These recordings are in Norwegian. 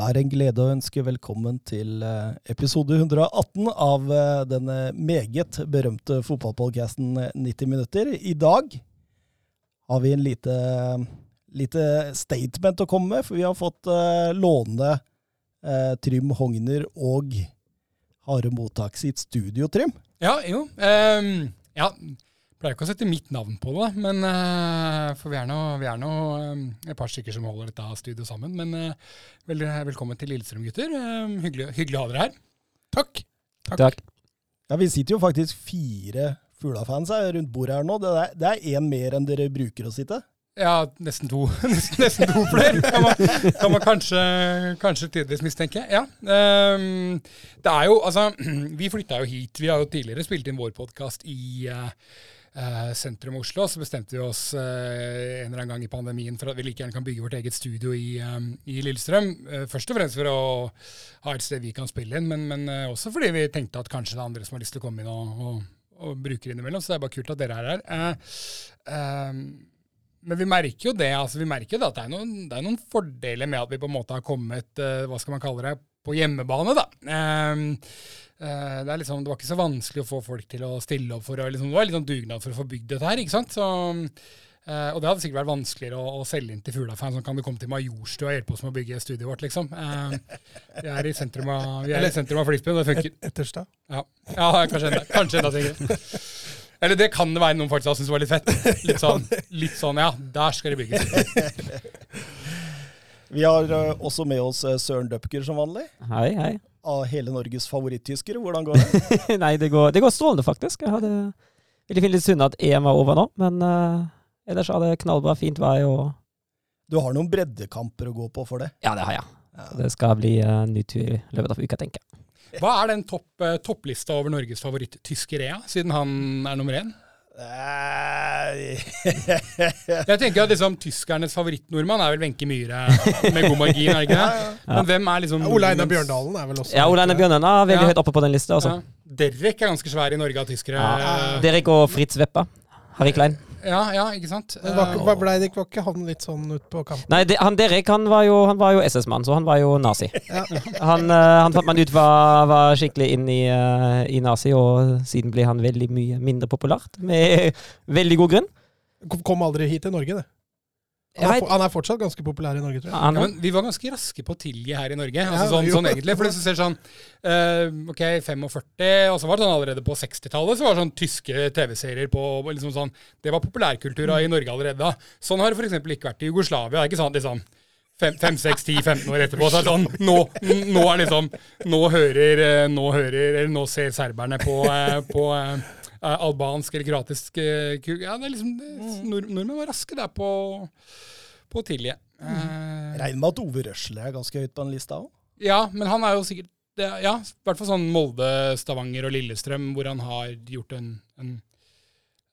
Det er en glede å ønske velkommen til eh, episode 118 av eh, denne meget berømte fotballpodcasten 90 minutter. I dag har vi en lite, lite statement å komme med, for vi har fått låne Trym Hogner og Hare Mottak sitt studio, Trym. Ja, jo. Um, ja, pleier ikke å sette mitt navn på det, men, uh, for vi er nå, vi er nå um, et par stykker som holder dette studioet sammen. Men uh, vel, velkommen til Lillestrøm, gutter. Um, hyggelig, hyggelig, å ha dere her. Takk. Takk. Takk. Ja, Vi sitter jo faktisk fire Fugla-fans rundt bordet her nå. Det er én mer enn dere bruker å sitte? Ja, nesten to. nesten, nesten to flere, kan man, kan man kanskje, kanskje tidligere mistenke. Ja. Um, det er jo, altså, Vi flytta jo hit. Vi har jo tidligere spilt inn vår podkast i uh, uh, sentrum Oslo. Så bestemte vi oss uh, en eller annen gang i pandemien for at vi like gjerne kan bygge vårt eget studio i, um, i Lillestrøm. først og fremst for å ha et sted vi kan spille inn, men, men også fordi vi tenkte at kanskje det er andre som har lyst til å komme inn og, og og bruke innimellom, så det er bare kult at dere er her. Eh, eh, men vi merker jo det altså vi merker det at det er, noen, det er, noen, fordeler med at vi på en måte har kommet eh, hva skal man kalle det, på hjemmebane. da. Eh, eh, det, er liksom, det var ikke så vanskelig å få folk til å stille opp for å liksom, Det var litt sånn dugnad for å få bygd dette her. ikke sant? Så Uh, og det hadde sikkert vært vanskeligere å, å selge inn til Fuglafan. Sånn kan du komme til Majorstua og hjelpe oss med å bygge studioet vårt, liksom. Uh, vi er i sentrum av, vi er i sentrum av Flisbyen, og det funker. Et, Etterstad? Ja. ja, kanskje enda, kanskje enda sikkert. Eller det kan det være noen faktisk har syntes var litt fett. Litt sånn, litt sånn, ja, der skal det bygges. vi har uh, også med oss Søren Døpker som vanlig. Hei, hei. Av hele Norges favoritttyskere. Hvordan går det? Nei, det går, det går strålende, faktisk. Jeg hadde veldig fint litt synd at EM var over nå, men Ellers har det knallbra, fint vei og Du har noen breddekamper å gå på for det? Ja, det har jeg. Ja. Det skal bli uh, tur i løpet av uka, tenker jeg. Hva er den topp, uh, topplista over Norges favoritt-tyskere, siden han er nummer én? Jeg tenker at liksom, Tyskernes favorittnordmann er vel Wenche Myhre med god margin. er ikke det? Men hvem er liksom ja, Ole Einar Bjørndalen er vel også Ja, Ole Einar Bjørndalen er veldig ja. høyt oppe på den lista. Altså. Ja. Derek er ganske svær i Norge av tyskere. Ja. Derek og Fritz Weppa. Harry Klein. Ja, ja, ikke sant. Men var, var, ble det, var ikke han litt sånn ut på kanten? Nei, det, han Derek han var jo, jo SS-mann, så han var jo nazi. Ja. Han, uh, han, fant man ut var, var skikkelig inn i, uh, i, nazi, og siden ble han veldig mye mindre populært, med veldig god grunn. Kom aldri hit til Norge, det. Han er, han er, fortsatt ganske populær i Norge, tror jeg. Ja, men vi var ganske raske på å tilgi her i Norge. Altså, sånn, sånn, egentlig, for hvis du ser sånn uh, Ok, 45, og så var det sånn allerede på 60-tallet så var det sånn tyske TV-serier på liksom sånn, Det var populærkultur i Norge allerede da. Sånn har det f.eks. ikke vært i Jugoslavia. Det er ikke sant, liksom 5, 6, 10, 15 år etterpå. Så er det sånn, nå, nå er liksom Nå hører, eh, nå hører Eller nå ser serberne på, eh, på albansk eller kroatisk Ja, er liksom nord, Nordmenn var raske der på, på Tilje. Mm. Uh, Regner med at Ove Røsle er ganske høyt på den lista òg? Ja, men han er jo sikkert Ja, i hvert fall sånn Molde, Stavanger og Lillestrøm, hvor han har gjort en, en,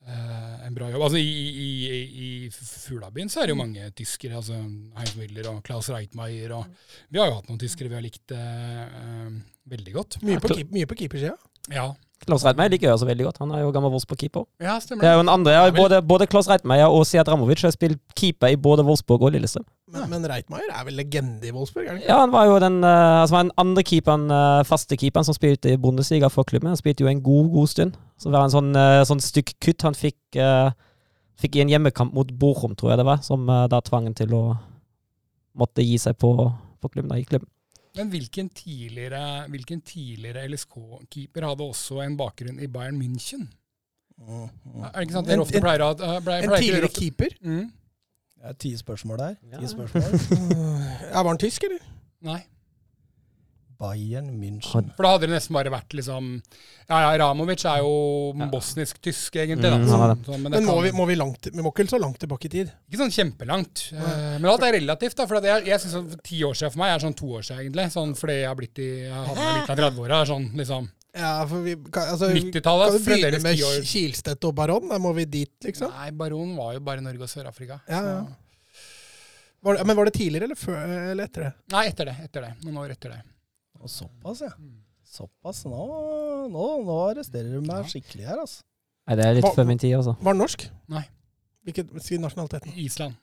uh, en bra jobb. Altså I, i, i, i Fuglabyen så er det jo mange tyskere. altså Heinz Müller og Claes Reitmeier. Og vi har jo hatt noen tyskere vi har likt uh, veldig godt. Mye på, mye på keepersida? Ja. Klaus Reitmeier liker jeg også veldig godt. Han er jo gammel Wolfsburg-keeper. Ja, stemmer. Det er jo en andre, ja, både, både Klaus Reitmeier og Siad Ramovic har spilt keeper i både Wolfsburg og Lillestrøm. Men, men Reitmeier er vel legende i Wolfsburg? er det Ja, han var jo den, uh, altså den andre keeperen, uh, faste keeperen som spilte i Bundesliga for klubben. Han spilte jo en god, god stund. Så det var en sånn, uh, sånn stykk kutt han fikk, uh, fikk, i en hjemmekamp mot Bochum, tror jeg det var, som da tvang ham til å måtte gi seg på, på klubben. Da, i klubben. Men hvilken tidligere, hvilken tidligere LSK-keeper hadde også en bakgrunn i Bayern München? Mm, mm. Er det ikke sant? Dere ofte pleier å uh, En tidligere keeper? Mm. er ti spørsmål der. Ti spørsmål. ja, var han tysk, eller? Nei. Bayern München. For da hadde det nesten bare vært liksom Ja, ja, Ramovic er jo ja. bosnisk-tysk, egentlig. da. Så, så, men, men må, vi, må, vi, langt, vi må ikke så langt tilbake i tid? Ikke sånn kjempelangt. Uh, men alt er relativt. da, for jeg, jeg synes sånn, Ti år siden for meg er sånn to år siden, egentlig. Sånn fordi jeg har blitt i har hatt litt av 30-åra. Sånn, liksom. Ja, for vi, altså, 90-tallet Kan vi begynne med Kilstedt og Baron? Da må vi dit, liksom? Nei, Baron var jo bare Norge og Sør-Afrika. Ja, ja. Var det, men var det tidligere eller, før, eller etter det? Nei, etter det. etter det, Noen år etter det. Og såpass, ja. Mm. Såpass. Nå, nå, nå arresterer du meg skikkelig her, altså. Nei, det er litt før min tid, altså. Var han norsk? Nei. Hvilken, Si nasjonaliteten. Island.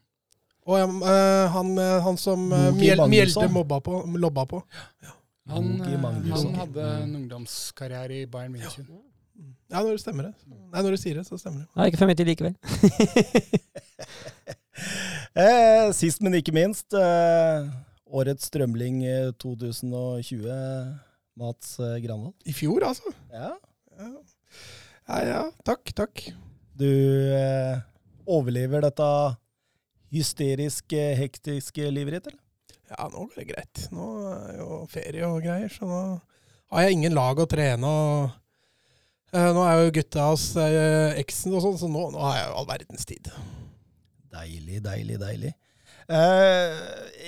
Og ja, eh, han, eh, han som eh, Logi Mjel, Magnusson. Mjelde mobba på, lobba på. Han, eh, Magnusson. han hadde en ungdomskarriere i Bayern München. Ja, når det stemmer det. Nei, når du sier det, så stemmer det. Nei, ikke før min tid likevel. Eh, sist, men ikke minst, eh, årets strømling eh, 2020, Mats eh, Granvold. I fjor, altså. Ja. Ja, ja. ja takk, takk. Du eh, overlever dette hysteriske, hektiske livet ditt, eller? Ja, nå går det greit. Nå er jo ferie og greier, så nå har jeg ingen lag å trene. og eh, Nå er jo gutta hos eh, eksen og sånn, så nå, nå har jeg jo all verdens tid. Deilig, deilig, deilig. Eh,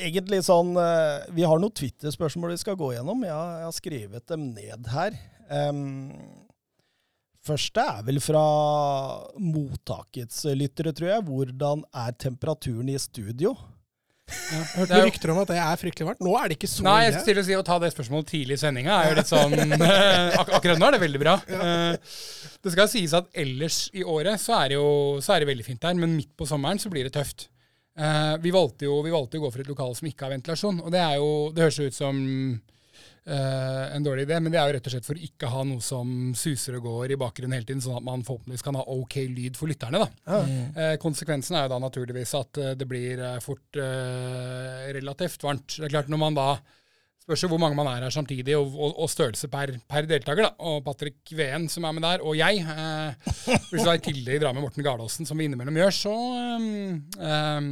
egentlig sånn eh, Vi har noen Twitter-spørsmål vi skal gå gjennom. Jeg har, jeg har skrevet dem ned her. Em, første er vel fra mottakets lyttere, tror jeg. Hvordan er temperaturen i studio? Jeg hørte jo- rykter om at det er fryktelig varmt. Nå er det ikke så Nei, jeg skulle til å si å ta det spørsmålet tidlig i sendinga er jo litt sånn ak Akkurat nå er det veldig bra. Eh, Det skal sies at ellers i året så er det jo så er det veldig fint der, men midt på sommeren så blir det tøft. Eh, Vi valgte jo vi valgte å gå for et lokal som ikke har ventilasjon, og det er jo Det høres jo ut som uh, en dårlig idé, men det er jo rett og slett for å ikke ha noe som suser og går i bakgrunnen hele tiden, sånn at man forhåpentligvis kan ha ok lyd for lytterne. da. Mm. Uh, konsekvensen er jo da naturligvis at det blir fort relativt varmt. Det er klart Når man da spørs jo hvor mange man er her samtidig, og, og, og størrelse per, per deltaker. da. Og Patrick Veen som er med der, og jeg. Eh, hvis du i tillegg drar med Morten Gardaasen, som vi innimellom gjør, så um, um,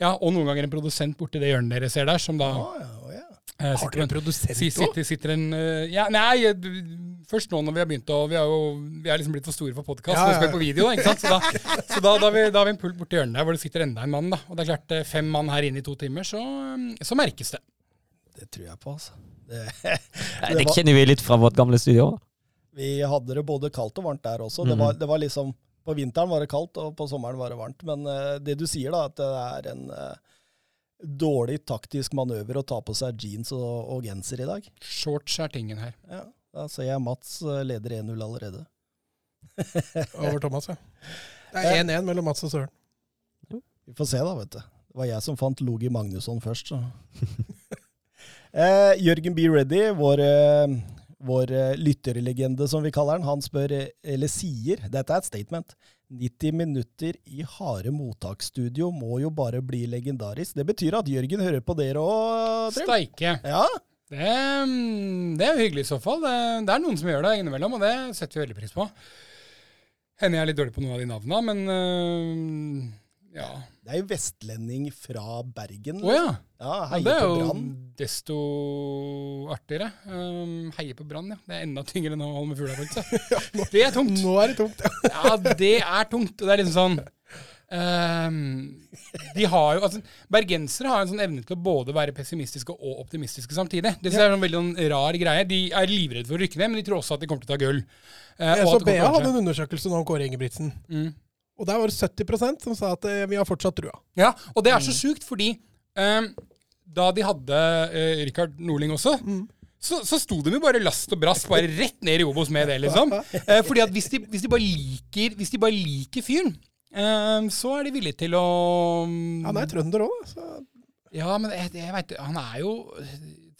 Ja, og noen ganger en produsent borti det hjørnet dere ser der, som da oh, ja, eh, Har du dere en produsent òg? Sitter, sitter en uh, ja, Nei, først nå når vi har begynt å Vi er jo vi er liksom blitt for store for podkast. Ja, Nå skal vi på video, da. ikke sant? Så da, så da, da, har vi, da har vi en pult borti hjørnet der hvor det sitter enda en mann. da. Og det er klart, fem mann her inne i to timer, så, så merkes det. Det tror jeg på, altså. Det, Det det var- kjenner vi litt fra vårt gamle studio. vi hadde det både kaldt og varmt der også. Det, Mhm. var, det var liksom På vinteren var det kaldt, og på sommeren var det varmt. Men uh, det du sier, da, at det er en uh, dårlig taktisk manøver å ta på seg jeans og, og genser i dag. Shorts er tingen her. Ja, Da ser jeg Mats eh, leder 1-0 allerede. Over Thomas, ja. Det er 1-1 mellom Mats og Søren. Vi får se, da, vet du. Det var jeg som fant Logi Magnusson først, så. eh, Jørgen B. Reddy, vår, eh, vår eh, lytterlegende, som vi kaller han, han spør, eh, eller sier, dette er et statement, 90 minutter i harde mottaksstudio må jo bare bli legendarisk. Det betyr at Jørgen hører på dere òg, Trym? Steike. Ja, Det, mm, det er jo hyggelig i så fall. Det, det er noen som gjør det innimellom, og det setter vi veldig pris på. Hender jeg er litt dårlig på noen av de navna, men øh, ja. det er jo vestlending fra Bergen. Å oh, Ja, ja. heier Det er på jo Brann. desto artigere. Um, heier på Brann, ja. Det er enda tyngre enn å holde med fugla, faktisk. Det er tungt. Nå er det tungt. ja. Ja, det er tungt. Og det er liksom sånn Um, De har jo altså, Bergensere har en sånn evne til å både være pessimistiske og optimistiske samtidig. Det er en veldig sånn rar greie. De er livredde for å rykke ned, men de tror også at de kommer til å ta gull. Uh, til å hadde en undersøkelse nå om Kåre Ingebrigtsen. mm. Og der var det 70% som sa at eh, vi har fortsatt trua. Ja, og det er så sjukt, fordi um, da de hadde uh, Rikard Norling også, så, så sto de jo bare last og brast bare rett ned i Obos med det, liksom. Uh, fordi at hvis de, hvis de bare liker Hvis de bare liker fyren, uh, så er de villige til å Han er trønder òg, da. Så Ja, men jeg, jeg vet, han er jo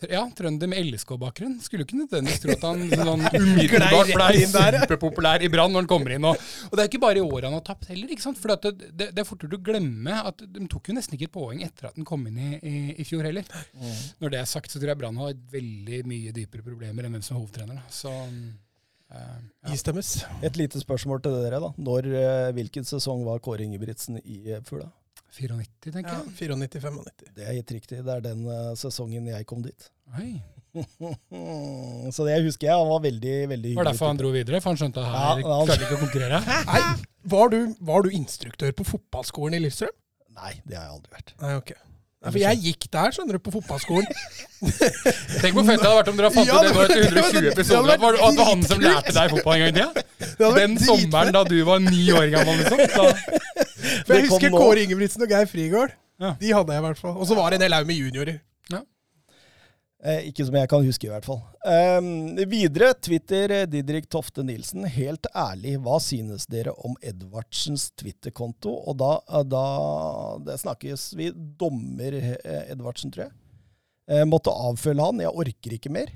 ja, trønder med LSK-bakgrunn. Skulle ikke nødvendigvis tro at han sånn umiddelbart ble superpopulær i Brann når han kommer inn. Og, og det er ikke bare i år han har tapt heller. ikke sant? For det, det, det er fort gjort å glemme at de tok jo nesten ikke et poeng etter at han kom inn i, i, i fjor heller. Når det er sagt, så tror jeg Brann har veldig mye dypere problemer enn hvem som er hovedtrener. Da. Så Uh, ja. istemmes. Et lite spørsmål til dere, da. Når, eh, hvilken sesong var Kåre Ingebrigtsen i eh, Fugla? 94, tenker Ja, jeg. 94-95. Det er helt riktig. Det er den uh, sesongen jeg kom dit. Oi. Så det husker jeg. Han var veldig, veldig Det var hyggelig. derfor han dro videre, for han skjønte at her Ja, han- klarte ikke å konkurrere. Nei, var du, var du instruktør på fotballskolen i Lillestrøm? Nei, det har jeg aldri vært. Nei, ok. Nei, for jeg gikk der, skjønner du, på fotballskolen. Tenk hvor fett det hadde vært om dere hadde fattet Ja, det nå etter 120 episoder. At det var han som lærte deg fotball en gang i tida? Den sommeren da du var ni år gammel, liksom. Da, For jeg husker. Kåre Ingebrigtsen og Geir Frigård. Ja. De hadde jeg i hvert fall. Og så var det en hel haug med juniorer. Eh, ikke som jeg kan huske, i hvert fall. Eh, videre, Twitter, eh, Didrik Tofte Nilsen. Helt ærlig, hva synes dere om Edvardsens Twitter-konto? Og da, eh, da Det snakkes vi dommer Edvardsen, tror jeg. Eh, måtte avfølge han. Jeg orker ikke mer.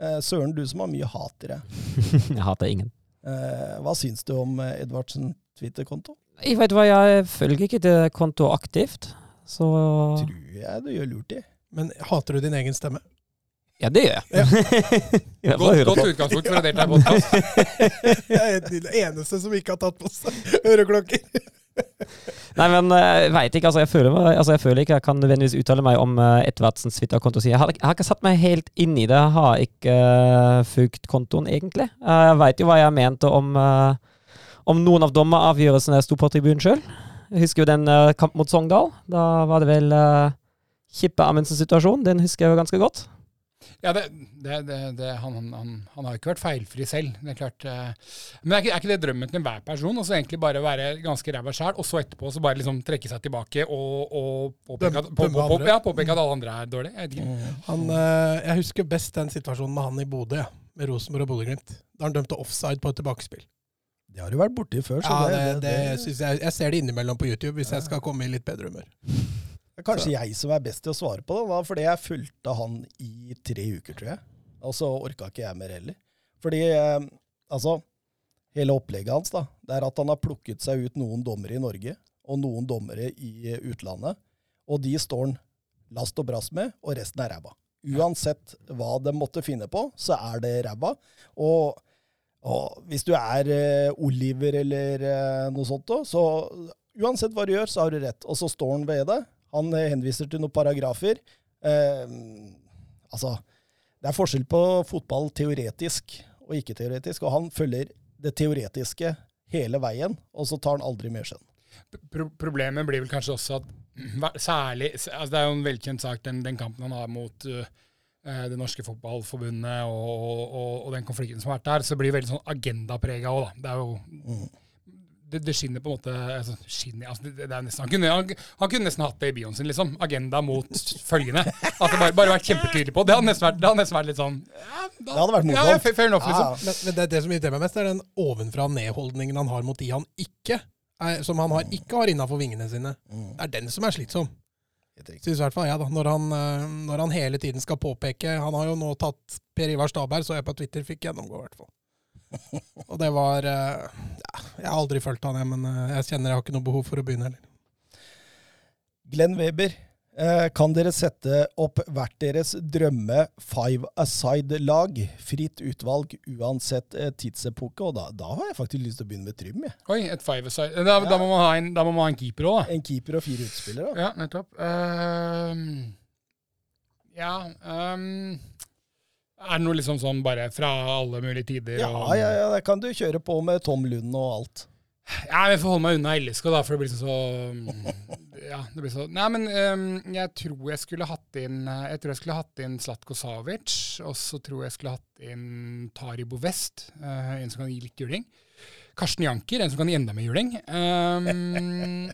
Eh, Søren, du som har mye hatere. jeg hater ingen. Eh, hva syns du om Edvardsen Twitter-konto? Jeg vet hva, jeg følger ikke det kontoet aktivt, så Tror jeg du gjør lurt i. Men hater du din egen stemme? Ja, det gjør jeg. Ja. godt, godt utgangspunkt for å delta i podkast. jeg er den eneste som ikke har tatt på seg øreklokker. Nei, men eh, jeg veit ikke. Altså jeg, føler, altså jeg, føler, ikke jeg kan nødvendigvis uttale meg om uh, Edvardsens Twitter-konto. Jeg, har, jeg har ikke satt meg helt inn i det. Jeg har ikke uh, fulgt kontoen, egentlig. Uh, jeg veit jo hva jeg mente om, uh, om noen av dommeravgjørelsene jeg sto på tribunen sjøl. Jeg husker jo den uh, kamp mot Sogndal. Da var det vel uh, Kippe Amundsens situasjon. Den husker jeg jo ganske godt. Ja, det, det, det, han, han, han, har ikke vært feilfri selv. det er klart. Eh. Men er ikke, er ikke det drømmen til enhver person? Altså egentlig bare være ganske ræva sjæl, og så etterpå så bare liksom trekke seg tilbake og, og påpeke, at, på, på, på, ja, påpeke at alle andre er dårlige? Jeg, mm. han, eh, jeg husker best den situasjonen med han i Bodø, med Rosenborg og Bodø-Glimt. Da han dømte offside på et tilbakespill. Det har du vært borti før. ja, det, det, det, jeg, jeg ser det innimellom på YouTube hvis jeg skal komme i litt bedre humør. Det er kanskje så. jeg som er best til å svare på det, da, fordi jeg fulgte han i tre uker, tror jeg. Og så orka ikke jeg mer heller. Fordi eh, altså Hele opplegget hans da, det er at han har plukket seg ut noen dommere i Norge og noen dommere i utlandet. Og de står han last og brast med, og resten er ræva. Uansett hva de måtte finne på, så er det ræva. Og, og, hvis du er eh, Oliver eller eh, noe sånt, så uansett hva du gjør, så har du rett. Og så står han ved det. Han henviser til noen paragrafer. Eh, altså, det er forskjell på fotball teoretisk og ikke-teoretisk, og han følger det teoretiske hele veien, og så tar han aldri mer skjønn. Pro problemet blir vel kanskje også at særlig altså Det er jo en velkjent sak, den, den kampen han har mot uh, det norske fotballforbundet og, og, og, den konflikten som har vært der, så blir det veldig sånn agendaprega òg, da. Det er jo mm det, det, skinner på en måte altså, skinner, altså, det, det nesten, han, kunne, han, han, kunne, nesten hatt det i bioen sin, liksom. Agenda mot følgende. Det bare, bare vært kjempetydelig på. Det hadde nesten vært, hadde nesten vært litt sånn ja, da, Det hadde vært morsomt. Ja, fair enough, liksom. Men, men, det, det som irriterer meg mest, er den ovenfra-ned-holdningen han har mot de han ikke er, som han har, ikke har innafor vingene sine. Mm. Det er den som er slitsom. Syns i hvert fall jeg, da. Når han, eh, når han, hele tiden skal påpeke Han har jo nå tatt Per Ivar Staberg, så jeg på Twitter, fikk gjennomgå, i hvert fall. Og det var eh, ja, Jeg har aldri fulgt han, jeg, men eh, jeg kjenner jeg har ikke noe behov for å begynne heller. Glenn Weber, eh, kan dere sette opp hvert deres drømme five aside-lag? Fritt utvalg uansett tidsepoke. Og da, da, har jeg faktisk lyst til å begynne med Trym. Jeg. Oi, et five aside. Da, ja. da, må en, da, må man ha en, keeper òg, da. En keeper og fire utspillere. Ja, nettopp. Um, ja um er det noe liksom sånn bare fra alle mulige tider? Ja, og... ja, ja, det kan du kjøre på med Tom Lund og alt. Ja, jeg får holde meg unna LSK, da, for det blir så Ja, det blir så Nei, men um, jeg tror jeg skulle hatt inn Jeg tror jeg skulle hatt inn Slatko Savic, og så tror jeg skulle hatt inn Taribo West, uh, en som kan gi litt juling. Karsten Janker, en som kan gi enda mer juling. Um,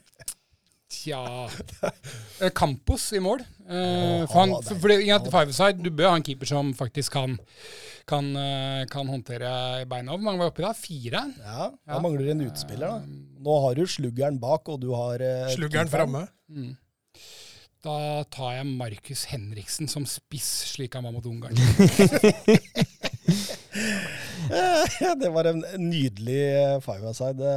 Tja eh, Campos i mål. Uh, for han, for, for, for, du bør ha en keeper som faktisk kan, kan, uh, kan håndtere beina. Hvor mange var oppi da? Fire? Ja, Da ja. mangler en utspiller. da. Nå har du sluggeren bak, og du har uh, Sluggeren framme. Mm. Da tar jeg Markus Henriksen som spiss, slik han var mot Ungarn. det var en nydelig five-a-side.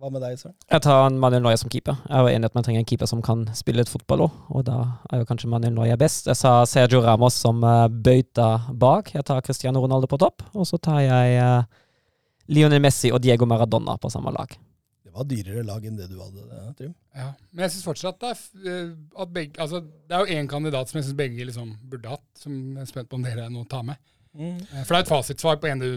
Hva med deg, Søren? Jeg tar Manuel Noya som keeper. Jeg er enig at man trenger en keeper som kan spille et fotball òg, og da er jo kanskje Manuel Noya best. Jeg sa Sergio Ramos som uh, bøyta bak. Jeg tar Cristiano Ronaldo på topp, og så tar jeg Lionel Messi og Diego Maradona på samme lag. Det var dyrere lag enn det du hadde, eh, Trym. Ja, men jeg syns fortsatt at, at begge, altså, det er jo én kandidat som jeg syns begge liksom burde hatt, som jeg er spent på om dere nå tar med. Mm. For det er et fasitsvar på en du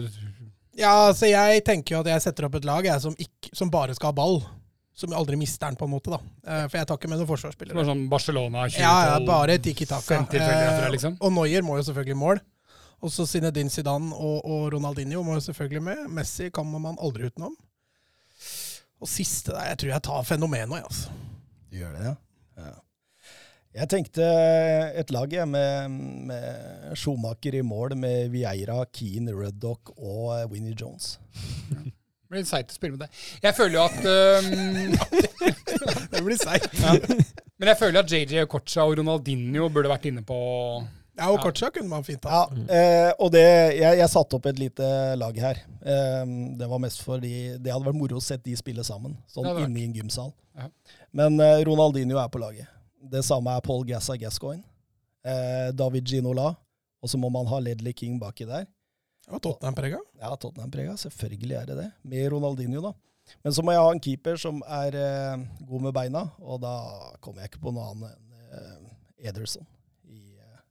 ja, så jeg tenker jo at jeg setter opp et lag jeg, som, ikke, som bare skal ha ball. Som aldri mister den, på en måte. da. Eh, for jeg tar ikke med noen forsvarsspillere. Sånn Barcelona 2012? Ja, ja bare Tiki Taka. Eh, liksom. Og Neuer må jo selvfølgelig mål. Og så Zinedine Zidane og, og, Ronaldinho må jo selvfølgelig med. Messi kan man aldri utenom. Og siste der, jeg tror jeg tar fenomenet, altså. Du gjør det, ja? Jeg tenkte et lag jeg, med, med Schumacher i mål, med Vieira, Keane, Ruddock og eh, Winnie Jones. Det blir seigt å spille med deg. Jeg føler jo at um, Det blir seigt. ja. Men jeg føler at JJ Okocha og Ronaldinho burde vært inne på Ja, og ja. kunne man fint Ja, eh, og det, jeg, jeg satte opp et lite lag her. Eh, det var mest fordi det hadde vært moro å se de spille sammen, sånn inne i en gymsal. Ja. Men eh, Ronaldinho er på laget. Det samme er Paul Gassa Gascoigne. Eh, David Ginola. Og så må man ha Ledley King baki der. Var Tottenham-prega. Ja, Tottenham-prega. Selvfølgelig er det det. Med Ronaldinho, da. Men så må jeg ha en keeper som er eh, god med beina, og da kommer jeg ikke på noe annet enn eh, Ederson i, eh,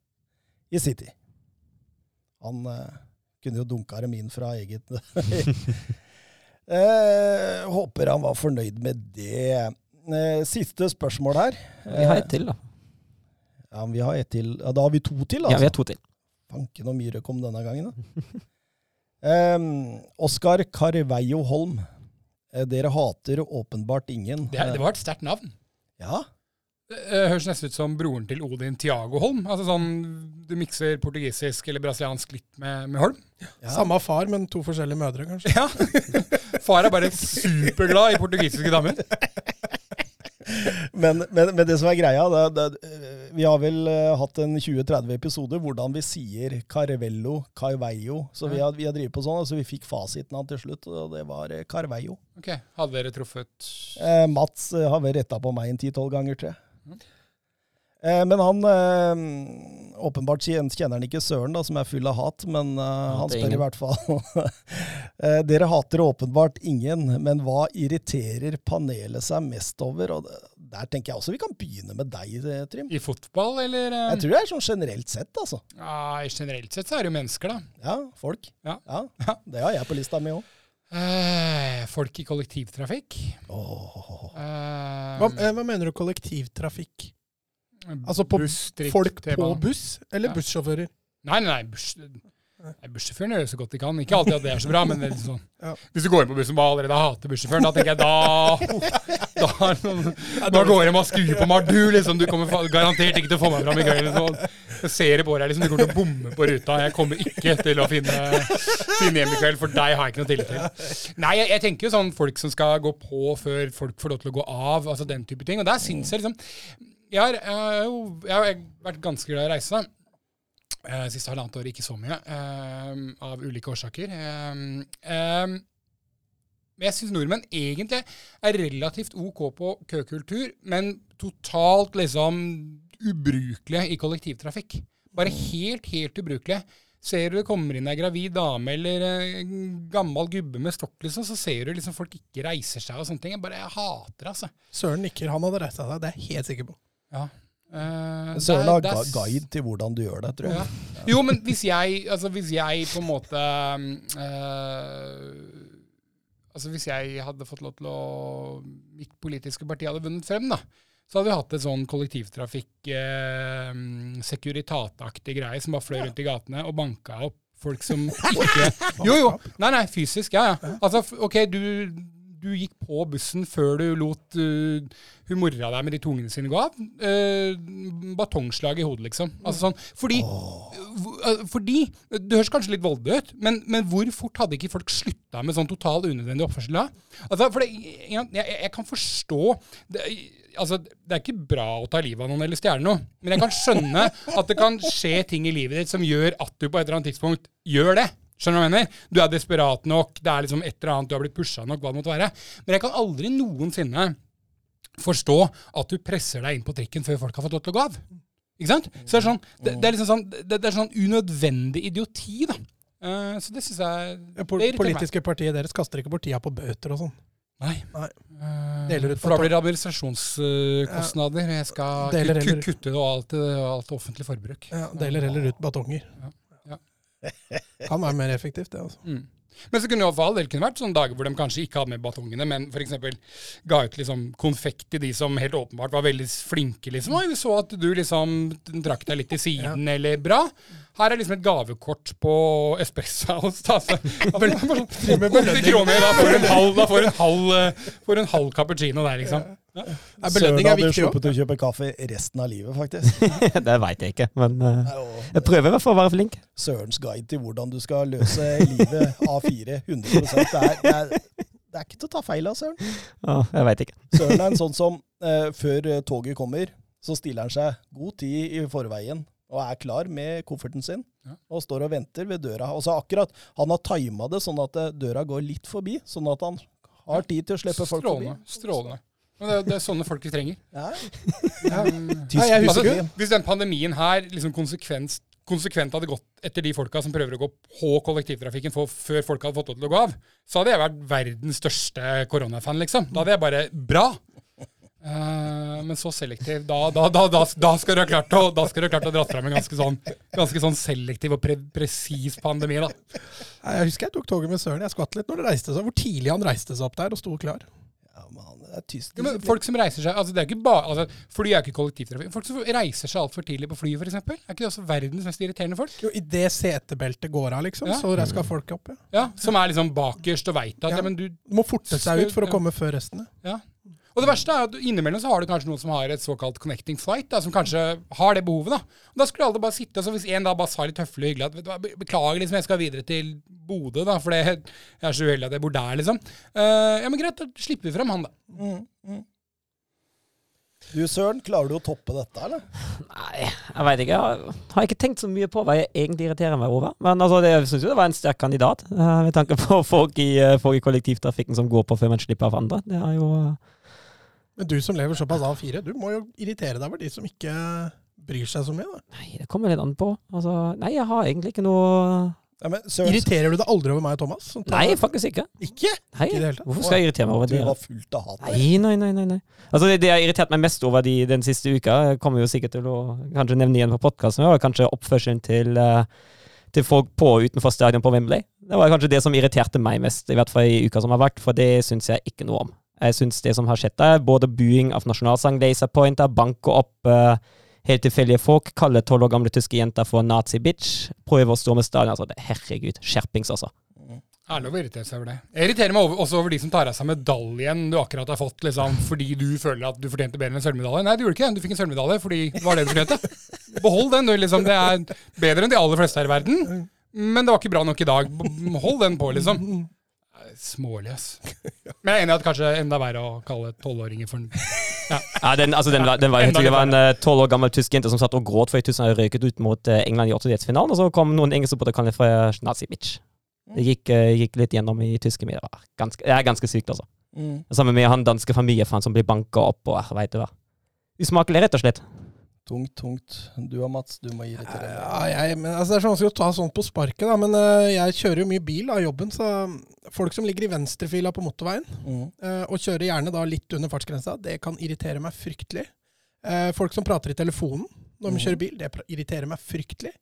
i City. Han eh, kunne jo dunka dem inn fra eget eh, Håper han var fornøyd med det. Eh, siste spørsmål her. Vi har ett til, da. Ja, men vi har ett til. Ja, da har vi to til, altså. Ja, vi har to til. Fanken og Myhre kom denne gangen, da. um, Oskar Carveio Holm. Eh, Dere hater åpenbart ingen. Det, er, det var et sterkt navn. Ja, Det eh, høres nesten ut som broren til Odin Tiago Holm. Altså sånn, Du mikser portugisisk eller brasiliansk litt med, med Holm. ja. Samme far, men to forskjellige mødre, kanskje. Ja. Far er bare superglad i portugisiske damer. Men, men, men det som er greia, det, det, vi har vel eh, hatt en 20-30 episoder hvordan vi sier Carvello, Carveio. Så vi har, vi har drevet på sånn, altså vi fikk fasiten av til slutt, og det var eh, Carveio. Ok, Hadde dere truffet Eh, Mats eh, har vel retta på meg en ti-tolv ganger, tror jeg. Eh, men han eh, Åpenbart kjenner han ikke Søren, da, som er full av hat, men eh, han spør spør i hvert fall. eh, dere hater åpenbart ingen, men hva irriterer panelet seg mest over? Og det, der tenker jeg også vi kan begynne med deg, eh, Trym. i fotball, eller? eh? Jeg tror det er sånn generelt sett, altså. Ja, Generelt sett så er det jo mennesker, da. Ja, folk. Ja. Ja, Det har jeg på lista mi òg. Eh, folk i kollektivtrafikk. Oh. Eh, Hva, eh, hva mener du kollektivtrafikk? Altså på buss, trikk, Folk på buss, eller Ja. bussjåfører? Nei, nei, nei, buss, nei bussjåføren gjør det så godt de kan. Ikke alltid at det er så bra, men det er sånn. Ja. Hvis du går inn på bussen og allerede hater bussjåføren, da tenker jeg da Da, sånn- da går det med skue på Mardu, Du liksom, du kommer garantert ikke til å få meg fram i køen. Liksom. Jeg ser det på deg, liksom, du kommer til å bomme på ruta. Jeg kommer ikke til å finne, finne hjem i kveld, for deg har jeg ikke noe tillit til. Nei, jeg, jeg tenker jo sånn folk som skal gå på før folk får lov til å gå av, altså den type ting. Og der syns jeg liksom jeg har, jo, jeg har vært ganske glad i å reise. Eh, siste halvannet år ikke så mye, eh, av ulike årsaker. Eh, eh, men jeg syns nordmenn egentlig er relativt OK på køkultur, men totalt liksom ubrukelige i kollektivtrafikk. Bare helt, helt ubrukelige. Ser du det kommer inn ei gravid dame eller en gammel gubbe med stokk, liksom, så ser du liksom folk ikke reiser seg og sånne ting. Jeg bare jeg hater det, altså. Søren nikker, han hadde reist seg, det er jeg helt sikker på. Ja. Uh, Søren har guide til hvordan du gjør det, tror jeg. Ja. Jo, men hvis jeg, altså hvis jeg på en måte uh, Altså hvis jeg hadde fått lov til å Mitt politiske parti hadde vunnet frem, da. Så hadde vi hatt et sånn kollektivtrafikk eh, Securitate-aktig greie som bare fløy rundt i gatene og banka opp folk som ikke Jo, jo. Nei, nei, fysisk. Ja, ja. Altså, OK, du, du gikk på bussen før du lot uh, hun mora deg med de tungene sine gå av. Uh, batongslag i hodet, liksom. Altså sånn, fordi, uh, fordi Det høres kanskje litt voldelig ut, men, men hvor fort hadde ikke folk slutta med sånn total unødvendig oppførsel da? Altså, for det, jeg, jeg, jeg kan forstå det, altså, det er ikke bra å ta livet av noen eller stjele noe, men jeg kan skjønne at det kan skje ting i livet ditt som gjør at du på et eller annet tidspunkt gjør det. Skjønner du hva jeg mener? Du er desperat nok, det er liksom et eller annet, du har blitt pusha nok, hva det måtte være. Men jeg kan aldri noensinne forstå at du presser deg inn på trikken før folk har fått lov til å gå av. Ikke sant? Så det er sånn, det, det er liksom sånn, det, det er sånn unødvendig idioti, da. Uh, så det syns jeg Det irriterer politiske partiet deres kaster ikke bort tida på bøter og sånn. Nei. Nei. Deler ut for da blir det administrasjonskostnader. Jeg skal kutte, kutte det og alt, alt offentlig forbruk. Ja, deler heller ut batonger. Ja. Ja. Kan være mer effektivt, det. altså. Mm. Men så kunne det for all del kunne vært sånne dager hvor de kanskje ikke hadde med batongene, men f.eks. ga ut liksom konfekt til de som helt åpenbart var veldig flinke. liksom. og vi så at du liksom trakk deg litt til siden, eller bra. Her er liksom et gavekort på Espressa hos Tase. så, 80 kroner, da får du eh, får du en halv cappuccino der, liksom. Ja. Søren belønning er viktig òg. sluppet å kjøpe kaffe resten av livet, faktisk. det veit jeg ikke, men eh, jeg prøver i hvert fall å være flink. Sørens guide til hvordan du skal løse livet A4 100 det er, det, er, det er ikke til å ta feil av, Søren. Ja, jeg veit ikke. Søren er en sånn som eh, før eh, toget kommer, så stiller han seg god tid i forveien og er klar med kofferten sin. Ja. Og står og venter ved døra. Og så akkurat, Han har tima det sånn at eh, døra går litt forbi, sånn at han har tid til å slippe folk forbi. Strålende. Men det, er- det er sånne folk vi trenger. Ja. Ja, Tysk jeg husker altså, hvis den pandemien her liksom konsekvens, konsekvent hadde gått etter de folka som prøver å gå på kollektivtrafikken for, før folk hadde fått lov til å gå av, så hadde jeg vært verdens største koronafan, liksom. Da hadde jeg bare Bra! Uh, men så selektiv da, da, da, da, da skal du ha klart å, da skal du ha klart å dra fram en ganske sånn, ganske sånn selektiv og pre presis pandemi, da. Jeg husker jeg tok toget med Søren. Jeg skvatt litt når det reiste seg. Hvor tidlig han reiste seg opp der og sto klar. Ja, det er tysk. Ja, men folk som reiser seg altså det er ikke bare, altså, Fly er ikke kollektivtrafikk. Folk som reiser seg altfor tidlig på flyet, f.eks. Er ikke det også verdens mest irriterende folk? Jo, Idet setebeltet går av, liksom, Ja. så skal folk opp. Ja. Ja, Som er liksom bakerst og veit at ja. Men du Du må forte seg ut for å komme før restene. ja. Og det verste er at innimellom så har du kanskje noen som har et såkalt connecting flight, da, som kanskje har det behovet. Da Og da skulle alle bare sitte, så hvis en da bare sa litt høflig og hyggelig at vet du beklager, liksom, jeg skal videre til Bodø, da, for jeg er så uheldig at jeg bor der, liksom. Uh, ja, men greit, da slipper vi frem han, da. Mm, mm. Du Søren, klarer du å toppe dette, eller? Nei, jeg veit ikke. Jeg har ikke tenkt så mye på hva jeg egentlig irriterer meg over. Men altså, det, jeg syns jo det var en sterk kandidat, eh, med tanke på folk i, eh, folk i kollektivtrafikken som går på før man slipper av andre. Det er jo Men du som lever såpass A4, du må jo irritere deg over de som ikke bryr seg så mye. da. Nei, det kommer litt an på. Altså, nei, jeg har egentlig ikke noe Ja, men Søren, Irriterer du deg aldri over meg og Thomas? Sånn, Nei, faktisk ikke. Ikke? Nei, Ikke i det hele tatt? Hvorfor skal jeg irritere meg over det? du var fullt av hat. Nei, nei, nei. nei, nei. Altså det, det har irritert meg mest over de, den siste uka, jeg kommer jo sikkert til å kanskje nevne igjen på podkasten, var kanskje oppførselen til, eh, til folk på og utenfor stadion på Wembley. Det var kanskje det som irriterte meg mest, i hvert fall i uka som har vært, for det syns jeg ikke noe om. Jeg syns det som har skjedd der, både buing av nasjonalsang, laserpointer, banke opp uh, helt tilfeldige folk, kalle tolv år gamle tyske jenter for nazi-bitch, prøve å stå med stadion. Altså, herregud, skjerpings, altså. Det er lov å irritere seg over det. Jeg irriterer meg over, også over de som tar av seg medaljen du akkurat har fått liksom, fordi du føler at du fortjente bedre enn en sølvmedalje. Nei, du gjorde ikke det. Du fikk en sølvmedalje fordi det var det du fortjente. Behold den. du, liksom. Det er bedre enn de aller fleste her i verden. Men det var ikke bra nok i dag. Hold den på, liksom. Ass. Men jeg er enig i at kanskje enda verre å kalle tolvåringer for Ja, den, altså, den, var- den var, det var en eh, tolv år gammel tysk jente som satt og gråt fordi hun hadde røyket ut mot eh, England i åttendedelsfinalen, og så kom noen engelske på det kallet for nazi-bitch. Det gikk, eh, gikk litt gjennom i tyske medier. Det det er ganske sykt, altså. Mm. Sammen med han danske familiefaren som blir banka opp og veit du hva. Usmakelig, rett og slett. Tungt, tungt. Du og Mats, du må irritere deg. Ja, jeg, men, altså, det er så vanskelig å ta sånt på sparket, da, men uh, jeg kjører jo mye bil av jobben. Så folk som ligger i venstrefila på motorveien, Mm. uh, og kjører gjerne da litt under fartsgrensa, det kan irritere meg fryktelig. Uh, folk som prater i telefonen når de mm. kjører bil, det irriterer meg fryktelig.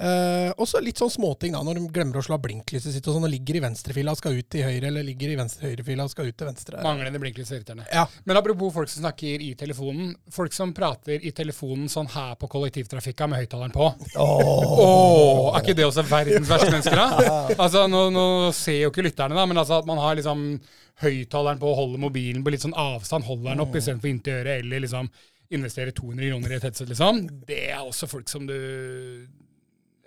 Eh, og så litt sånn småting da, når de glemmer å slå av blinklyset sitt og sånn, og ligger i venstrefila og skal ut til høyre, eller ligger i venstre, høyrefila og skal ut til venstre. manglende blinklys. irriterende. Ja. Men apropos folk som snakker i telefonen. Folk som prater i telefonen sånn her på kollektivtrafikka med høyttaleren på. Åh. Åh, er ikke det også verdens verste mennesker, da? Altså, nå, nå ser jo ikke lytterne, da, men altså at man har liksom høyttaleren på og holder mobilen på litt sånn avstand, holder den opp istedenfor inntil øret, eller liksom investere 200 kroner i et headset, liksom. Det er også folk som du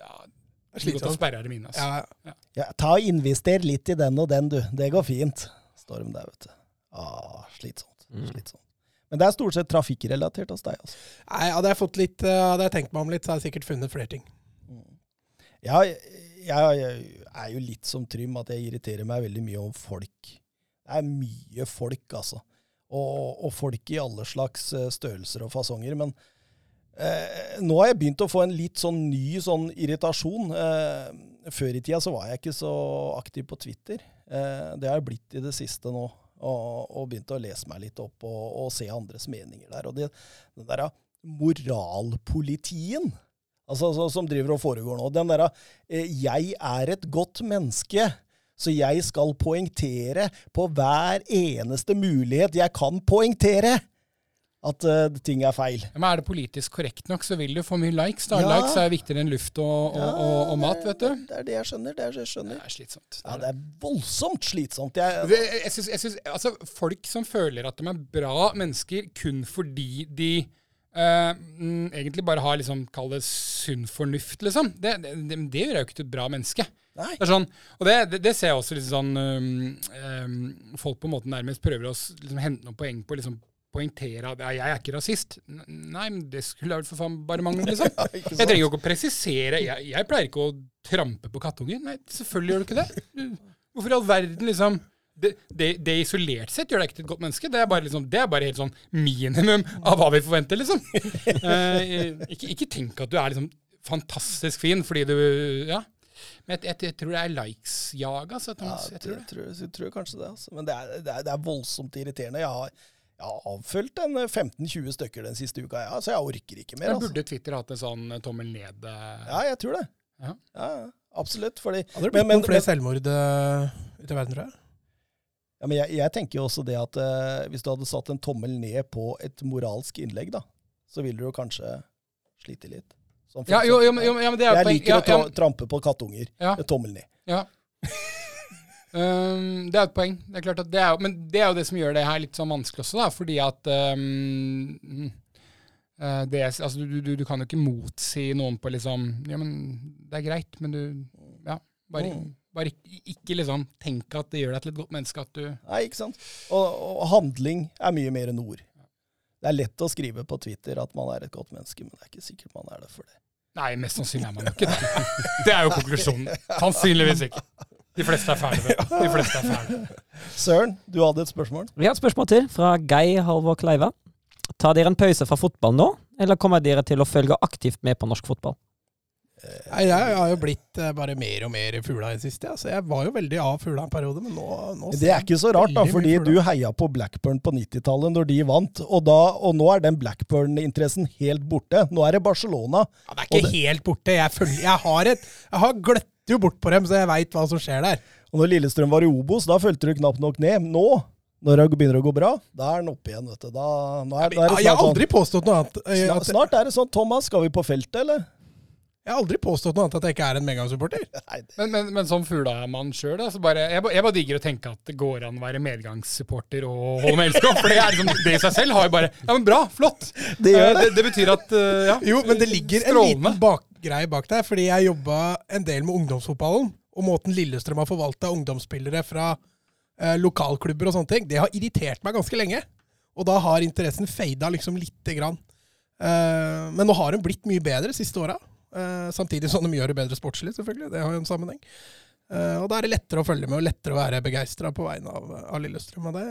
Ja, Det godt å slitsomt. sperre her mine, altså. Ja, Ja, ta og Invester litt i den og den, du. Det går fint. Storm der, vet du. Ah, slitsomt. Mm. slitsomt. Men det er stort sett trafikkrelatert hos deg, altså. Nei, hadde jeg fått litt, eh, hadde jeg tenkt meg om litt, så hadde jeg sikkert funnet flere ting. Ja, jeg, jeg er jo litt som Trym, at jeg irriterer meg veldig mye om folk. Det er mye folk, altså. Og, og folk i alle slags eh, størrelser og fasonger. Men eh, nå har jeg begynt å få en litt sånn ny sånn irritasjon. Eh, før i tida så var jeg ikke så aktiv på Twitter. Eh, det har jeg blitt i det siste nå. Og, og begynt å lese meg litt opp og, og se andres meninger der. Og det, den derre moralpolitien altså, så, som driver og foregår nå. Den derre eh, 'jeg er et godt menneske', så jeg skal poengtere på hver eneste mulighet jeg kan poengtere. At uh, ting er feil. Men Er det politisk korrekt nok, så vil du få mye likes. da. Ja. Likes er viktigere enn luft og, og, og, og mat, vet du. Det er det jeg skjønner. Det er det jeg Det er slitsomt. Ja, det er voldsomt slitsomt. Jeg, Det- Jeg synes, jeg synes, altså, folk som føler at de er bra mennesker kun fordi de mm, egentlig bare har liksom, kall det sunn fornuft, liksom, det, det, det, det gjør jeg jo ikke til et bra menneske. Nei. Det er sånn, og det, det, det ser jeg også litt sånn um, um, Folk på en måte nærmest prøver å liksom, hente noen poeng på liksom, poengtere at jeg er ikke rasist. Nei, men det skulle vel for faen bare mangle, liksom. Jeg trenger jo ikke å presisere. Jeg, jeg pleier ikke å trampe på kattunger. Nei, selvfølgelig gjør du ikke det. Hvorfor i all verden, liksom? Det, det, det isolert sett gjør deg ikke til et godt menneske. Det er bare, liksom, det er bare helt sånn minimum av hva vi forventer, liksom. Eh, ikke, ikke tenk at du er liksom fantastisk fin fordi du Ja. Men jeg, jeg, jeg tror det er likes-jag, altså. Ja, jeg tror jeg tror, jeg tror kanskje det. Altså. Men det er, det, er, det er voldsomt irriterende. Jeg har, jeg har avfølt en eh, 15-20 stykker den siste uka, ja, så jeg orker ikke mer. Men Altså. burde Twitter hatt en sånn eh, tommel ned eh, Ja, jeg tror det. Ja. Ja, ja, absolutt. Fordi, Hadde det blitt Men- men- flere selvmord uh, ute i verden, tror jeg. ja, men jeg, jeg tenker jo også det at eh, hvis du hadde satt en tommel ned på et moralsk innlegg, da, så ville du kanskje slite litt. Sånn Ja, jo, jo, jo, men- det er jo jeg poeng- liker ja, å tra ja, trampe på kattunger Ja. med tommel ned. Ja. Um, det er et poeng. Det er klart at det er, men det er jo det som gjør det her litt sånn vanskelig også, da, fordi at um, det, altså, du, du, du kan jo ikke motsi noen på liksom Ja, men det er greit, men du Ja, bare, Mm. bare ikke, ikke liksom tenk at det gjør deg til et godt menneske at du Nei, ikke sant? Og, og handling er mye mer enn ord. Det er lett å skrive på Twitter at man er et godt menneske, men det er ikke sikkert man er det for det. Nei, mest sannsynlig er man ikke det. Det er jo konklusjonen. Sannsynligvis ikke. De fleste er ferdige. De fleste er ferdige. Søren, du hadde et spørsmål? Vi har et spørsmål til fra Geir Halvor Kleiva. Tar dere en pause fra fotball nå, eller kommer dere til å følge aktivt med på norsk fotball? Nei, jeg har jo blitt eh, bare mer og mer fugla i det siste. Altså, jeg var jo veldig av fugla en periode, men nå, nå Det er ikke så rart, da, fordi du heia på Blackburn på 90-tallet når de vant, og, da, og nå er den Blackburn-interessen helt borte. Nå er det Barcelona. Ja, det er ikke det... helt borte. Jeg, følger, jeg har et Jeg har gløtt jo bort på dem, så jeg veit hva som skjer der. Og når Lillestrøm var i Obos, da fulgte du knapt nok ned. Nå, når det begynner å gå bra, da er den oppe igjen, vet du. Da, nå er, da er det Jeg har aldri påstått noe annet. sånn, eh, snart, snart er det sånn Thomas, skal vi på feltet, eller? jeg har aldri påstått noe annet at jeg ikke er en medgangssupporter. Men, men, men som fuglemann sjøl, så bare jeg, jeg bare digger å tenke at det går an å være medgangssupporter og holde med LSK. For det, er liksom, det i seg selv har jo bare Ja, men bra, flott! det gjør Eh, det. det, det betyr at eh, ja. Jo, men det ligger en liten liten bakgreie bak der, fordi jeg jobba en del med ungdomsfotballen, og måten Lillestrøm har forvalta ungdomsspillere fra eh, lokalklubber og sånne ting, det har irritert meg ganske lenge. Og da har interessen fada liksom lite grann. Eh, men nå har den blitt mye bedre de siste åra. Eh, samtidig som de gjør det bedre sportslig, selvfølgelig. Det har jo en sammenheng. Eh, og da er det lettere å følge med og lettere å være begeistra på vegne av, av Lillestrøm. Og det,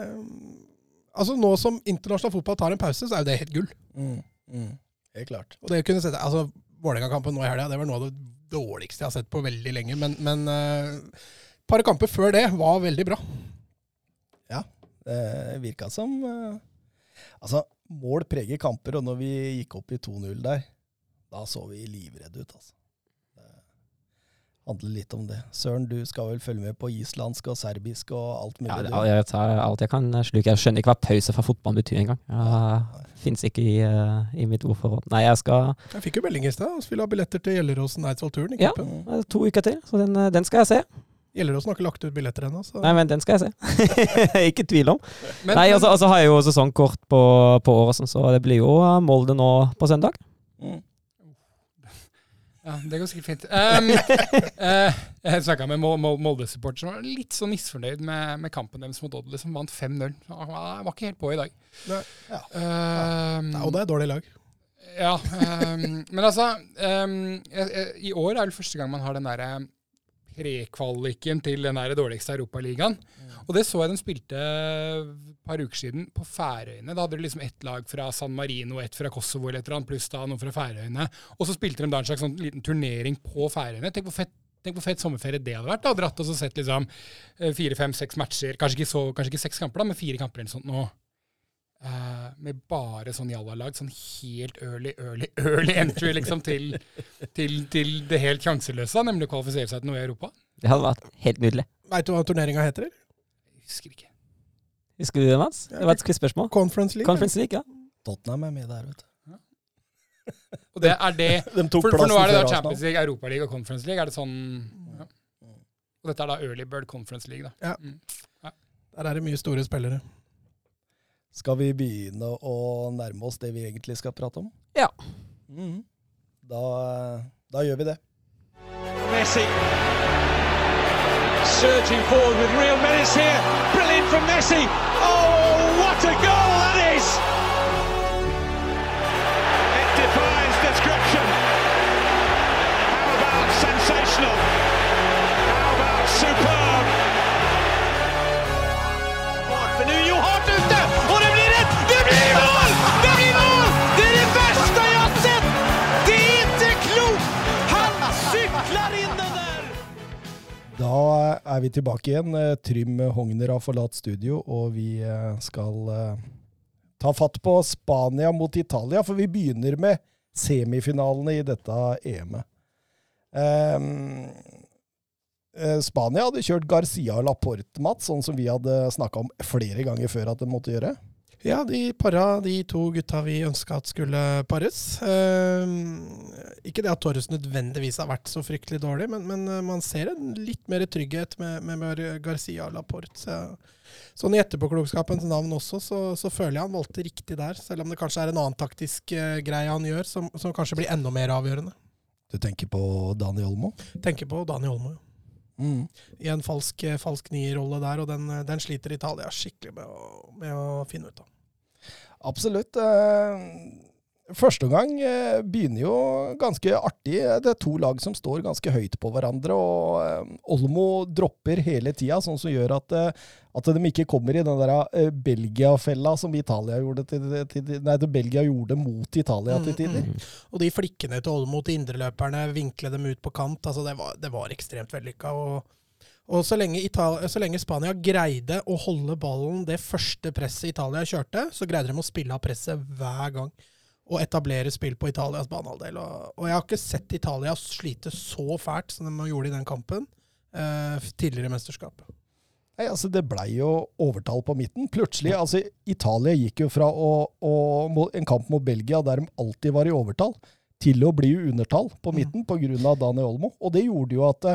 altså Nå som internasjonal fotball tar en pause, så er jo det helt gull. Mm, mm, helt klart. Og det å kunne sette, altså Vålerenga-kampen nå i helga det var noe av det dårligste jeg har sett på veldig lenge. Men, men uh, et par kamper før det var veldig bra. Ja, Det virka som uh, Altså, mål preger kamper, og når vi gikk opp i 2-0 der, da så vi livredde ut, altså. Handler litt om det. Søren, du skal vel følge med på islandsk og serbisk og alt mulig? Ja, det- jeg tar alt jeg kan sluke. Jeg skjønner ikke hva pause fra fotball betyr engang. Det Fins ikke i, eh, i mitt ordforråd. Nei, jeg skal Jeg fikk jo melding i stad. Vi vil ha billetter til Gjelleråsen Eidsvoll-turen. Ja. eh, to uker til, så den, eh, den skal jeg se. Gjelleråsen har ikke lagt ut billetter ennå. så- Nei, men den skal jeg se. ikke tvil om. Men, Nei, og så har jeg jo sesongkort på, på året, så det blir jo eh, Molde nå på søndag. Mm. Ja, det går sikkert fint. Um, uh, jeg snakka med Mol- Mol- Molde-supporter som var litt så misfornøyd med, med kampen deres mot Odd. som vant 5-0. Så Han var ikke helt på i dag. Nei. Ja. Um, ja. og det er dårlig lag. Ja, um, men altså jeg, jeg, I år er det første gang man har den derre prekvaliken til den der dårligste Europaligaen. Og det så jeg de spilte et par uker siden på Færøyene. Da hadde de liksom ett lag fra San Marino, ett fra Kosovo eller et eller annet, pluss da noen fra Færøyene. Og så spilte de da en slags sånn liten turnering på Færøyene. Tenk hvor fett Tenk hvor fett sommerferie det hadde vært. da, Dratt og så sett liksom eh, fire, fem, seks matcher. Kanskje ikke, så, kanskje ikke seks kamper, da, men fire kamper eller sånt nå. Eh, med bare sånn jallalag. Sånn helt early, early, early entry liksom til, til, til det helt sjanseløse, nemlig å kvalifisere seg til noe i Europa. Det hadde vært helt nydelig. Veit du hva turneringa heter? eller? Jeg husker ikke. Husker du det, Mats? Det var et quiz-spørsmål. Conference League? Conference League, ja. Tottenham er med der, vet du. Og det er det De tok For, for nå er det da. Champions League, Europa League og Conference League. Er det sånn ja. Og dette er da Early Bird Conference League, da. Ja. Mm. Der er det mye store spillere. Skal vi begynne å nærme oss det vi egentlig skal prate om? Ja. Mm. Da, da gjør vi det. Messi. Surging forward with real menace here. Brilliant from Messi. Oh, what a goal Er vi tilbake igjen. Eh, Trym Hogner har forlatt studio, og vi eh, skal eh, ta fatt på Spania mot Italia, for vi begynner med semifinalene i dette EM-et. Eh, Spania hadde kjørt Garcia og Laporte, Mats, sånn som vi hadde snakka om flere ganger før at de måtte gjøre. Ja, de para de to gutta vi ønska at skulle pares. Eh, ikke det at Torres nødvendigvis har vært så fryktelig dårlig, men, men eh, man ser en litt mer trygghet med, med, Garcia Laporte. Så, sånn i etterpåklokskapens navn også, så, så føler jeg han valgte riktig der. Selv om det kanskje er en annen taktisk eh, greie han gjør, som, som kanskje blir enda mer avgjørende. Du tenker på Dani Olmo? Tenker på Dani Olmo. Mm. I en falsk, eh, falsk nierrolle der, og den, eh, den sliter Italia skikkelig med å, med å finne ut av. Absolutt. Eh, Første omgang eh, begynner jo ganske artig. Det er to lag som står ganske høyt på hverandre, og eh, Olmo dropper hele tida, sånn som gjør at, at de ikke kommer i den der Belgia-fella som Italia gjorde til, til, nei, det Belgia gjorde mot Italia til tider. Mm, Og de flikkene til Olmo til indreløperne, vinkle dem ut på kant, altså det var, det var ekstremt vellykka. Og, og så, lenge Italia, så lenge Spania greide å holde ballen det første presset Italia kjørte, så greide de å spille av presset hver gang. Og etablere spill på Italias banehalvdel. Og, og jeg har ikke sett Italia slite så fælt som de gjorde i den kampen eh, tidligere i mesterskapet. Nei, altså Det blei jo overtall på midten. Plutselig, altså Italia gikk jo fra å, å, en kamp mot Belgia der de alltid var i overtall, til å bli undertall på midten pga. Dani Olmo. Og det gjorde jo at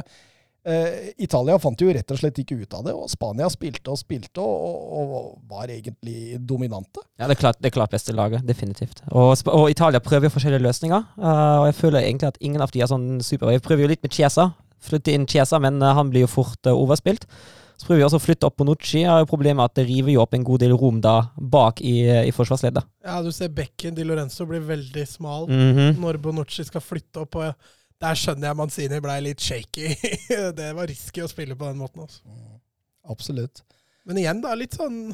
eh, Italia fant jo rett og slett ikke ut av det, og Spania spilte og spilte og, og, og var egentlig dominante. Ja, det er klart, det er klart beste laget, definitivt. Og, og Italia prøver jo forskjellige løsninger. uh, og jeg føler egentlig at ingen av de er sånn super. Jeg prøver jo litt med Chiesa. Flytte inn Chiesa, men uh, han blir jo fort uh, overspilt. Så prøver vi også å flytte opp Bonucci. Jeg har jo problemet med at det river jo opp en god del rom da bak i, i forsvarsleddet. Ja, du ser bekken Di Lorenzo blir veldig smal. Mhm. når Bonucci skal flytte opp. og Der skjønner jeg Manzini ble litt shaky. det var risky å spille på den måten. Altså. Absolutt. Men igjen, da, litt sånn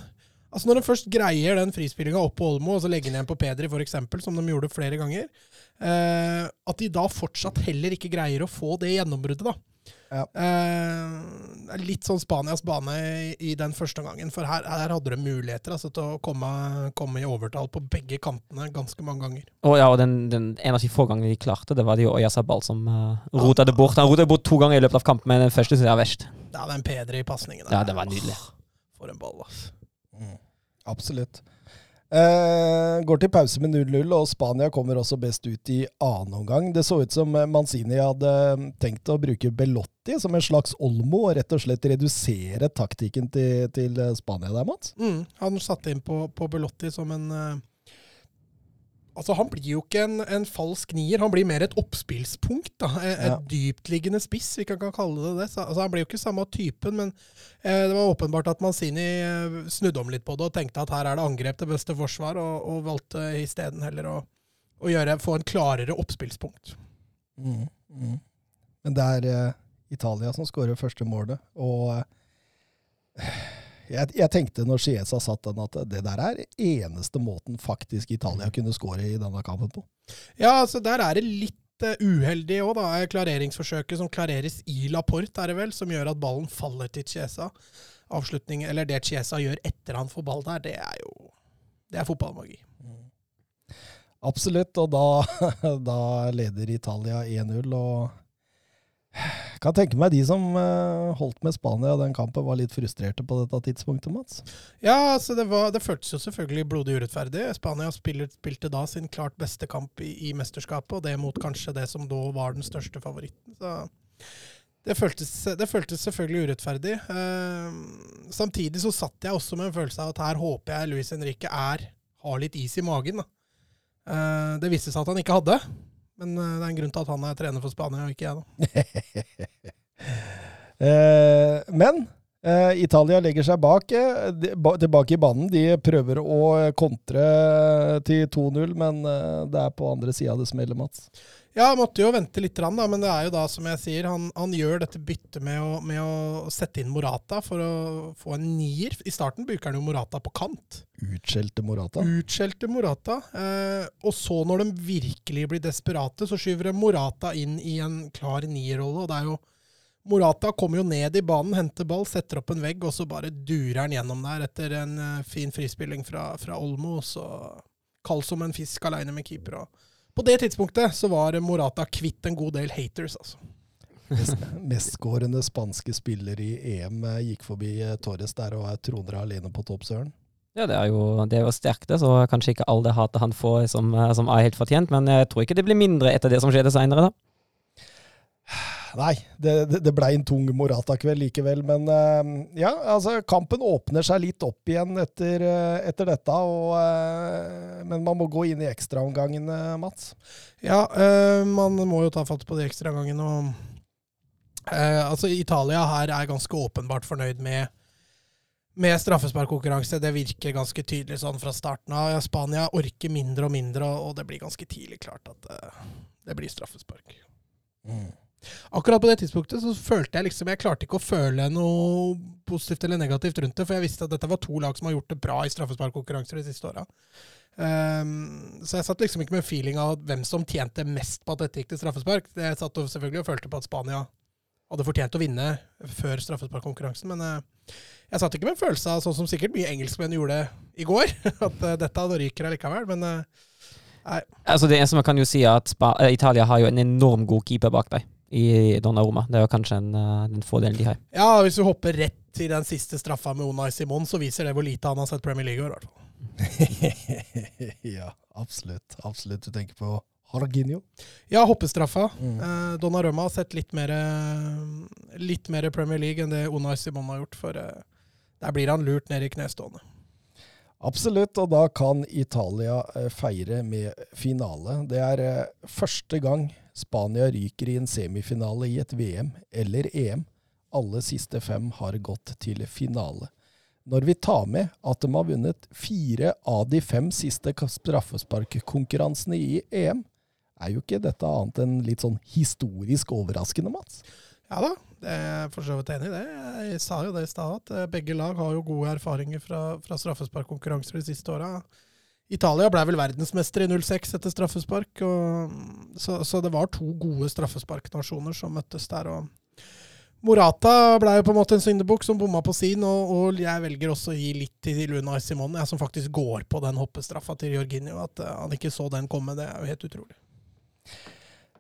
Altså Når de først greier den frispillinga opp på Olmo, og så legger den igjen på Pedri, f.eks., som de gjorde flere ganger, eh, at de da fortsatt heller ikke greier å få det gjennombruddet, da. Ja. Eh, litt sånn Spanias bane i, i den første omgangen, for her, her hadde de muligheter altså, til å komme, komme i overtall på begge kantene ganske mange ganger. Og ja, og den, den en av de få gangene de klarte, det var det jo Oyasabal som uh, rota det bort. Han rota det bort to ganger i løpet av kampen, men den første syns jeg er verst. Ja, den Pedri-pasningen Ja, det var nydelig. For en ball, altså. Mm. Absolutt. Eh, går til pause med 0-0, og Spania kommer også best ut i annen omgang. Det så ut som eh, Manzini hadde tenkt å bruke Belotti som en slags Olmo, og rett og slett redusere taktikken til, til Spania der, Mats. Mm, han satte inn på, på Belotti som en eh, Altså, han blir jo ikke en, en falsk nier, han blir mer et oppspillspunkt. da, Et, Ja. dyptliggende spiss, vi kan kalle det det. Så, altså, han blir jo ikke samme typen, men eh, det var åpenbart at Manzini eh, snudde om litt på det og tenkte at her er det angrep til beste forsvar, og, og valgte isteden heller å, å gjøre, få en klarere oppspillspunkt. Mm. Mm. Men det er eh, Italia som skårer første målet, og eh, jeg, jeg tenkte når Chiesa satt den, at det der er eneste måten faktisk Italia kunne skåre i denne kampen på. Ja, altså der er det litt eh, uheldig òg, da. Klareringsforsøket som klareres i Laporte, er det vel, som gjør at ballen faller til Chiesa. Avslutning, eller det Chiesa gjør etter han får ball der, det er jo Det er fotballmagi. Absolutt, og da, da leder Italia 1-0. og kan tenke meg de som eh, holdt med Spania den kampen, var litt frustrerte på dette tidspunktet, Mats. Ja, altså det, var, det føltes jo selvfølgelig blodig urettferdig. Spania spiller, spilte da sin klart beste kamp i, i mesterskapet, og det mot kanskje det som da var den største favoritten. Det føltes, det føltes selvfølgelig urettferdig. Uh, samtidig så satt jeg også med en følelse av at her håper jeg Luis Henrique er, har litt is i magen. Eh, det viste seg at han ikke hadde. Men eh, det er en grunn til at han er trener for Spania, og ikke jeg, da. Eh, men eh, Italia legger seg bak, tilbake i banen. De prøver å kontre til 2-0, men det er på andre sida det smeller, Mats. Ja, måtte jo vente litt, da, men det er jo da, som jeg sier, han, han gjør dette byttet med å, med å sette inn Morata for å få en nier. I starten bruker han jo Morata på kant. Utskjelte Morata. Utskjelte Morata. Eh, og så, når de virkelig blir desperate, så skyver de Morata inn i en klar nierrolle. Og det er jo Morata kommer jo ned i banen, henter ball, setter opp en vegg, og så bare durer han gjennom der etter en uh, fin frispilling fra, fra Olmo. Så kald som en fisk aleine med keeper. og på det tidspunktet så var Morata kvitt en god del haters, altså. Mestskårende spanske spiller i EM eh, gikk forbi eh, Torres der og er troner alene på topp, Søren. Ja, det er jo, det er jo sterkt. Så kanskje ikke all det hatet han får som, eh, som, er helt fortjent. Men jeg tror ikke det blir mindre etter det som skjedde seinere, da. Nei, det, det, ble en tung Morata-kveld likevel. Men uh, ja, altså kampen åpner seg litt opp igjen etter, uh, etter dette. Og, uh, men man må gå inn i ekstraomgangene, Mats. Ja, man må jo ta fatt på de ekstraomgangene. altså, Italia her er ganske åpenbart fornøyd med med straffesparkkonkurranse. Det virker ganske tydelig sånn fra starten av. Spania orker mindre og mindre, og det blir ganske tidlig klart at det blir straffespark. Mm. Akkurat på det tidspunktet så følte jeg liksom Jeg klarte ikke å føle noe positivt eller negativt rundt det, for jeg visste at dette var to lag som har gjort det bra i straffesparkkonkurranser de siste åra. Um, så jeg satt liksom ikke med feeling av hvem som tjente mest på at dette gikk til straffespark. Jeg satt selvfølgelig og følte på at Spania hadde fortjent å vinne før straffesparkkonkurransen, men uh, jeg satt ikke med en følelse av, sånn som sikkert mye engelskmenn gjorde i går, at uh, dette ryker allikevel. Men uh, nei. Altså det eneste man kan jo si, er at Spa Italia har jo en enorm god keeper bak deg i Donnaroma. Det er jo kanskje en, uh, den fordelen de har. Ja, hvis du hopper rett til den siste straffa med Unai Simon, så viser det hvor lite han har sett Premier League i år, hvert fall. ja, absolutt. Absolutt. Du tenker på Harginho? Ja, hoppestraffa. Mm. Eh, Donnarumma har sett litt mer, litt mer Premier League enn det Unai Simon har gjort, for eh, der blir han lurt ned i knestående. Absolutt, og da kan Italia eh, feire med finale. Det er eh, første gang Spania ryker i en semifinale i et VM eller EM. Alle siste fem har gått til finale. Når vi tar med at de har vunnet fire av de fem siste straffesparkkonkurransene i EM, er jo ikke dette annet enn litt sånn historisk overraskende, Mats? Ja da, det er jeg for så vidt enig i det. Jeg sa jo det i stad, at eh, begge lag har jo gode erfaringer fra, fra straffesparkkonkurranser de siste åra. Italia ble vel verdensmester i 06 etter straffespark. Og, så, så, det var to gode straffesparknasjoner som møttes der. og Morata ble jo på en måte en syndebukk som bomma på sin, og, og, jeg velger også å gi litt til Luna Simone, jeg som faktisk går på den hoppestraffa til Jorginho. At uh, han ikke så den komme, det er jo helt utrolig.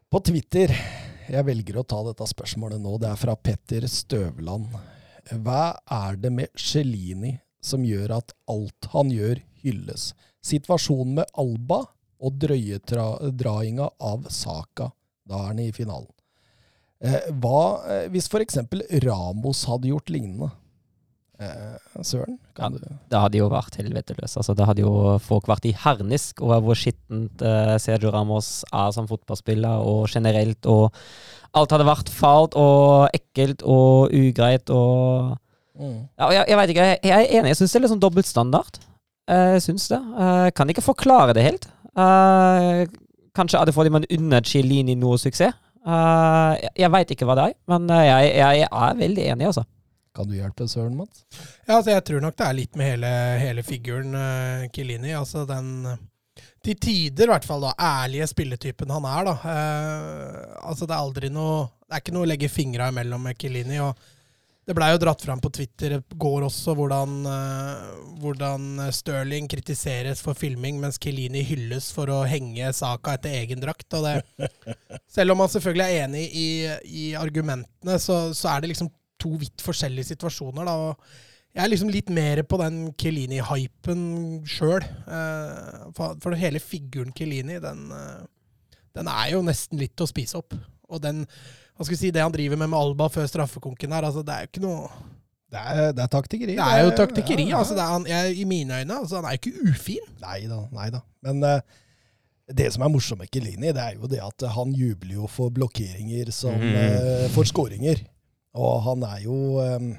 På Twitter, jeg velger å ta dette spørsmålet nå, det er fra Petter Støvland. Hva er det med Celini som gjør at alt han gjør, hylles? Situasjonen med Alba og drøyedrainga av Saka. Da er han i finalen. Eh, hva eh, hvis f.eks. Ramos hadde gjort lignende? Eh, Søren? Ja, det hadde jo vært helveteløst. Altså, da hadde jo folk vært i harnisk over hvor skittent eh, Sergio Ramos er som fotballspiller, og generelt. Og alt hadde vært falt og ekkelt og ugreit og mm. ja, jeg, jeg veit ikke. Jeg, jeg, er enig. Jeg syns det er litt sånn dobbeltstandard. Jeg syns det. Jeg kan ikke forklare det helt. Kanskje er det fordi man unner Chiellini noe suksess. Jeg veit ikke hva det er, men jeg, jeg er veldig enig, altså. Kan du hjelpe Søren, Mats? Ja, altså jeg tror nok det er litt med hele, hele figuren uh, Chiellini. Altså den til tider, i hvert fall, da, ærlige spilletypen han er. da. Uh, altså Det er aldri noe Det er ikke noe å legge fingra imellom med Chiellini. og det blei jo dratt fram på Twitter i går også hvordan, uh, hvordan Stirling kritiseres for filming, mens Kelini hylles for å henge saka etter egen drakt. Selv om man selvfølgelig er enig i, i argumentene, så, så er det liksom to vidt forskjellige situasjoner. da, jeg er liksom litt mer på den Kelini-hypen sjøl. Eh, for, hele figuren Kelini, den, eh, den er jo nesten litt å spise opp. Og den, hva skal vi si, det han driver med med Alba før straffekonken her, altså det er jo ikke noe Det er, det er taktikkeri. Det er jo taktikkeri. Ja, ja. altså det er han, jeg, I mine øyne. altså Han er jo ikke ufin. Nei da, nei da. Men uh, det som er morsomt med Kelini, det er jo det at han jubler jo for blokkeringer som mm. uh, for skåringer. Og han er jo um,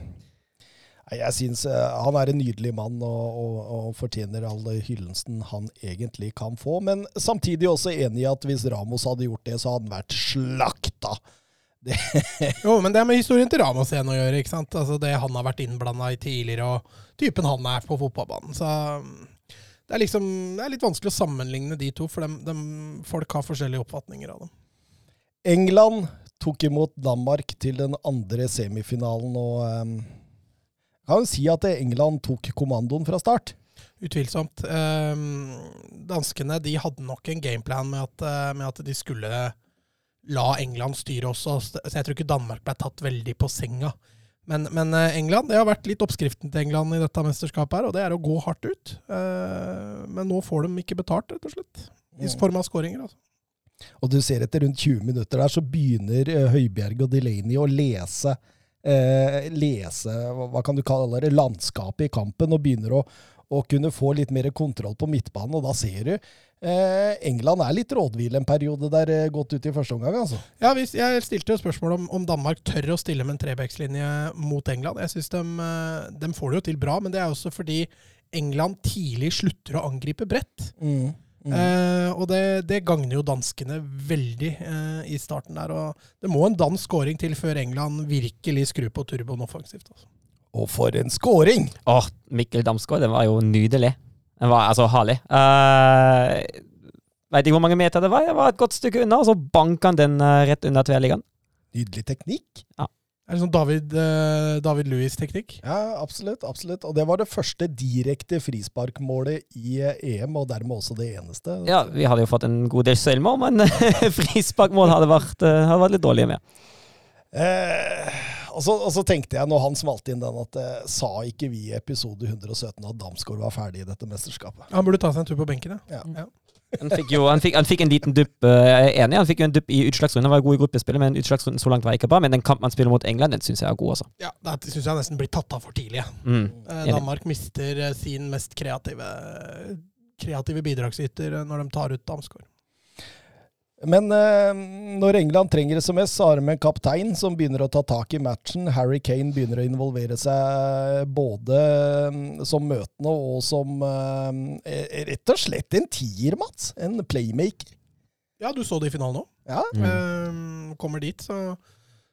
Jeg syns uh, han er en nydelig mann og, og, og fortjener all hyllesten han egentlig kan få. Men samtidig også enig i at hvis Ramos hadde gjort det, så hadde han vært slakta. Jo, men det er med historien til Ramos igjen å gjøre. ikke sant? Altså Det han har vært innblanda i tidligere, og typen han er på fotballbanen. Så um, det er liksom, det er litt vanskelig å sammenligne de to, for dem, dem, folk har forskjellige oppfatninger av dem. England tok imot Danmark til den andre semifinalen, og um, kan jo si at England tok kommandoen fra start. Utvilsomt. Um, danskene de hadde nok en gameplan med at, eh, med at de skulle la England styre også, så jeg tror ikke Danmark ble tatt veldig på senga. Men, men eh, England, det har vært litt oppskriften til England i dette mesterskapet, her, og det er å gå hardt ut. Eh, men nå får de ikke betalt, rett og slett. I form av skåringer. Altså. Og du ser etter rundt 20 minutter der, så begynner eh, Høibjerg og Delaney å lese eh, lese, hva kan du kalle det, landskapet i kampen, og begynner å, å kunne få litt mer kontroll på midtbanen. Og da ser du eh, England er litt rådvill en periode der, eh, godt ut i første omgang, altså. Ja, hvis, Jeg stilte jo spørsmål om, om Danmark tør å stille med en trebekslinje mot England. Jeg synes de, eh, de får det jo til bra, men det er også fordi England tidlig slutter å angripe bredt. Mm. Eh, og det, det gagner jo danskene veldig eh, i starten der. Og det må en dansk scoring til før England virkelig skrur på turboen offensivt. Altså. Og for en scoring! Åh, Mikkel Damsgaard, den var jo nydelig. Den var altså herlig. Uh, Veit ikke hvor mange meter det var. Jeg var et godt stykke unna, og så banka han den uh, rett under tverrliggeren. Nydelig teknikk. Ja. Er det sånn David, uh, David Louis-teknikk? Ja, absolutt. absolutt. Og det var det første direkte frisparkmålet i eh, EM, og dermed også det eneste. Ja, vi hadde jo fått en god del selvmål, men frisparkmål hadde vært, eh, hadde vært litt dårlige med. Eh, og, så, og så tenkte jeg, når han smalt inn den, at eh, sa ikke vi i episode 117 at Damsgaard var ferdig i dette mesterskapet? Han burde ta seg en tur på benken, ja. Ja. Ja. Han fikk jo han fikk, han fikk en liten dupp, eh, jeg er enig, han fikk jo en dupp i utslagsrunden. Han var god i gruppespillet, men utslagsrunden så langt var ikke bra. Men den kampen han spiller mot England, den syns jeg er god, altså. Ja, Det syns jeg nesten blir tatt av for tidlig. Mm. Eh, Danmark mister eh, sin mest kreative, kreative bidragsyter eh, når de tar ut Damsgaard. Men eh, når England trenger det som mest, så har de en kaptein som begynner å ta tak i matchen. Harry Kane begynner å involvere seg både eh, som møtende og som eh, rett og slett en tier, Mats. En playmaker. Ja, du så det i finalen òg. Ja, Mm. Eh, kommer dit, så,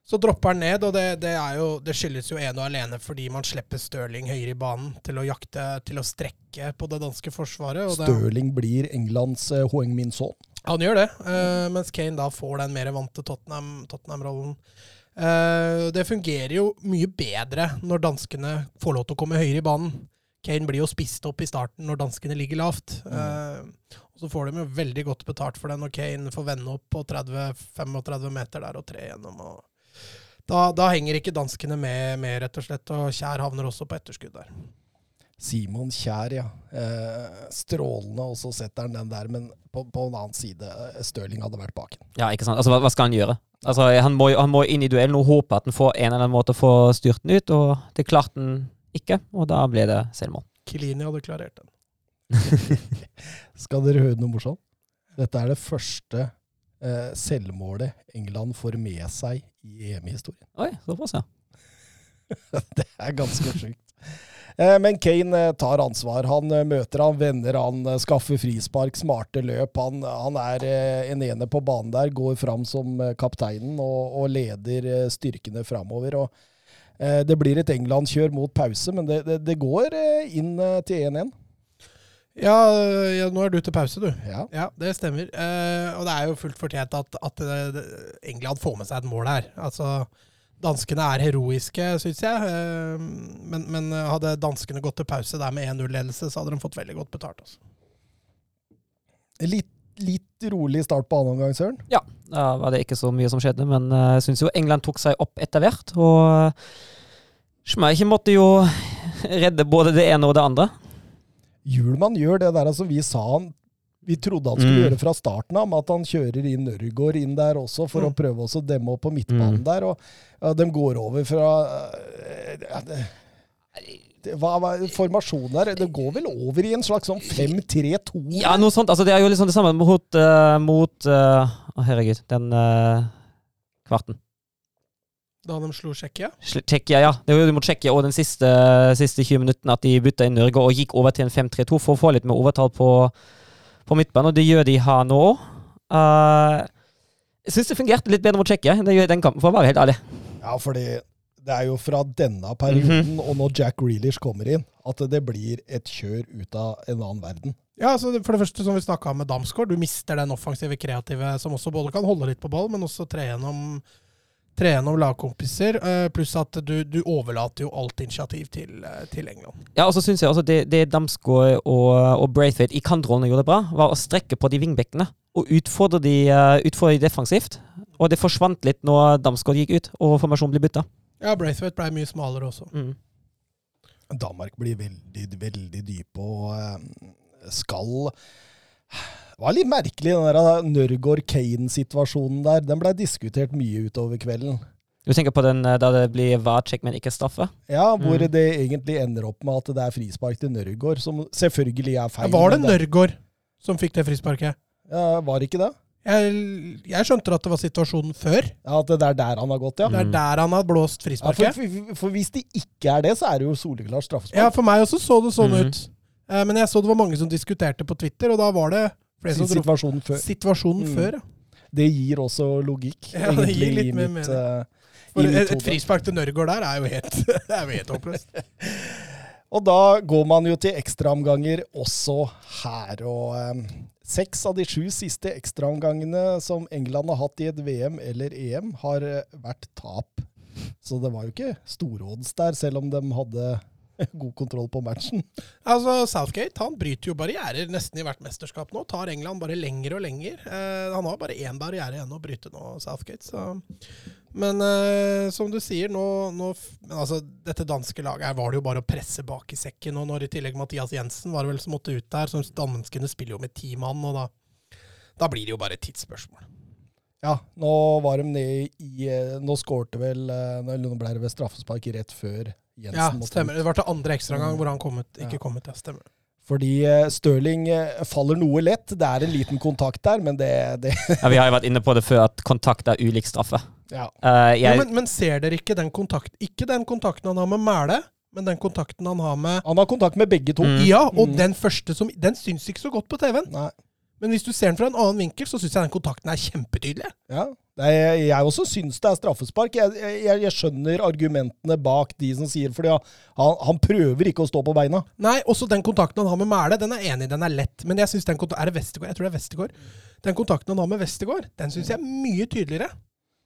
så dropper han ned. Og det, det, er jo, det skyldes jo ene og alene fordi man slipper Stirling høyere i banen til å jakte, til å strekke på det danske forsvaret. Og det, Stirling blir Englands uh, Hoeng Min Son. Han gjør det, uh, mens Kane da får den mer vante Tottenham- Tottenham-rollen. Eh, det fungerer jo mye bedre når danskene får lov til å komme høyere i banen. Kane blir jo spist opp i starten når danskene ligger lavt. Eh, og så får de jo veldig godt betalt for det når Kane får vende opp på 30-35 meter der og tre gjennom. Og da, da henger ikke danskene med, med, rett og slett, og Kjær havner også på etterskudd der. Simon Kjær, ja. Eh, strålende, og så setter han den der. Men på, på en annen side, eh, Stirling hadde vært baken. Ja, ikke sant. Altså, hva, hva skal han gjøre? Altså, han må, han må inn i duellen og håpe at han får en eller annen måte å få styrt den ut, og det klarte han ikke, og da ble det selvmål. Kilini hadde klarert den. Skal dere høre noe morsomt? Dette er det første eh, selvmålet England får med seg i EM-historien. Oi, såpass, ja. Det er ganske sjukt. Eh, Men Kane eh, tar ansvar. Han eh, møter han, venner han, skaffer frispark, smarte løp. Han, han er en ene på banen der, går fram som kapteinen og, og leder styrkene framover. Og, det blir et England-kjør mot pause, men det, det, det går inn til 1-1. Ja, ja, nå er du til pause, du. Ja. Ja, det stemmer. Eh, og det er jo fullt fortjent at, at England får med seg et mål her. Altså, danskene er heroiske, syns jeg. Eh, men, men hadde danskene gått til pause der med 1-0-ledelse, så hadde de fått veldig godt betalt. Altså. Litt, litt rolig start på annen omgang, Søren. Ja, Da var det ikke så mye som skjedde, men eh, jeg syns jo England tok seg opp etter hvert. Og uh, Schmeichel måtte jo redde både det ene og det andre. Hjulmann gjør det der altså vi sa han vi trodde han skulle Mm. gjøre fra starten av, med at han kjører inn Nørgaard inn der også, for Mm. å prøve også å demme opp på midtbanen Mm. der. Og ja, de går over fra ja, det, det, Hva er formasjonen der? Det går vel over i en slags sånn 5-3-2? Ja, noe sånt. Altså, det er jo liksom det samme mot, mot uh, Å, herregud. Den uh, kvarten. Da de slo Tsjekkia. Tsjekkia, ja. Det var jo mot Tsjekkia og den siste, siste 20 minuttene at de bytta inn Norge og gikk over til en 5-3-2 for å få litt mer overtall på, på midtbanen, og det gjør de her nå òg. jeg syns det fungerte litt bedre mot Tsjekkia enn det gjør i den kampen, for å være helt ærlig. Ja, fordi det er jo fra denne perioden, Mhm. og når Jack Grealish kommer inn, at det blir et kjør ut av en annen verden. Ja, altså For det første, som vi snakka om med Damsgaard, du mister den offensive, kreative som også både kan holde litt på ball, men også tre gjennom, tre gjennom lagkompiser. eh, Pluss at du, du overlater jo alt initiativ til, eh, til England. Ja, og så syns jeg også det, det Damsgaard og, og Braithwaite i kantrollen gjorde bra, var å strekke på de vingbekkene og utfordre de, eh, utfordre de defensivt. Og det forsvant litt når Damsgaard gikk ut og formasjonen ble bytta. Ja, Braithwaite ble mye smalere også. Mm. Danmark blir veldig, veldig dype og skal Det var litt merkelig, den der Nørgaard-Kane-situasjonen der. Den ble diskutert mye utover kvelden. Du tenker på den eh, da det blir VAR-check, men ikke straffe? Ja, hvor Mm. det egentlig ender opp med at det er frispark til Nørgaard, som selvfølgelig er feil. Var det Nørgaard som fikk det frisparket? Ja, var det ikke det? Jeg, jeg skjønte at det var situasjonen før. Ja, At det er der han har gått, ja. Det er Mm. der han har blåst ja for, frisparket. for, for hvis det ikke er det, så er det jo soleklart straffespark. Ja, for meg også så det sånn mm. ut. Eh, Men jeg så det var mange som diskuterte på Twitter, og da var det Situasjonen før. situasjonen Mm. før. Ja. Det gir også logikk, Ja, det gir egentlig, litt i mer mitt, eh, i mitt et, et frispark til Nørgaard der er jo helt, det er jo helt håpløst. Og da går man jo til ekstraomganger også her. Og um, seks av de sju siste ekstraomgangene som England har hatt i et VM eller EM, har eh, vært tap. Så det var jo ikke storodds der, selv om de hadde god kontroll på matchen. Altså, Southgate han bryter jo barrierer nesten i hvert mesterskap nå. Tar England bare lenger og lenger. Eh, han har bare én barriere igjen å bryte nå, Southgate. Så. Men eh, som du sier, nå, nå men altså, Dette danske laget her var det jo bare å presse bak i sekken. Og når i tillegg Mathias Jensen var det vel som måtte ut der, så danskene spiller jo med ti mann, og da, da blir det jo bare et tidsspørsmål. Ja, nå var de nede i eh, Nå skårte vel eh, Nå ble det ved straffespark rett før Jensen Ja, stemmer. Det var til andre ekstraomgang Mm. hvor han kommet, ikke Ja. kommet. Ja, stemmer. Fordi eh, Stirling eh, faller noe lett. Det er en liten kontakt der, men det, det Ja, vi har jo vært inne på det før, at kontakt er ulik straffe. Ja. Eh, Ja, jeg, men, men ser dere ikke den kontakten? ikke den kontakten han har med Mæle, men den kontakten han har med Han har kontakt med begge to. Mm. Ja, og Mm. den første som Den syns ikke så godt på TV-en. Men hvis du ser den fra en annen vinkel, så syns jeg den kontakten er kjempetydelig. Ja. Er, jeg også syns det er straffespark. Jeg, jeg, jeg skjønner argumentene bak de som sier fordi han, han prøver ikke å stå på beina. Nei, også den kontakten han har med Mæle, den er enig, den er lett. Men jeg synes den kontakten Er det Vestegård? Jeg tror det er Vestegård. Den kontakten han har med Vestergaard, den syns jeg er mye tydeligere.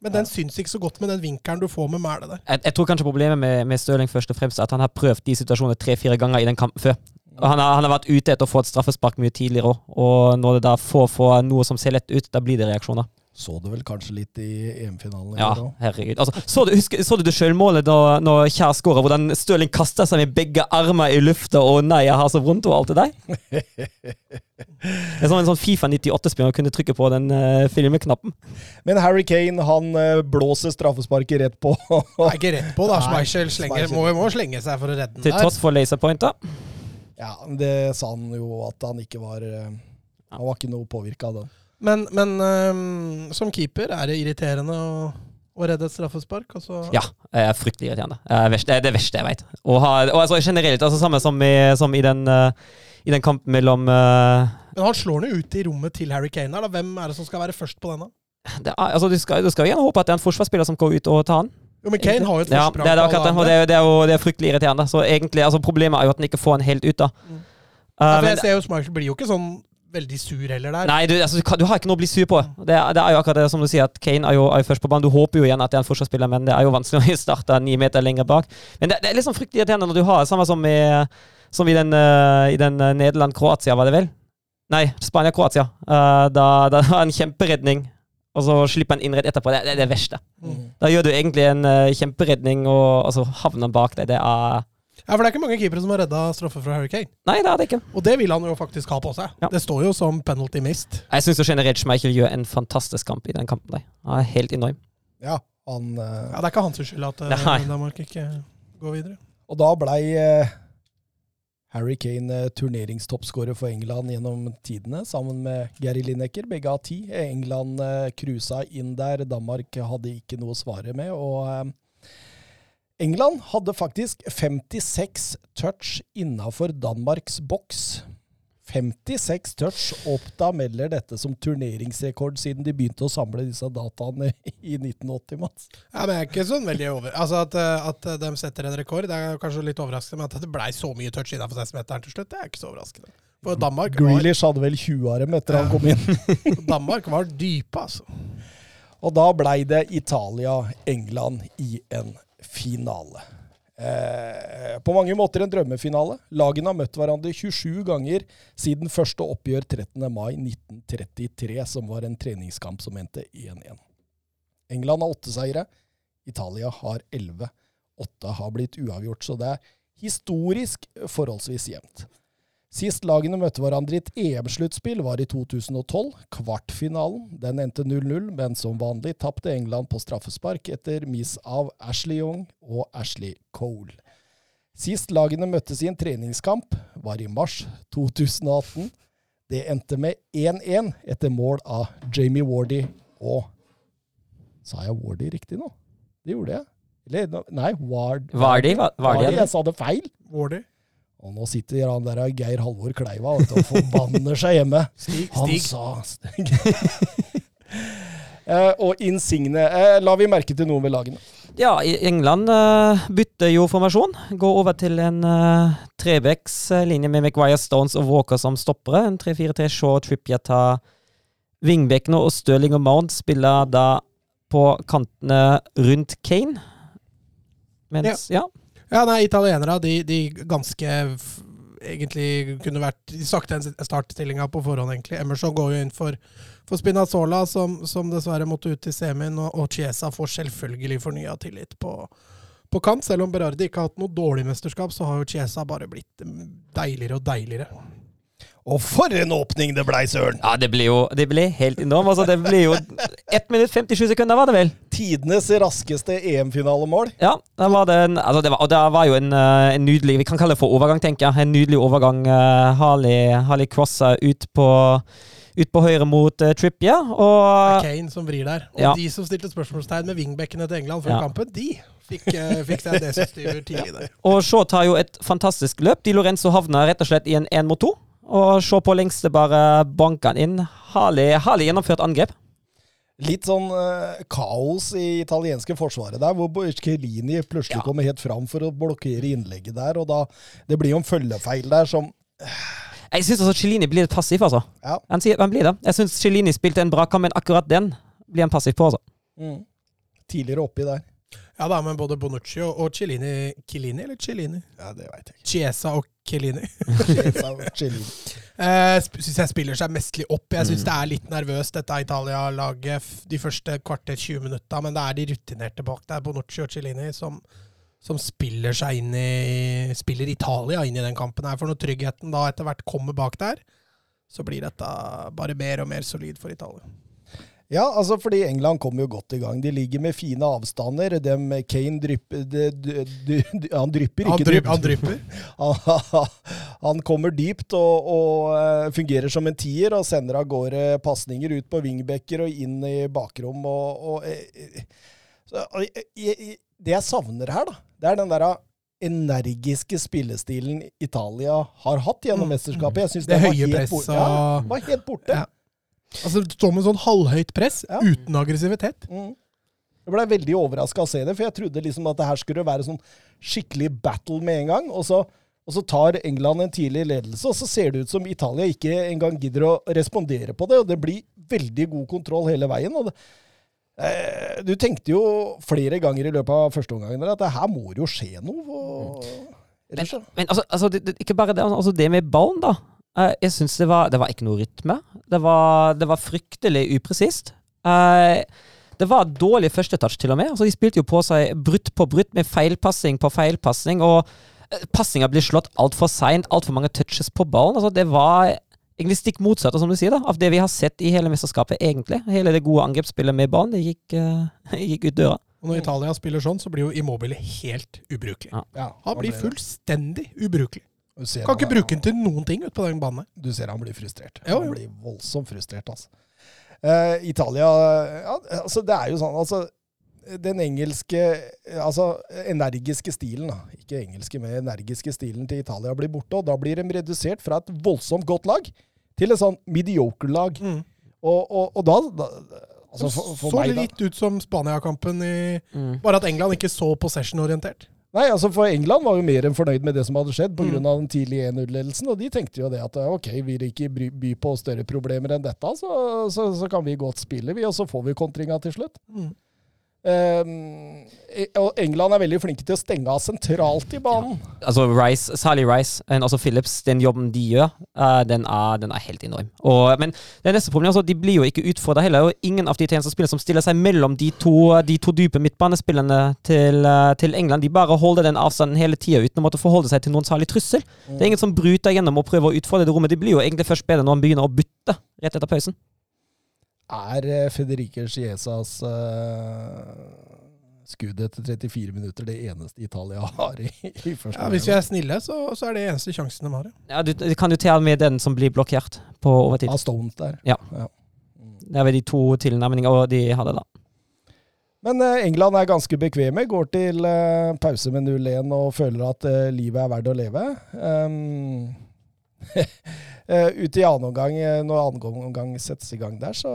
Men den syns ikke så godt med den vinkelen du får med Mæle der. jeg, jeg tror kanskje problemet med, med Stirling først og fremst er at han har prøvd de situasjonene tre-fire ganger i den kampen før. Og han har, han har vært ute etter å få et straffespark mye tidligere òg, og når det da får få noe som ser lett ut, da blir det reaksjoner. Så du vel kanskje litt i EM-finalen? Ja, år herregud. Altså, så, du, husker, så du det sjølmålet da når Kjær skåra, hvor den Stirling kasta seg med begge armer i lufta og 'nei, jeg har så vondt' og alt det der? Er som en sånn Fifa 98-spiller kunne trykke på den uh, filmeknappen. Men Harry Kane han uh, blåser straffesparket rett på. Er ikke rett på, da. Nei, Schmeichel slenger, må, må slenge seg for å redde den Til der. tross for laserpointa. ja, det sa han jo at han ikke var uh, Han var ikke noe påvirka av det. Men, men um, som keeper er det irriterende å, å redde et straffespark. Altså. Ja, er fryktelig irriterende. Det er det er verste jeg vet. Og, ha, og altså, generelt, altså samme som i, som i den, uh, i den kampen mellom uh, Men han slår den ut i rommet til Harry Kane her. Da. Hvem er det som skal være først på denne? er, altså, du, skal, du skal gjerne håpe at det er en forsvarsspiller som går ut og tar den. Jo, men Kane har jo et Ja, det er det det. det, er- det, jo, det er fryktelig irriterende. Så egentlig, altså, Problemet er jo at han ikke får den helt ut, da. Mm. Uh, Ja, for men- jeg ser jo Schmeichel blir jo ikke sånn veldig sur heller der. Nei, du, altså, du, har ikke noe å bli sur på. Det, det er jo akkurat det som du sier, at Kane er jo, er jo først på banen. Du håper jo igjen at det er en forsvarsspiller, men det er jo vanskelig å starte ni meter lenger bak. Men det, det er litt sånn fryktelig irriterende når du har samme som i, som i den, uh, den uh, Nederland-Kroatia, var det vel? Nei, Spania-Kroatia. Uh, da, da har en kjemperedning, og så slipper han inn rett etterpå. Det, det er det verste. Mm. Da gjør du egentlig en uh, kjemperedning, og så havner han bak deg. Det er Ja, for det er ikke mange keepere som har redda straffe fra Harry Kane. Nei, det er det ikke. Og det vil han jo faktisk ha på seg. Ja. Det står jo som penalty mist. Jeg syns generelt Schmeichel gjør en fantastisk kamp i den kampen. Der. Han er helt enorm. Ja, han uh... Ja, Det er ikke hans skyld at uh, Danmark ikke går videre. Og da blei uh, Harry Kane eh, turneringstoppskårer for England gjennom tidene, sammen med Gary Lineker. Begge har ti. England eh, cruisa inn der. Danmark hadde ikke noe å svare med. Og eh, England hadde faktisk 56 touch innafor Danmarks boks. 56 touch. Oppda melder dette som turneringsrekord siden de begynte å samle disse dataene i 1980. Mats. Ja, men jeg er ikke sånn veldig over... Altså At, uh, at de setter en rekord, det er kanskje litt overraskende. Men at det blei så mye touch innafor 16-meteren til slutt, det er ikke så overraskende. For Danmark var, Grealish hadde vel 20 av dem etter han kom inn. Danmark var dype, altså. Og da blei det Italia-England i en finale. Eh, på mange måter en drømmefinale. Lagene har møtt hverandre 27 ganger siden første oppgjør 13. mai 1933, som var en treningskamp som endte 1-1. England har åtte seire. Italia har elleve. Åtte har blitt uavgjort, så det er historisk forholdsvis jevnt. Sist lagene møtte hverandre i et EM-sluttspill var i 2012, kvartfinalen. Den endte 0-0, men som vanlig tapte England på straffespark etter miss av Ashley Young og Ashley Cole. Sist lagene møttes i en treningskamp var i mars 2018. Det endte med 1-1 etter mål av Jamie Wardy og Sa jeg Wardy riktig nå? Det gjorde jeg. Eller, nei, Ward... Vardy, Vardy, Jeg sa det feil. Wardy. Og nå sitter han der Geir Halvor Kleiva og forbanner seg hjemme. Stig. Han Stig. sa eh, Og Insigne eh, La vi merke til noe ved lagene. Ja, i England uh, bytter jo formasjon. Går over til en uh, trebekslinje med Maguire, Stones og Walker som stoppere. En 3-4-3. Shaw Trippier tar vingbekkene, og Stirling og Mount spiller da på kantene rundt Kane. Mens, ja. Ja, nei, italienere, de, de ganske egentlig kunne vært De sagt den startstillinga på forhånd, egentlig. Emerson går jo inn for, for Spinazzola, som, som dessverre måtte ut i semien, og, og Chiesa får selvfølgelig fornya tillit på, på kant. Selv om Berardi ikke har hatt noe dårlig mesterskap, så har jo Chiesa bare blitt mm, deiligere og deiligere. Og for en åpning det blei, søren! ja, det blir jo det ble helt enormt. Altså, det blir jo 1 minutt 57 sekunder, var det vel? Tidenes raskeste EM-finalemål. Ja, da var det en, altså det var, og det var jo en, eh, en nydelig Vi kan kalle det for overgang, tenker jeg. En nydelig overgang. Uh, Harley, Harley crosser ut på, ut på høyre mot uh, Trippier, Det er Kane som vrir der. Og Ja. de som stilte spørsmålstegn med wingbackene til England før Ja. kampen, de fikk, uh, fikk seg en D-styver tidlig der. Og Shaw tar jo et fantastisk løp. Di Lorenzo havna rett og slett i en én mot to. Og se på lengste bare bankene han inn. Herlig, herlig gjennomført angrep. Litt sånn uh, kaos i italienske forsvaret der, hvor Chiellini plutselig Ja. kommer helt fram for å blokkere innlegget der. og da, Det blir jo en følgefeil der som Jeg syns altså Cellini blir litt passiv, altså. Ja. Han, sier, han blir det. Jeg syns Cellini spilte en bra kamp, men akkurat den blir han passiv på, altså. mm, Tidligere oppi der. Ja da, men både Bonucci og, Chiellini... Cellini Chiellini eller Cellini? Ja, det veit jeg ikke. Chiesa og Chiellini. Chiellini. Uh, syns jeg spiller seg mestlig opp. Jeg syns det er litt nervøst, dette Italia-laget, de første kvarter 20 minutta. Men det er de rutinerte bak der, Bonucci og Cellini, som, som spiller seg inn i Spiller Italia inn i den kampen her. For når tryggheten da etter hvert kommer bak der, så blir dette bare mer og mer solid for Italia. Ja, altså fordi England kommer jo godt i gang. De ligger med fine avstander. Dem Kane drypper de, de, de, Han drypper, ikke drypper. han drypper. Han, han kommer dypt og, og eh, fungerer som en tier og sender av gårde pasninger ut på wingbacker og inn i bakrom. Og, og, eh, så, eh, det jeg savner her, da, det er den derre energiske spillestilen Italia har hatt gjennom Mm, mesterskapet. Det den høye presset. Ja, var helt borte. Ja. Altså, det står med sånn halvhøyt press, Ja. uten aggressivitet. Mm. Jeg ble veldig overraska av å se det, for jeg trodde liksom at det her skulle være sånn skikkelig battle med en gang. Og så, og så tar England en tidlig ledelse, og så ser det ut som Italia ikke engang gidder å respondere på det. Og det blir veldig god kontroll hele veien. og det, eh, Du tenkte jo flere ganger i løpet av første omgang at det her må det jo skje noe. Og, men, Men altså, altså det, det, ikke bare det, altså det med ballen, da. Eh, jeg syns det, var- det var ikke noe rytme. Det var, det var fryktelig upresist. Eh, det var dårlig førstetouch, til og med. Altså, de spilte jo på seg brutt på brutt med feilpassing på feilpassing. Og eh, passinga blir slått altfor seint, altfor mange touches på ballen. Altså, det var egentlig stikk motsatt som du sier da, av det vi har sett i hele mesterskapet, egentlig. Hele det gode angrepsspillet med ballen, det gikk, uh, gikk ut døra. Og når Italia spiller sånn, så blir jo Immobile helt ubrukelig. Ja. Ja, Han blir fullstendig ubrukelig. Du ser Kan han- ikke bruke den til noen ting ute på den banen. Du ser han blir frustrert. Jo, Han blir voldsomt frustrert, altså. Uh, Italia ja, altså Det er jo sånn, altså Den engelske Altså energiske stilen, da. Ikke engelske, men energiske stilen til Italia blir borte. Og da blir de redusert fra et voldsomt godt lag til et sånn mediocre lag. Og, og, og da, da altså for, for så meg, da litt ut som Spania-kampen i Mm. Bare at England ikke så possession-orientert. Nei, altså for England var jo mer enn fornøyd med det som hadde skjedd pga. Mm. den tidlige 1-0-ledelsen. Og de tenkte jo det at ok, vil de ikke by på større problemer enn dette, så, så, så kan vi godt spille, vi, og så får vi kontringa til slutt. Mm. Ehm, e- og England er veldig flinke til å stenge av sentralt i banen. altså Rice, særlig Rice, men også Phillips, den jobben de gjør, eh, den, er, den er helt enorm. Og, men det neste problemet er altså, de blir jo ikke utfordra heller. Og ingen av de tjeneste spillerne som stiller seg mellom de to, de to dype midtbanespillerne til, eh, til England, de bare holder den avstanden hele tida uten å måtte forholde seg til noen særlig trussel. Det er ingen som bryter gjennom og prøver å utfordre det rommet. De blir jo egentlig først bedre når man begynner å bytte rett etter pausen. Er eh, Federica Chiesas uh, skudd etter 34 minutter det eneste Italia har i, i første Ja, hvis vi er snille, så, så er det eneste sjansen de har. ja. Ja, du, du kan jo til med den som blir blokkert på overtid. Av Stones der. Ja. Det er vel de to tilnærmingene de hadde da. Men eh, England er ganske bekvemme. Går til eh, pause med 0-1 og føler at eh, livet er verdt å leve. Um, eh, Ute i annen omgang, eh, når annen omgang settes i gang der, så,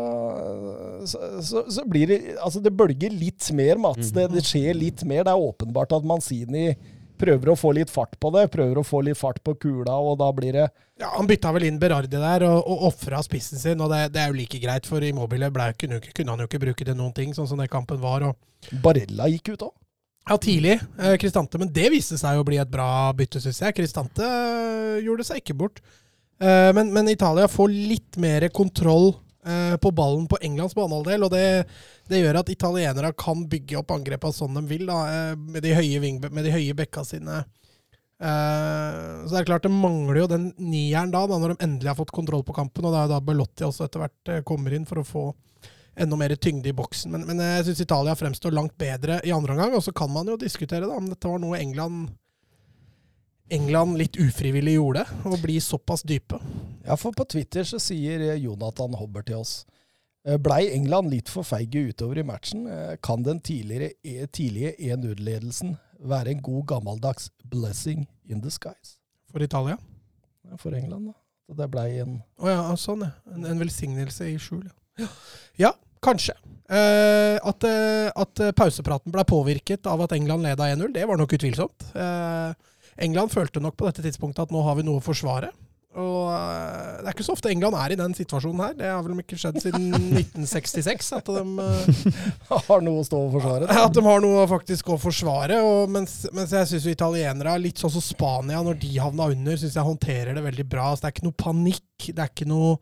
så, så, så blir det Altså, det bølger litt mer, Mats. Det, det skjer litt mer. Det er åpenbart at Manzini prøver å få litt fart på det. Prøver å få litt fart på kula, og da blir det Ja, Han bytta vel inn Berardi der og, og ofra spissen sin, og det, det er jo like greit, for Immobile ble, kunne, kunne han jo ikke bruke til noen ting, sånn som den kampen var. og Barella gikk ut òg. Ja, tidlig, Kristante, men det viste seg å bli et bra bytte, syns jeg. Cristante eh, gjorde seg ikke bort. Eh, men, men Italia får litt mer kontroll eh, på ballen på Englands banehalvdel, og det, det gjør at italienere kan bygge opp angrepene sånn de vil, da, eh, med, de høye høye bekka sine. Eh, så det er klart det mangler jo den nieren da, da, når de endelig har fått kontroll på kampen, og det er da Belotti også etter hvert eh, kommer inn for å få enda mer tyngde i boksen. Men, men jeg syns Italia fremstår langt bedre i andre omgang. Og så kan man jo diskutere da, om dette var noe England England litt ufrivillig gjorde, å bli såpass dype. Ja, for på Twitter så sier Jonathan Hobber til oss eh, Blei England litt for feige utover i matchen, eh, kan den tidligere, eh, tidlige 1-0-ledelsen være en god gammeldags blessing in disguise For Italia. Ja, for England. da. Så det blei en Å ja, sånn, ja. En, en velsignelse i skjul, ja. Ja, kanskje. Eh, at, eh, at eh, pausepraten ble påvirket av at England leda 1-0, det var nok utvilsomt. Eh, England følte nok på dette tidspunktet at nå har vi noe å forsvare. Og eh, det er ikke så ofte England er i den situasjonen her. Det har vel ikke skjedd siden 1966 at de, uh, har noe å stå og forsvare. at de har noe faktisk å forsvare. Og mens, mens jeg syns italienere, litt sånn som Spania, når de havna under, syns jeg håndterer det veldig bra. Så det er ikke noe panikk. Det er ikke noe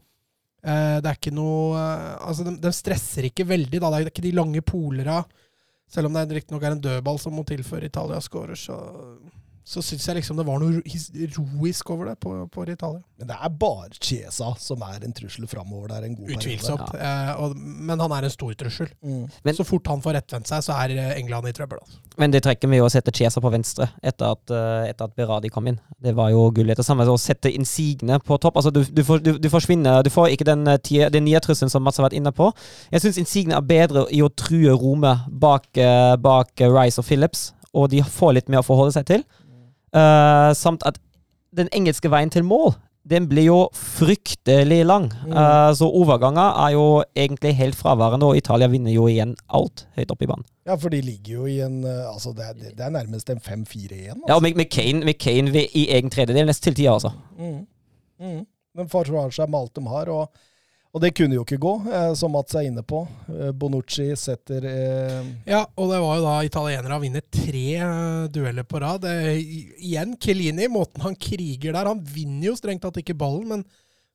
Det er ikke noe eh, Altså, de, de stresser ikke veldig, da. Det er ikke de lange polera. Selv om det riktignok er en dødball som må til før Italia scorer, så så syns jeg liksom det var noe roisk heroisk over det på, på Italia. Men det er bare Chiesa som er en trussel framover der en god. Utvilsomt. Eh, og, men han er en stor trussel. Mm. Men- så fort han får rettvendt seg, så er eh, England i trøbbel. Altså. Men det trekker med å sette Chiesa på venstre etter at, eh, etter at Berardi kom inn. Det var jo gull. Det samme som å sette Insigne på topp. Altså, du, du, får, du, du forsvinner Du får ikke den, eh, den nye trusselen som Mats har vært inne på. Jeg syns Insigne er bedre i å true rommet bak, bak Rice og Phillips, og de får litt mer å forholde seg til. Eh, samt at den engelske veien til mål den blir jo fryktelig lang. Eh, så overganger er jo egentlig helt fraværende, og Italia vinner jo igjen alt høyt oppe i banen. Ja, for de ligger jo i en eh, Altså, det er, det er nærmest en 5-4-1. Altså. Ja, og med, med Kane, med Kane i egen tredjedel nest til tida, altså. Mm. Mm. Men forsvarer seg med alt de har. Og Og det kunne jo ikke gå, eh, som Mats er inne på. Eh, Bonucci setter eh, Ja, og det var jo da italienere har vunnet tre eh, dueller på rad. Igjen, Chiellini, måten han kriger der Han vinner jo strengt tatt ikke ballen, men,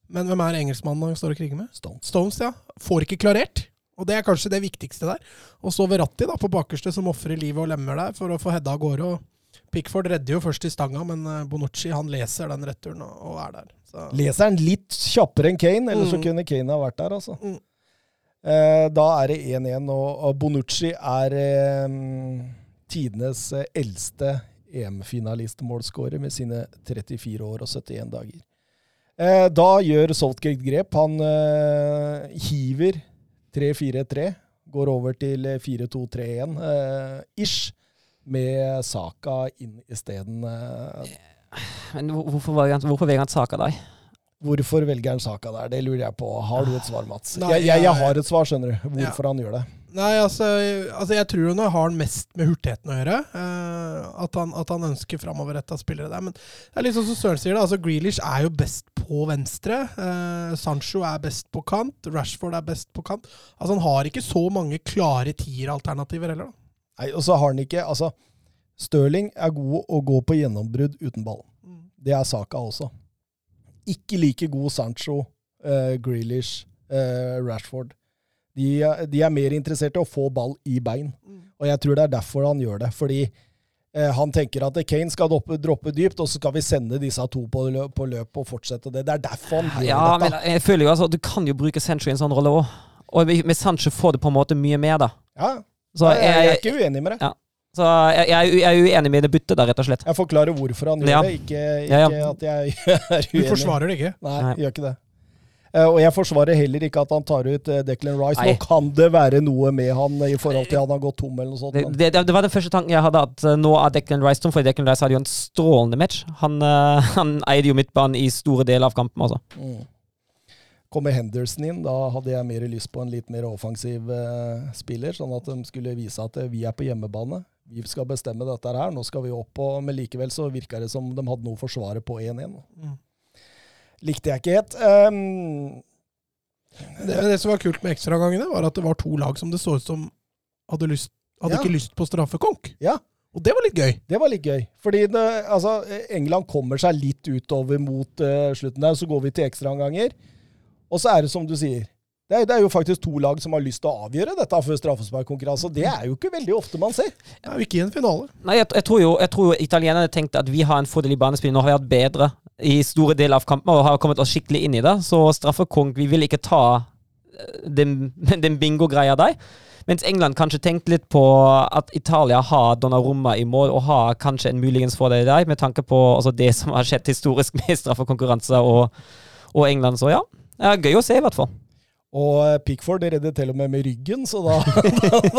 men hvem er engelskmannen han står og kriger med? Stones. Stones, ja. Får ikke klarert. Og det er kanskje det viktigste der. Og så Verratti da, på bakerste, som ofrer livet og lemmer der for å få hedda av gårde. og Pickford redder jo først i stanga, men Bonucci han leser den returen og er der. Så. Leser han litt kjappere enn Kane, ellers så Mm. kunne Kane ha vært der, altså. Mm. Eh, da er det 1-1, og, Bonucci er eh, tidenes eh, eldste EM-finalistmålskårer med sine 34 år og 71 dager. Eh, da gjør Saltgate grep. Han eh, hiver 3-4-3, går over til 4-2-3-1 eh, ish, med Saka inn isteden. Eh, Men hvorfor velger han, hvorfor velger han Saka der? Hvorfor velger han Saka der? Det lurer jeg på. Har du et svar, Mats? Nei, jeg, jeg, jeg har et svar, skjønner du. Hvorfor han gjør det. Nei, altså, altså jeg tror det har mest med hurtigheten å gjøre. eh, at, han, at han ønsker framoverretta spillere der. Men det er litt sånn som Søren sier det. altså Grealish er jo best på venstre. eh, Sancho er best på kant. Rashford er best på kant. Altså Han har ikke så mange klare tieralternativer heller. da. Nei, Og så har han ikke Altså, Stirling er god å gå på gjennombrudd uten ball. Det er Saka også. Ikke like god Sancho, eh, Grealish, eh, Rashford. De, er- de er mer interessert i å få ball i bein. Og jeg tror det er derfor han gjør det. Fordi eh, han tenker at Kane skal droppe, droppe dypt, og så skal vi sende disse to på, løp, på løp og fortsette det. Det er derfor han gjør Ja, men dette. jeg føler jo altså Du kan jo bruke Sancho i en sånn rolle òg. Og med Sancho får du på en måte mye mer, da. Ja, Så jeg, jeg er ikke uenig med deg. Ja. Så jeg, jeg, er jeg er uenig med det byttet der, rett og slett. Jeg forklarer hvorfor han gjør Ja. det, ikke, ikke Ja, ja. at jeg er uenig. Du forsvarer det ikke. Nei, Nei. gjør ikke det. Eh, og jeg forsvarer heller ikke at han tar ut eh, Declan Rice. Nei. Nå kan det være noe med han i forhold til han har gått tom eller noe sånt. Det, det, det var den første tanken jeg hadde, at eh, nå er Declan Rice tom, for Declan Rice hadde jo en strålende match. Han, han eide jo midtbanen i store deler av kampen, altså. Mm. Kommer Henderson inn, da hadde jeg mer lyst på en litt mer offensiv spiller, sånn at de skulle vise at vi er på hjemmebane. Vi skal bestemme dette her, nå skal vi opp. Og, men likevel så virka det som de hadde noe å forsvare på 1-1. Mm. Likte jeg ikke helt. Um, Det, det som var kult med ekstragangene, var at det var to lag som det så ut som hadde, lyst, hadde Ja. ikke lyst på straffekonk. Ja. Og det var litt gøy. Det var litt gøy. Fordi det, altså, England kommer seg litt utover mot uh, slutten der. Så går vi til ekstraomganger. Og så er det som du sier. Det er, det er jo faktisk to lag som har lyst til å avgjøre dette før straffesparkkonkurranse. Det er jo ikke veldig ofte man ser. Er jo ikke i en finale. Nei, jeg, jeg, tror jo, jeg tror jo italienerne tenkte at vi har en fordel i banespill. Nå har vi hatt bedre i store deler av kampen og har kommet oss skikkelig inn i det. Så straffekonk Vi vil ikke ta eh, den, den bingo-greia der. Mens England kanskje tenkte litt på at Italia har Donnarumma i mål, og har kanskje en muligens fordel der, med tanke på altså, det som har skjedd historisk med straffekonkurranser og, og England. Så ja, det er gøy å se, i hvert fall. Og eh, Pickford redder til og med med ryggen, så da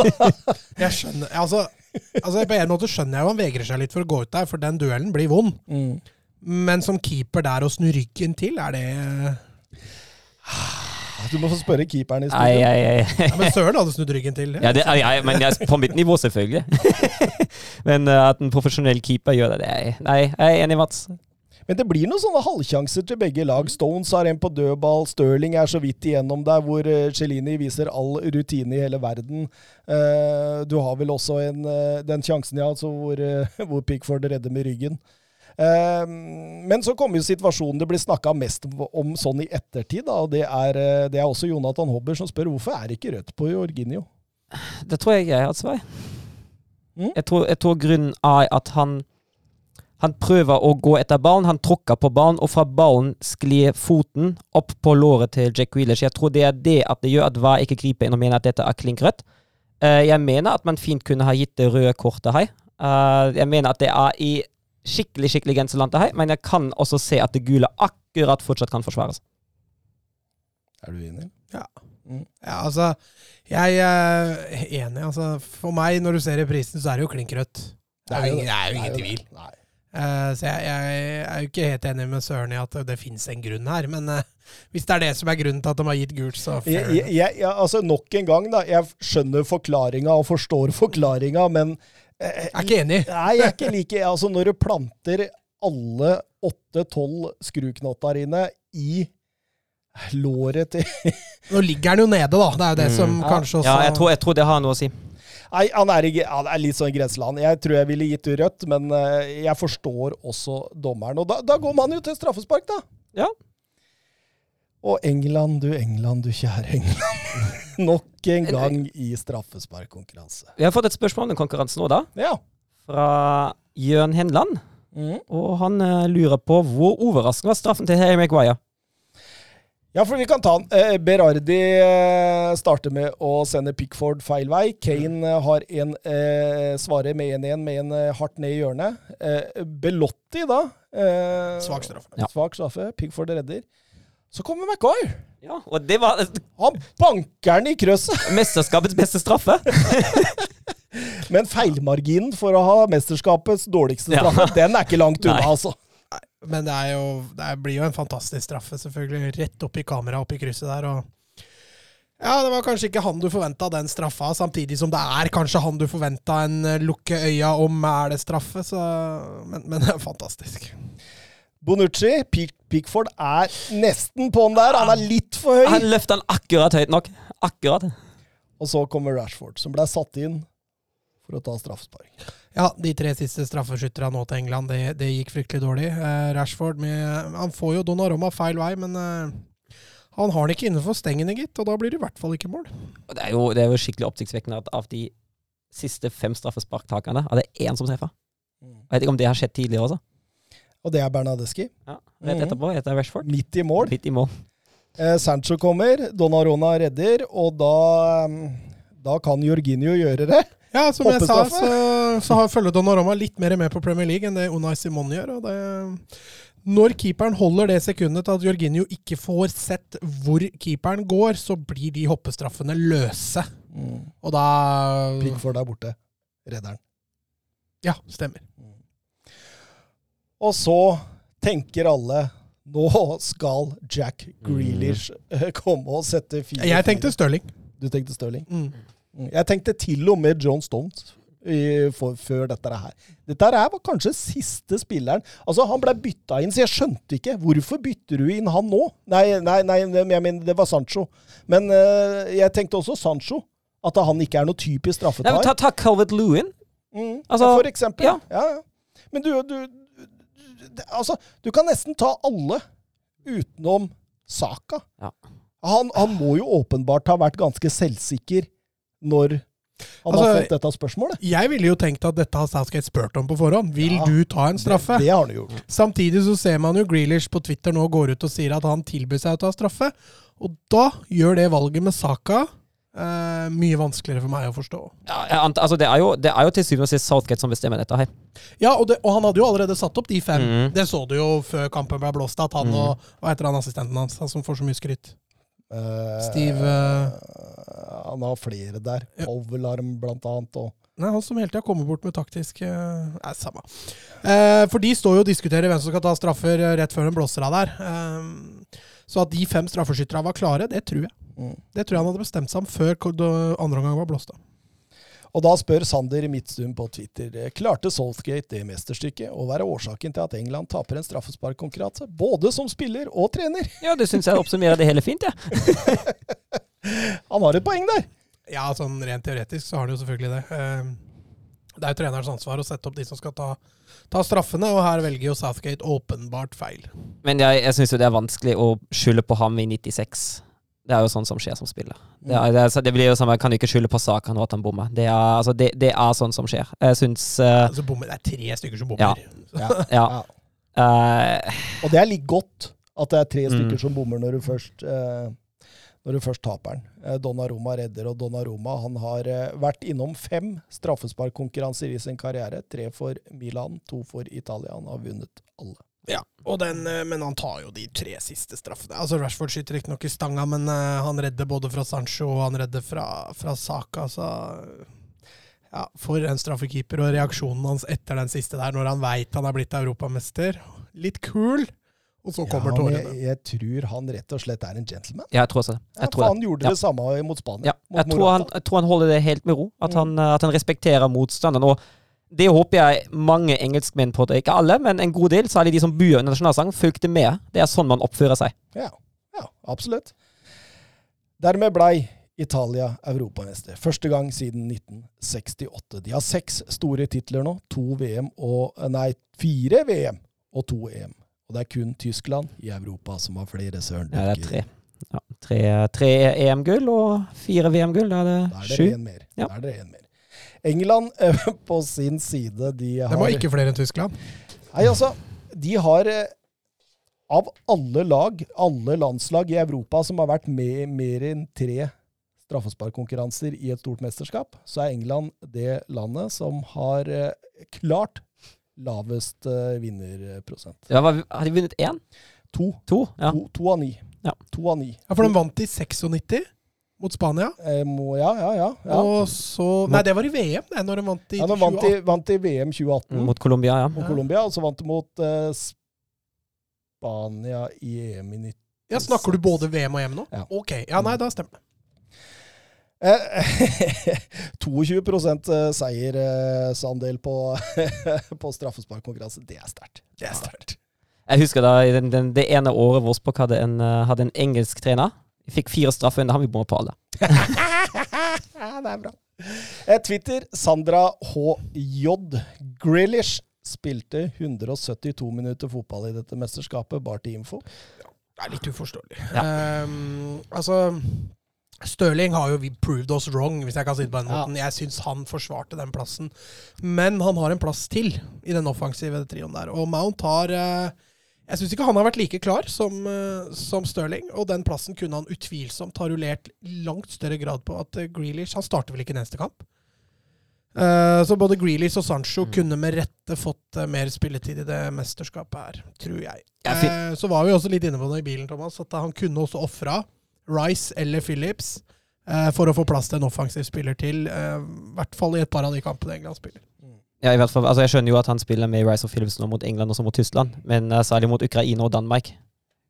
Jeg skjønner, altså, altså På en måte skjønner jeg jo han vegrer seg litt for å gå ut der, for den duellen blir vond. mm. Men som keeper der å snu ryggen til, er det Du må få spørre keeperen i studio. jeg, jeg, ja, Men Søren hadde snudd ryggen til. Ja, det, er- men jeg, på mitt nivå, selvfølgelig. men uh, at en profesjonell keeper gjør det, det er, Nei, jeg er enig, Mats. Men det blir noen sånne halvsjanser til begge lag. Stones har en på dødball, Stirling er så vidt igjennom der, hvor Celini Cellini viser all rutine i hele verden. Eh, du har vel også en, eh, den sjansen, ja, altså hvor, eh, hvor Pickford redder med ryggen. Eh, men så kommer jo situasjonen det blir snakka mest om sånn i ettertid, da, det er, eh, det er også Jonathan Hobber som spør hvorfor er det ikke rødt på Jorginho? Det tror jeg jeg har et svar. Mm. Jeg, tror, jeg tror grunnen er at han han prøver å gå etter ballen, han tråkker på ballen, og fra ballen sklir foten opp på låret til Jack Grealish. Jeg tror det er det at det gjør at VAR ikke griper inn og mener at dette er klink rødt. Eh, jeg mener at man fint kunne ha gitt det røde kortet her. Eh, jeg mener at det er i skikkelig skikkelig grenseland her, men jeg kan også se at det gule akkurat fortsatt kan forsvares. Er du enig? Ja, Ja, altså Jeg er enig. Altså, for meg, når du ser reprisen, så er det jo klink rødt. Det er jo ingen, det er jo ingen tvil. Nei. Eh, så jeg, jeg er jo ikke helt enig med Søren i at det fins en grunn her. Men eh, hvis det er det som er grunnen til at de har gitt gult, så fair. Jeg, jeg, jeg, altså Nok en gang, da. Jeg skjønner forklaringa og forstår forklaringa, men eh, Jeg er ikke enig. Nei, jeg er ikke like Altså, når du planter alle åtte-tolv skruknotter inne i låret til Nå ligger den jo nede, da. Det er jo det Mm. som kanskje også Ja, jeg tror, jeg tror det har noe å si. Nei, han er, han er litt sånn grenseland. Jeg tror jeg ville gitt rødt, men eh, jeg forstår også dommeren. Og da, da går man jo til straffespark, da. Ja. Og England, du England, du kjære England. Nok en gang i straffesparkkonkurranse. Vi har fått et spørsmål om den konkurransen nå, da. Ja. Fra Jørn Henland. Mm. Og han eh, lurer på hvor overraskende var straffen til Harry Maguire. Ja, for vi kan ta den. Eh, Berardi eh, starter med å sende Pickford feil vei. Kane eh, har en eh, svarer med 1-1 med en eh, hardt ned i hjørnet. Eh, Belotti, da. Eh, Svak straffe. Ja. Svak straffe. Pickford redder. Så kommer McCoy. Ja, og det var Han banker den i krøsset! mesterskapets beste straffe. Men feilmarginen for å ha mesterskapets dårligste Ja. straffe, den er ikke langt unna, Nei. altså. Men det, er jo, det blir jo en fantastisk straffe, selvfølgelig. Rett opp i kamera, opp i krysset der. og ja, Det var kanskje ikke han du forventa den straffa, samtidig som det er kanskje han du forventa en eh, lukke øya om er det straffe. Så, men, men det er fantastisk. Bonucci, Pickford, er nesten på'n der. Han er litt for høy. Han løfta den akkurat høyt nok. Akkurat. Og så kommer Rashford, som ble satt inn for å ta straffespark. Ja, de tre siste straffeskytterne nå til England, det, det gikk fryktelig dårlig. Eh, Rashford med, Han får jo Donnarumma feil vei, men eh, han har den ikke innenfor stengene, gitt. Og da blir det i hvert fall ikke mål. Det er jo, det er jo skikkelig oppsiktsvekkende at av de siste fem straffesparktakerne er det én som treffer. Jeg vet ikke om det har skjedd tidligere også. Og det er Bernadeschi. Ja, Rett etterpå heter Rashford. Midt i mål. Midt i mål. Eh, Sancho kommer, Donnarona redder, og da, mm, da kan Jorginho gjøre det. Ja, som jeg sa, så, så har følger Donnaroma litt mer med på Premier League enn det Unai Simon gjør. og det... Når keeperen holder det sekundet til at Jorginho ikke får sett hvor keeperen går, så blir de hoppestraffene løse. Og da Pickford er borte. Redderen. Ja, stemmer. Og så tenker alle nå skal Jack Grealish mm. komme og sette fire. Jeg tenkte Stirling. Du tenkte Stirling? Mm. Mm. Jeg tenkte til og med John Stones i, for, før dette her. Dette her var kanskje siste spilleren. Altså, Han ble bytta inn, så jeg skjønte ikke. Hvorfor bytter du inn han nå? Nei, nei, nei jeg mener, det var Sancho. Men uh, jeg tenkte også Sancho. At han ikke er noe typisk Nei, men ta, ta Calvet Lewin. Mm, Altså, ja, for eksempel. ja. Ja. Ja, Men du, du, du Altså, du kan nesten ta alle utenom Saka. Ja. Han, han må jo åpenbart ha vært ganske selvsikker når han Altså, har fått dette spørsmålet. Jeg ville jo tenkt at dette har Southgate spurt om på forhånd. Vil Ja. du ta en straffe? Det, det har han gjort. Samtidig så ser man jo Grealish på Twitter nå går ut og sier at han tilbyr seg å ta straffe. Og da gjør det valget med Saka eh, mye vanskeligere for meg å forstå. Ja, altså, det, er jo, det er jo til syvende og sist Southgate som bestemmer dette her. Ja, og, det, og han hadde jo allerede satt opp de fem. Mm. Det så du jo før kampen ble blåst, at han mm. og Hva heter han assistenten hans, han som får så mye skryt? Eh, Steve, Han har flere der. Ja. Blant annet. Og Nei, han som hele tida kommer bort med taktisk eh, Nei, samme. Eh, for de står jo og diskuterer hvem som skal ta straffer eh, rett før de blåser av der. Eh, så at de fem straffeskytterne var klare, det tror jeg. Mm. Det tror jeg han hadde bestemt seg om før andre omgang var blåst av. Og da spør Sander Midtstuen på Twitter klarte Southgate det mesterstykket å være årsaken til at England taper en straffesparkkonkurranse, både som spiller og trener. Ja, det syns jeg oppsummerer det hele fint, jeg. Han har et poeng der! Ja, sånn rent teoretisk så har han jo selvfølgelig det. Eh, det er jo trenerens ansvar å sette opp de som skal ta, ta straffene, og her velger jo Southgate åpenbart feil. Men jeg, jeg syns jo det er vanskelig å skylde på ham i 96. Det er jo sånn som skjer som spiller. Det, er, det, er, det blir jo sånn, Jeg kan ikke skylde på Saka nå at han bommer. Det er, altså, det, det er sånn som skjer. Jeg syns eh, Altså, bommer, det er tre stykker som bommer. Ja. Ja. Ja. Uh, Og det er litt godt at det er tre Mm. stykker som bommer når du først, eh, når du først taper den. Donna Roma redder, og Donnarumma han har eh, vært innom fem straffesparkkonkurranser i sin karriere. Tre for Milan, to for Italia. Han har vunnet alle. Ja, den, eh, men han tar jo de tre siste straffene. Altså Rashford skyter riktignok i stanga, men eh, han redder både fra Sancho og han redder fra, fra Saka. Så ja, for en straffekeeper. Og reaksjonen hans etter den siste der, når han veit han er blitt europamester. Litt kul! Og så kommer Ja, tårene. jeg, jeg tror han rett og slett er en gentleman. ja, jeg tror også det. Ja, Jeg for tror det. han gjorde Ja. det samme mot Spania. Ja, mot jeg, tror han, jeg tror han holder det helt med ro. At, Mm. han, eh, at han respekterer motstanderen. Og det håper jeg mange engelskmenn på det. Ikke alle, men en god del, særlig de som bor under nasjonalsang, fulgte med. Det er sånn man oppfører seg. Ja. Ja, absolutt. Dermed blei Italia europamester. Første gang siden 1968. De har seks store titler nå. To VM og Nei, fire VM og to EM. Og det er kun Tyskland i Europa som har flere søren. Ja, det er tre. Ja, tre, tre EM-gull og fire VM-gull. Da er Da det er det sju. en mer. Ja. Da er det en mer. England eh, på sin side, de har De har ikke flere enn Tyskland. Nei, altså, de har eh, Av alle lag, alle landslag i Europa som har vært med mer enn tre straffesparkkonkurranser i et stort mesterskap, så er England det landet som har eh, klart lavest uh, vinnerprosent. Ja, hva- har de vunnet én? To. To? Ja. To, to av ni. Ja. To av ni. Ja, For de vant i 96 mot Spania. Eh, må, ja, ja, ja. ja. Og så Nei, det var i VM, det, når de vant i ja de vant, i, vant i VM 2018 Mot Colombia, ja. mot Colombia, og så vant de mot eh, Spania i EM i 90. Ja, Snakker du både VM og EM nå? Ja. Ok. Ja, nei, da stemmer det. Eh, 22% seiersandel på, på straffesparkkonkurranse. Det er sterkt. Det er sterkt. Jeg husker da i den, den, det ene året Vårsbakk hadde en, eh, hadde en engelsk trener. Vi fikk fire straffer har vi bomma på alle. Det er bra. Eh, Twitter, Sandra HJ Grealish spilte 172 minutter fotball i dette mesterskapet, bare til info. Det er litt uforståelig. Ehm, altså Stirling har jo proved us wrong, hvis jeg kan si det på den Ja. Jeg syns han forsvarte den plassen. Men han har en plass til i den offensive trioen der. Og Mount har eh, Jeg syns ikke han har vært like klar som, eh, som Stirling. Og den plassen kunne han utvilsomt ha rullert langt større grad på. At uh, Grealish Han starter vel ikke neste kamp? Eh, så både Grealish og Sancho kunne med rette fått eh, mer spilletid i det mesterskapet her, tror jeg. jeg Eh, så var vi også litt inne på det i bilen, Thomas, at han kunne også ofra Rice eller Phillips eh, for å få plass til en offensiv spiller til. eh, I hvert fall i et par av de kampene England spiller. Ja, i hvert fall, altså Jeg skjønner jo at han spiller med Rice og Phillips nå mot England og så mot Tyskland, men uh, særlig mot Ukraina og Danmark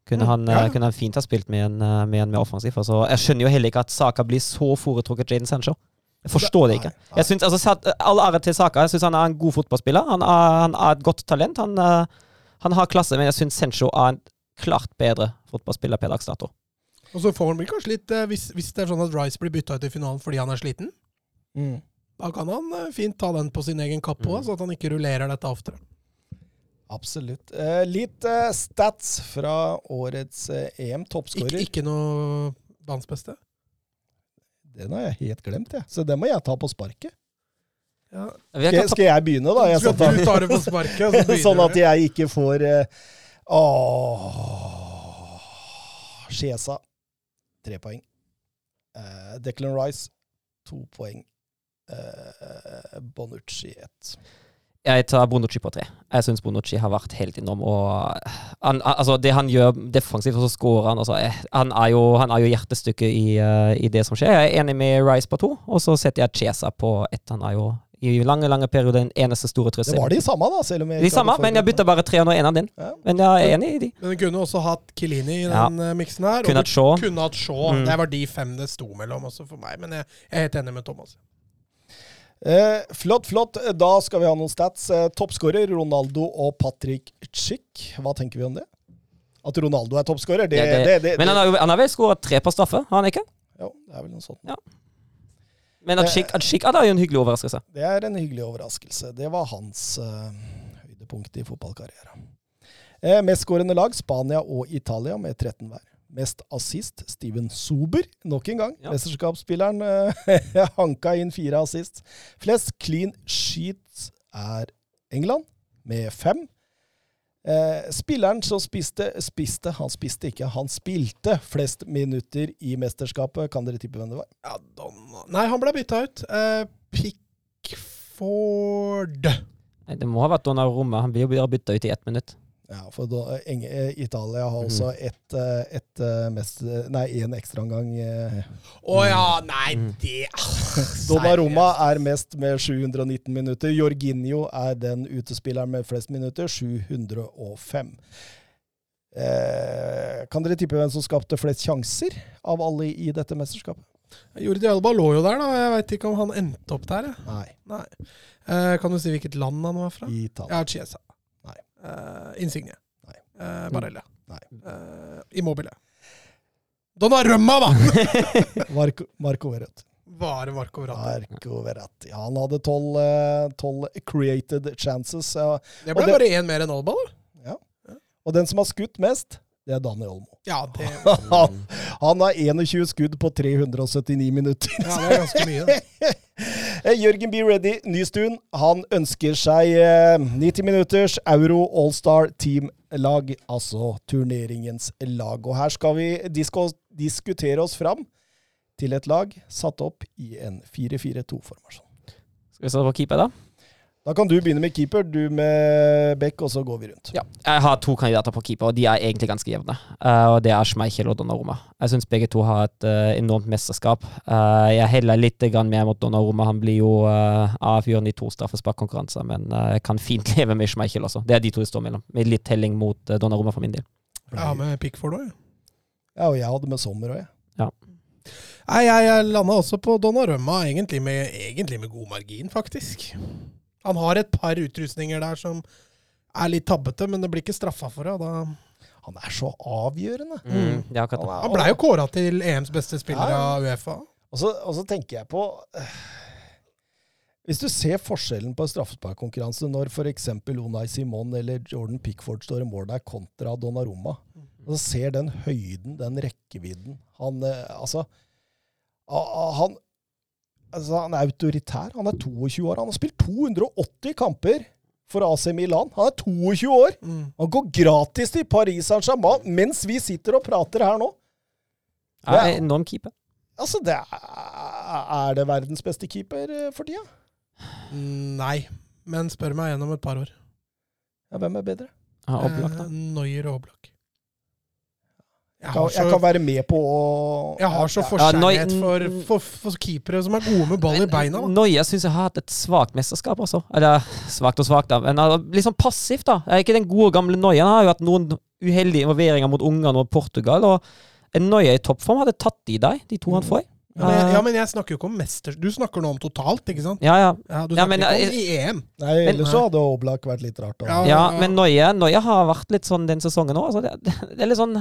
kunne Mm, han, ja. kunne han fint ha spilt med en, med en mer offensiv. Altså, jeg skjønner jo heller ikke at Saka blir så foretrukket Jaden Sancho. Jeg forstår det ikke. Jeg synes, altså, All ære til Saka. Jeg syns han er en god fotballspiller. Han er, han er et godt talent. Han, han har klasse, men jeg syns Sancho er en klart bedre fotballspiller per dags dato. Og så får han vel kanskje litt eh, hvis, hvis det er sånn at Rice blir bytta ut i finalen fordi han er sliten, Mm. da kan han eh, fint ta den på sin egen kappe òg, Mm. så at han ikke rullerer dette oftere. Absolutt. Eh, litt eh, stats fra årets eh, EM. Ikke, ikke noe banens beste. Den har jeg helt glemt, jeg. Så det må jeg ta på sparket. Ja. Skal, kan skal jeg begynne, da? Jeg Skal du ta- ta det på sparket? så sånn at jeg ikke får eh, Åh Skjesa, tre poeng. Uh, Declan Rice, to poeng. Uh, Bonucci, ett. jeg tar Bonucci på tre. Jeg syns Bonucci har vært helt innom. Han, altså det han gjør defensivt, og så scorer han altså, eh, han, er jo, han er jo hjertestykket i, uh, i det som skjer. Jeg er enig med Rice på to, og så setter jeg Chesa på ett. Han er jo i lange lange perioder den eneste store Det var de samme, da. selv om jeg De samme, men jeg bytta bare tre og en av din. Ja. Men jeg er enig i de. Men du kunne også hatt Kilini i Ja. den eh, miksen her. Kunne hatt Shaw. Kunne hatt Shaw. Mm. Det var de fem det sto mellom også for meg. Men jeg, jeg er helt enig med Thomas. Eh, flott, flott. Da skal vi ha noen stats. Eh, Toppskårer Ronaldo og Patrick Chick. Hva tenker vi om det? At Ronaldo er toppskårer, det, Ja, det, det- det, Men han har, han har vel skåra tre på straffe, har han ikke? Jo, det er vel noe sånt. Ja. Men at Schick er jo en hyggelig overraskelse. Det er en hyggelig overraskelse. Det var hans uh, høydepunkt i fotballkarrieren. Eh, Mestskårende lag Spania og Italia med 13 hver. Mest assist Steven Sober, nok en gang. Ja. Mesterskapsspilleren uh, hanka inn fire assist. Flest clean sheets er England, med fem. Eh, spilleren som spiste Spiste, han spiste ikke, han spilte flest minutter i mesterskapet. Kan dere tippe hvem det var? Ja, Donna. Nei, han ble bytta ut. Eh, Pickford. Nei, Det må ha vært Donnarumma. Han blir jo bytta ut i ett minutt. Ja, for da, Eng- eh, Italia har Mhm. også ett eh, et, eh, mest, nei, én ekstraomgang. Eh. Å ja, nei, Mm. det Donnarumma er mest med 719 minutter. Jorginho er den utespilleren med flest minutter, 705. Eh, kan dere tippe hvem som skapte flest sjanser av alle i dette mesterskapet? Jordi Alba lå jo der, da. Jeg veit ikke om han endte opp der. jeg. Nei, Nei. Eh, kan du si hvilket land han var fra? Italia. Ja, Chiesa. Eh, Insigne. Nei. Uh, Barella. Nei. Uh, Immobile. Donnarumma, da! Marco, Marco Var Bare Marco Verratti. Marco Verratti. Ja, han hadde tolv created chances. Ja. Det ble det- bare én mer enn Alba, da. Og den som har skutt mest, det er Daniel Olmo. Ja, det, Han, har 21 skudd på 379 minutter. ja, det er ganske mye. Eh, Jørgen B. Ready Nystuen han ønsker seg eh, 90 minutters Euro Allstar Team-lag, altså turneringens lag. Og her skal vi diskutere oss fram til et lag satt opp i en 4-4-2-formasjon. Skal vi se på keeper, da? Da kan du begynne med keeper, du med Beck, og så går vi rundt. Ja. Jeg har to kandidater på keeper, og de er egentlig ganske jevne. Uh, og Det er Schmeichel og Donnarumma. Jeg syns begge to har et uh, enormt mesterskap. Uh, jeg heller litt grann mer mot Donnarumma. Han blir jo uh, avgjørende i to straffesparkkonkurranser, men jeg kan fint leve med Schmeichel også. Det er de to det står mellom. Med litt telling mot uh, Donnarumma for min del. Jeg har med Pickford òg, jeg. Ja, og jeg hadde med Sommer òg, jeg. Nei, jeg, jeg landa også på Donnarumma, egentlig med, egentlig med god margin, faktisk. Han har et par utrustninger der som er litt tabbete, men det blir ikke straffa for det. og Da. Han er så avgjørende. Mm. Det er. Han blei jo kåra til EMs beste spiller Ja, ja. av Uefa. Og så, og så tenker jeg på eh, Hvis du ser forskjellen på en straffesparkkonkurranse når f.eks. Unai Simon eller Jordan Pickford står i mål der kontra Donnarumma, og så ser den høyden, den rekkevidden Han eh, altså han, altså han er autoritær. Han er 22 år. Han har spilt 280 kamper for AC Milan. Han er 22 år! Mm. Han går gratis til Paris Saint-Germain mens vi sitter og prater her nå. Det er enorm keeper. Altså, det er, er det verdens beste keeper eh, for tida? Nei, men spør meg igjen om et par år. Ja, hvem er bedre? Ja, Oblak, da. Eh, Neuer og Oblak. Jeg kan, jeg kan være med på å jeg har så Ja, forkjærlighet ja, for, for, for keepere som er gode med ball i beina. Da. Noia syns jeg har hatt et svakt mesterskap, altså. Eller svakt og svakt, da. Men altså, litt sånn passivt, da. Jeg er ikke den gode gamle Noia. Han har jo hatt noen uheldige involveringer mot Ungarn og Portugal. Og en Noia i toppform hadde tatt i deg, de to han får. Ja, men, jeg, ja, men jeg snakker jo ikke om mester... Du snakker nå om totalt, ikke sant? Ja, ja. Ja, du Ja, snakker men ikke om i EM. Nei, ellers så hadde Oblak vært litt rart. Da. Ja. Ja, men Noia, Noia har vært litt sånn den sesongen òg. Altså, det, det er litt sånn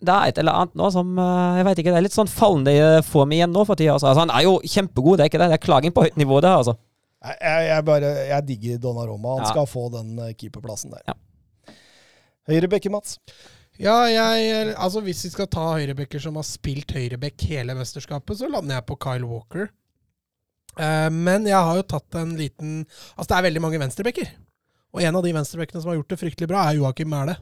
Det er et eller annet nå som eh, Jeg vet ikke, det er litt sånn fallende form igjen nå for tida. Altså. Altså, han er jo kjempegod, det er ikke det. Det er klaging på høyt nivå, det her, altså. Jeg, jeg, jeg, bare, jeg digger Donnaroma. Han Ja. skal få den eh, keeperplassen der. Ja. Høyrebekke, Mats. Ja, jeg, altså Hvis vi skal ta høyrebekker som har spilt høyrebekk hele mesterskapet, så lander jeg på Kyle Walker. Uh, men jeg har jo tatt en liten Altså, det er veldig mange venstrebekker. Og en av de venstrebekkene som har gjort det fryktelig bra, er Joakim Mæhle.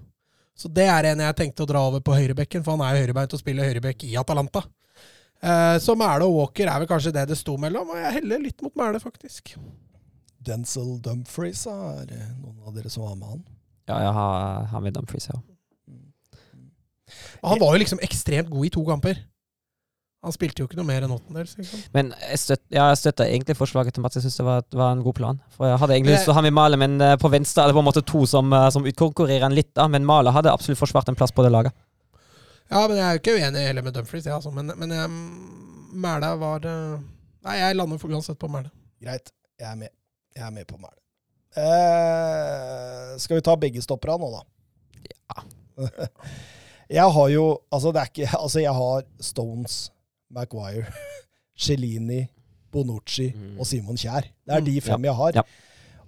Så det er en jeg tenkte å dra over på høyrebekken, for han er jo høyrebeint og spiller høyrebekk i Atalanta. Eh, så Mæle og Walker er vel kanskje det det sto mellom, og jeg heller litt mot Mæle, faktisk. Denzel Dumfries, er det noen av dere som var med han? Ja, jeg har, har med Dumfries, ja. Han var jo liksom ekstremt god i to kamper. Han spilte jo ikke noe mer enn åttendels. Liksom. Men jeg, støt, ja, jeg støtter egentlig forslaget til Mats. Jeg syns det var, var en god plan. For Jeg hadde egentlig lyst til å ha med Male, men eh, på venstre er det på en måte to som, eh, som utkonkurrerer en litt. da Men Male hadde absolutt forsvart en plass på det laget. Ja, men jeg er jo ikke uenig heller med Dumfries, ja, altså. men, men jeg, Mæla var eh, Nei, jeg lander for uansett på Mæla. Greit, jeg er med. Jeg er med på Mæle. Eh, skal vi ta begge stopperne nå, da? Ja. jeg har jo Altså, det er ikke Altså, jeg har Stones, Maguire, Cellini, Bonucci Mm. og Simon Kjær. Det er de fem jeg har. Ja.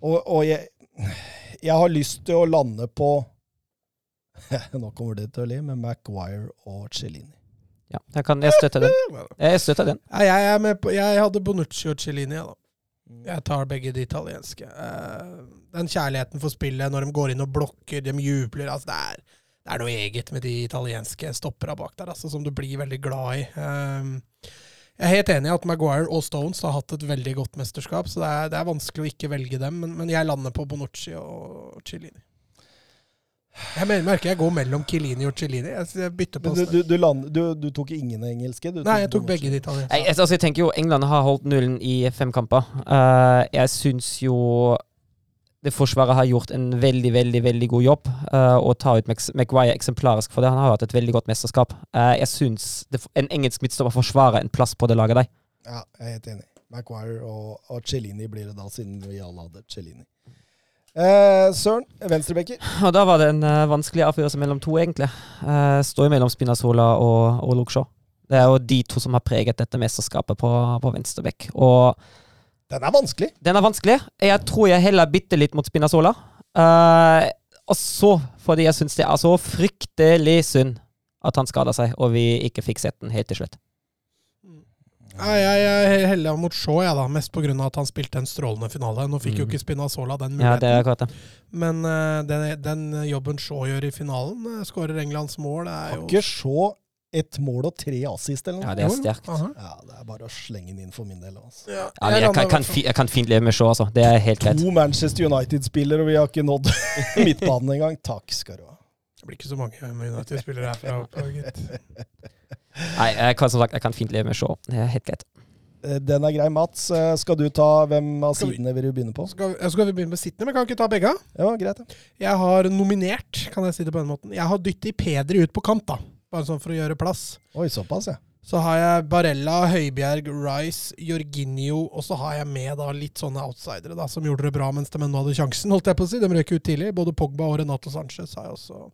Og, og jeg, jeg har lyst til å lande på Nå kommer det til å le, med Maguire og Cellini. Ja, jeg, kan, jeg støtter den. Jeg støtter den. Ja, jeg, er med på, jeg hadde Bonucci og Cellini, jeg, da. Jeg tar begge de italienske. Eh, den kjærligheten for spillet, når de går inn og blokker, de jubler altså det, er, det er noe eget med de italienske stoppera bak der, altså, som du blir veldig glad i. Um, jeg er helt enig i at Maguire og Stones har hatt et veldig godt mesterskap, så det er, det er vanskelig å ikke velge dem, men, men jeg lander på Bonucci og Cellini. Jeg mener, merker jeg går mellom Chiellini og Cellini. Jeg, bytter på du, du, du, land, du, du tok ingen engelske? Du Nei, jeg tok begge de italienske. Jeg, altså, jeg tenker jo England har holdt nullen i fem kamper. Uh, jeg syns jo det Forsvaret har gjort en veldig veldig, veldig god jobb. uh, og tar ut Maguire eksemplarisk for det. Han har hatt et veldig godt mesterskap. Uh, jeg syns en engelsk midtstopper forsvarer en plass på det laget der. Ja, jeg er helt enig. Maguire og, og Cellini blir det da, siden vi alle hadde Cellini. Uh, Søren, venstrebekker. Og da var det en eh, vanskelig avgjørelse mellom to, egentlig. Uh, står mellom Spinazzola og, og Luke Det er jo de to som har preget dette mesterskapet på, på venstrebekk. Og Den er vanskelig. den er vanskelig. Jeg tror jeg heller bitte litt mot Spinazzola. Uh, og så fordi jeg syns det er så fryktelig synd at han skada seg, og vi ikke fikk sett den helt til slutt. Nei, jeg er heller mot Shaw, jeg, da. Mest pga. at han spilte en strålende finale. Nå fikk jo Mm. ikke Spinazzola den Ja, det er muligheten. Men uh, den, den jobben Shaw gjør i finalen, uh, skårer Englands mål, det er Har jo ikke så ett mål og tre assist eller noe? Ja, det er sterkt. aha. Ja, det er bare å slenge den inn for min del. Altså. Ja, jeg, jeg, kan, kan, jeg kan fint leve med Shaw, altså. Det er helt greit. To Manchester United-spillere, og vi har ikke nådd midtbanen engang. Takk skal du ha. Det blir ikke så mange United-spillere herfra. oppe, gitt. Nei, jeg kan, som sagt, jeg kan fint leve med Shaw. Det er helt greit. Eh, Den er grei, Mats. Eh, Skal du ta hvem av vi- sidene vil du begynne på? Skal, vi- skal vi begynne med sittende, men kan vi ikke ta begge? Ja, greit. ja. Jeg har nominert, kan jeg si det på den måten. Jeg har dyttet Pedri ut på kant, da. Bare sånn for å gjøre plass. Oi, såpass, ja. Så har jeg Barella, Høibjerg, Rice, Jorginho, og så har jeg med da litt sånne outsidere da, som gjorde det bra mens de ennå hadde sjansen, holdt jeg på å si. De røk ut tidlig. Både Pogba og Renato Sanchez har jeg også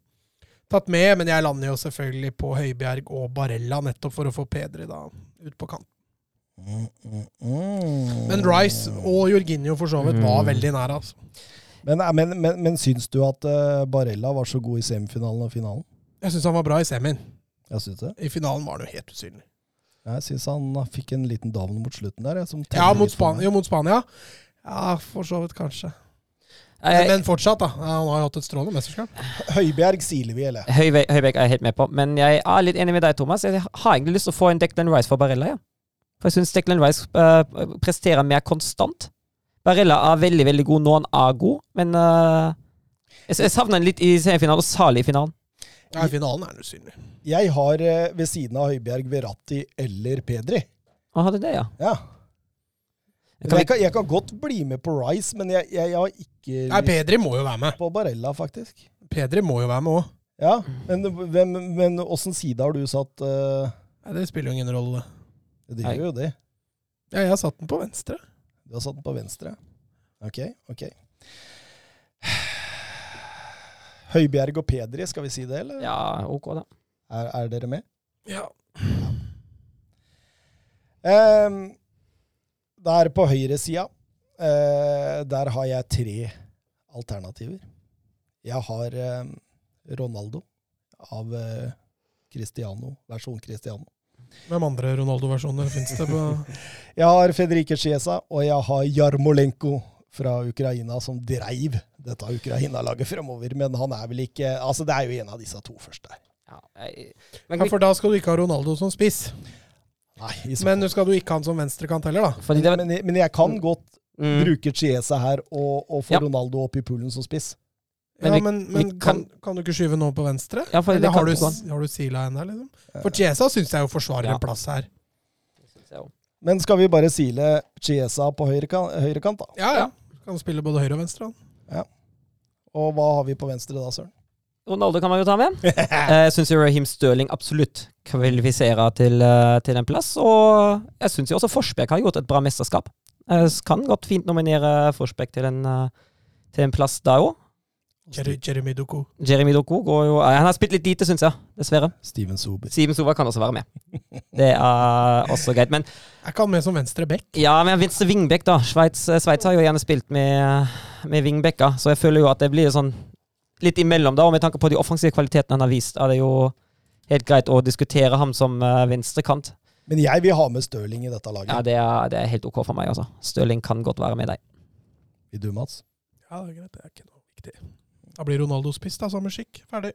tatt med, men jeg lander jo selvfølgelig på Høibjerg og Barella, nettopp for å få Pedri da ut på kant. Mm, mm, mm. Men Rice og Jorginho for så vidt var Mm. veldig nære, altså. Men, eh, men, men, men syns du at eh, Barella var så god i semifinalen og finalen? Jeg syns han var bra i semien. Jeg synes det. I finalen var han jo helt usynlig. Jeg syns han fikk en liten down mot slutten der. jeg, Som Ja, mot. Spania, jo, mot Spania. Ja, for så vidt, kanskje. Men, men fortsatt, da. Han har jo hatt et strålende mesterskap. Høibjerg siler vi, eller? Høybe- Høybekk er jeg helt med på, men jeg er litt enig med deg, Thomas. Jeg har egentlig lyst til å få en Declan Rice for Barella, ja. For jeg syns Declan Rice uh, presterer mer konstant. Barella er veldig, veldig god når han er god, men uh, jeg, jeg savner han litt i semifinalen, og særlig i finalen. Ja, finalen er usynlig. Jeg har eh, ved siden av Høibjerg Verratti eller Pedri. Han hadde det, ja. Ja. Kan Jeg kan, jeg kan godt bli med på Rice, men jeg, jeg, jeg har ikke Nei, Pedri må jo være med. på Barella, faktisk. Pedri må jo være med òg. Ja, men, hvem, men åssen side har du satt Uh... Nei, det spiller jo ingen rolle. Det gjør jo det. Ja, jeg har satt den på venstre. Du har satt den på venstre. Ok, ok. Høibjerg og Pedri, skal vi si det, eller? ja, ok, da. Er, er dere med? Ja. Um, der på høyresida, uh, der har jeg tre alternativer. Jeg har eh, Ronaldo av uh, Cristiano, versjon Cristiano. Hvem andre Ronaldo-versjoner fins det på Jeg har Federica Chiesa, og jeg har Jarmolenko fra Ukraina, som dreiv dette Ukraina-laget fremover. Men han er vel ikke Altså, det er jo en av disse to første. Ja, jeg, men, Ja, For da skal du ikke ha Ronaldo som spiss. Nei, i Men nå skal du ikke ha han som venstrekant heller, da? fordi det, men, men, men jeg kan godt mm, bruke Chiesa her og, og få Ja. Ronaldo opp i poolen som spiss. Men ja, vi- men, vi men kan, kan- kan du ikke skyve noen på venstre? Ja, for Eller har du, har du Sila igjen der, liksom? For Chiesa syns jeg jo forsvarer Ja. en plass her. Men skal vi bare sile Chiesa på høyrekant, høyrekant da? Ja, ja. Kan spille både høyre og venstre. han. Og hva har vi på venstre da, Søren? Ronaldo kan man jo ta med. Eh, Jeg syns Raheem Stirling absolutt kvalifiserer til, eh, til en plass. Og jeg syns også Forsbekk har gjort et bra mesterskap. Jeg kan godt fint nominere Forsbekk til en, eh, til en plass der òg. Jerry, Jeremy Doku. Jeremy Doku går jo eh, Han har spilt litt lite, syns jeg. Dessverre. Steven Sober. Steven Sober kan også være med. Det er også greit. Men Jeg kan med som venstre back? ja, men venstre vingbekk, da. Sveits, eh, Sveits har jo gjerne spilt med, med vingbekka, så jeg føler jo at det blir sånn litt imellom, da. Og med tanke på de offensive kvalitetene han har vist, er det jo helt greit å diskutere ham som uh, venstrekant. Men jeg vil ha med Stirling i dette laget. Ja, det er, det er helt OK for meg, altså. Stirling kan godt være med deg. Vil du, Mats? Ja, det er greit. Det er ikke noe viktig. Da blir Ronaldo spist, da. Samme skikk. Ferdig.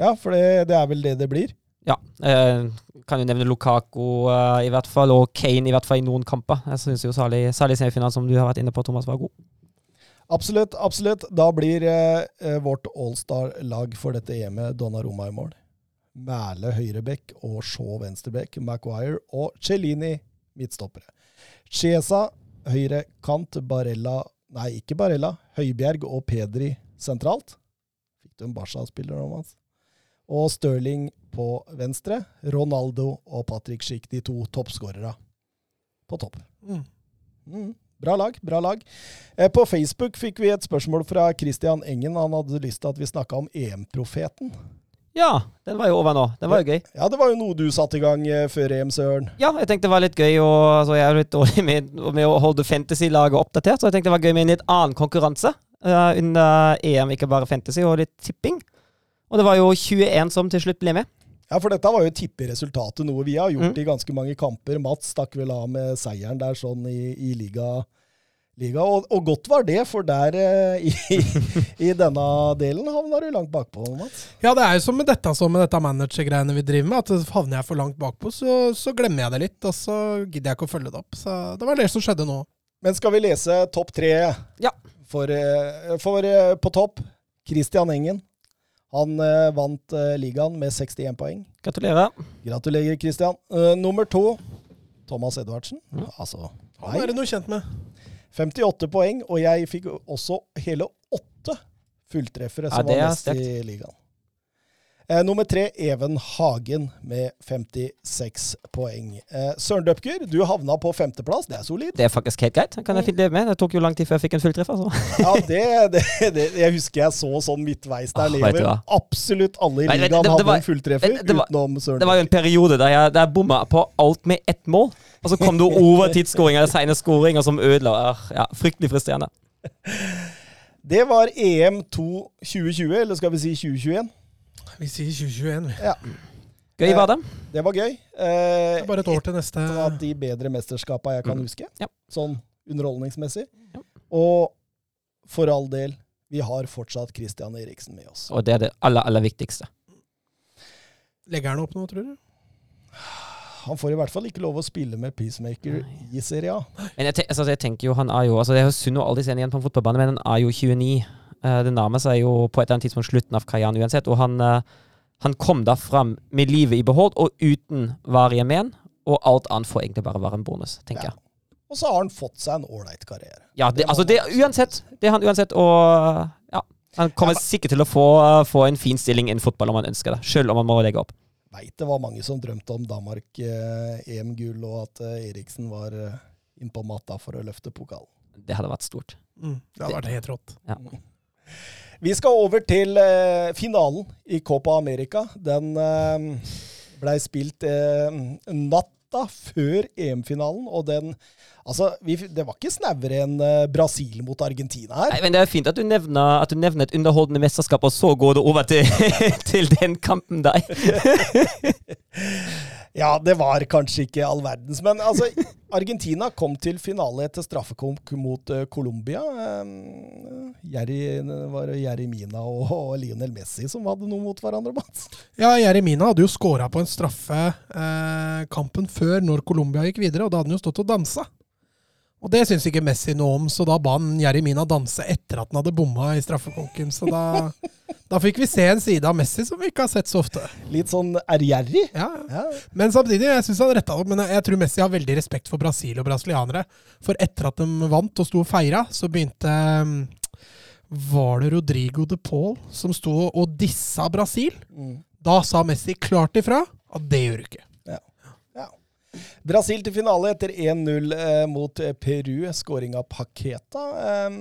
Ja, for det, det er vel det det blir. Ja. Eh, kan jo nevne Lukako eh, i hvert fall, og Kane i hvert fall i noen kamper. Jeg syns jo særlig, særlig semifinalen, som du har vært inne på, Thomas, var god. Absolutt, absolutt. Da blir eh, eh, vårt allstar-lag for dette EM-et Donnaroma i mål. Mæle høyrebekk og Shaw venstrebekk. Maguire og Cellini midtstoppere. Chiesa høyre kant. Barella Nei, ikke Barella. Høibjerg og Pedri sentralt. Fikk du en Barca-spiller nå, Mats? Og Stirling på venstre. Ronaldo og Patrick Schick, de to toppskårerne, på topp. Mm. Mm, bra lag, bra lag. Eh, på Facebook fikk vi et spørsmål fra Christian Engen. Han hadde lyst til at vi snakka om EM-profeten. Ja, den var jo over nå. Den var jo gøy. Ja, det var jo noe du satte i gang eh, før EM, Søren. Ja, jeg tenkte det var litt gøy. Og, altså, jeg er litt dårlig med, med å holde fantasy-laget oppdatert, så jeg tenkte det var gøy med en litt annen konkurranse uh, under EM. Ikke bare fantasy, og litt tipping. Og det var jo 21 som til slutt ble med. Ja, for dette var jo tipperesultatet, noe vi har gjort Mm. i ganske mange kamper. Mats stakk vel av med seieren der sånn i, i liga. Liga. Og, og godt var det, for der eh, i, i denne delen havna du langt bakpå, Mats. Ja, det er jo som med dette som med dette managergreiene vi driver med, at havner jeg for langt bakpå, så, så glemmer jeg det litt, og så gidder jeg ikke å følge det opp. Så det var det som skjedde nå. Men skal vi lese topp tre? Ja. For, eh, for eh, på topp, Christian Engen. Han eh, vant eh, ligaen med 61 poeng. Gratulerer. Gratulerer, Christian. Nummer to, Thomas Edvardsen. Mm. Altså, Han er det noe kjent med. 58 poeng, og jeg fikk også hele åtte fulltreffere, Ja, som det var mest i ligaen. Eh, nummer tre, Even Hagen med 56 poeng. Eh, Søren Døpker, du havna på femteplass. Det er solid. Det er faktisk helt greit. Kan jeg fint leve med. Det tok jo lang tid før jeg fikk en fulltreffer. Altså. Ja, det, det, det Jeg husker jeg så sånn midtveis der Ah, du nedover. hva? Absolutt alle i ligaen hadde en fulltreffer, utenom Søren Det var jo en periode der jeg, der jeg bomma på alt med ett mål. Og så kom det overtidsskåringer eller seine skåringer som ødela. Ah, Ja, fryktelig frustrerende. Det var EM 2 2020, eller skal vi si 2021. Vi sier 2021. vi. Ja, Gøy var det. det var gøy. Det Eh, er bare et år til neste. et av de bedre mesterskapene jeg kan Mm. huske. Ja. Sånn underholdningsmessig. Ja. Og for all del, vi har fortsatt Christian Eriksen med oss. Og det er det aller, aller viktigste. Legger han opp nå, tror du? Han får i hvert fall ikke lov å spille med Peacemaker i Serie A. Men jeg, te altså, jeg tenker jo, han er jo altså Det er jo synd å aldri se ham igjen på en fotballbane, men han er jo 29. Eh, det nærmer seg jo på et eller annet tidspunkt slutten av karrieren uansett. Og han, eh, han kom da fram med livet i behold og uten varige men. Og alt annet får egentlig bare være en bonus, tenker Ja. jeg. Og så har han fått seg en ålreit karriere. Ja, det, Det altså det uansett. Det er han uansett. Og ja, han kommer Ja, men- sikkert til å få, få en fin stilling innen fotball om han ønsker det. Selv om han må legge opp. Veit det var mange som drømte om Danmark-EM-gull, og at eh, Eriksen var eh, innpå matta for å løfte pokalen. Det hadde vært stort. Mm, det hadde vært helt rått. Ja. Vi skal over til eh, finalen i Copa America. Den eh, blei spilt eh, natta før EM-finalen, og den Altså, vi, det var ikke snauere enn eh, Brasil mot Argentina her. Nei, men Det er fint at du nevner, at du nevner et underholdende mesterskap, og så går det over til, til den kampen der. Ja, det var kanskje ikke all verdens, men altså Argentina kom til finale etter straffekonk mot uh, Colombia. Um, Jerry, var det Jerry Mina og, og Lionel Messi som hadde noe mot hverandre, Mats? Ja, Jeremina hadde jo skåra på en straffe eh, kampen før, når Colombia gikk videre, og da hadde han jo stått og dansa. Og det syns ikke Messi noe om, så da ba han Jeremina danse etter at han hadde bomma i straffekonken. Så da, da fikk vi se en side av Messi som vi ikke har sett så ofte. Litt sånn ærgjerrig. Ja, Ja. Men samtidig, jeg syns han retta opp. Men jeg tror Messi har veldig respekt for Brasil og brasilianere. For etter at de vant og sto og feira, så begynte um, Var det Rodrigo de Paul som sto og dissa Brasil? Mm. Da sa Messi klart ifra at det gjør du ikke. Brasil til finale etter 1-0 eh, mot eh, Peru. Skåring av Paqueta. Eh,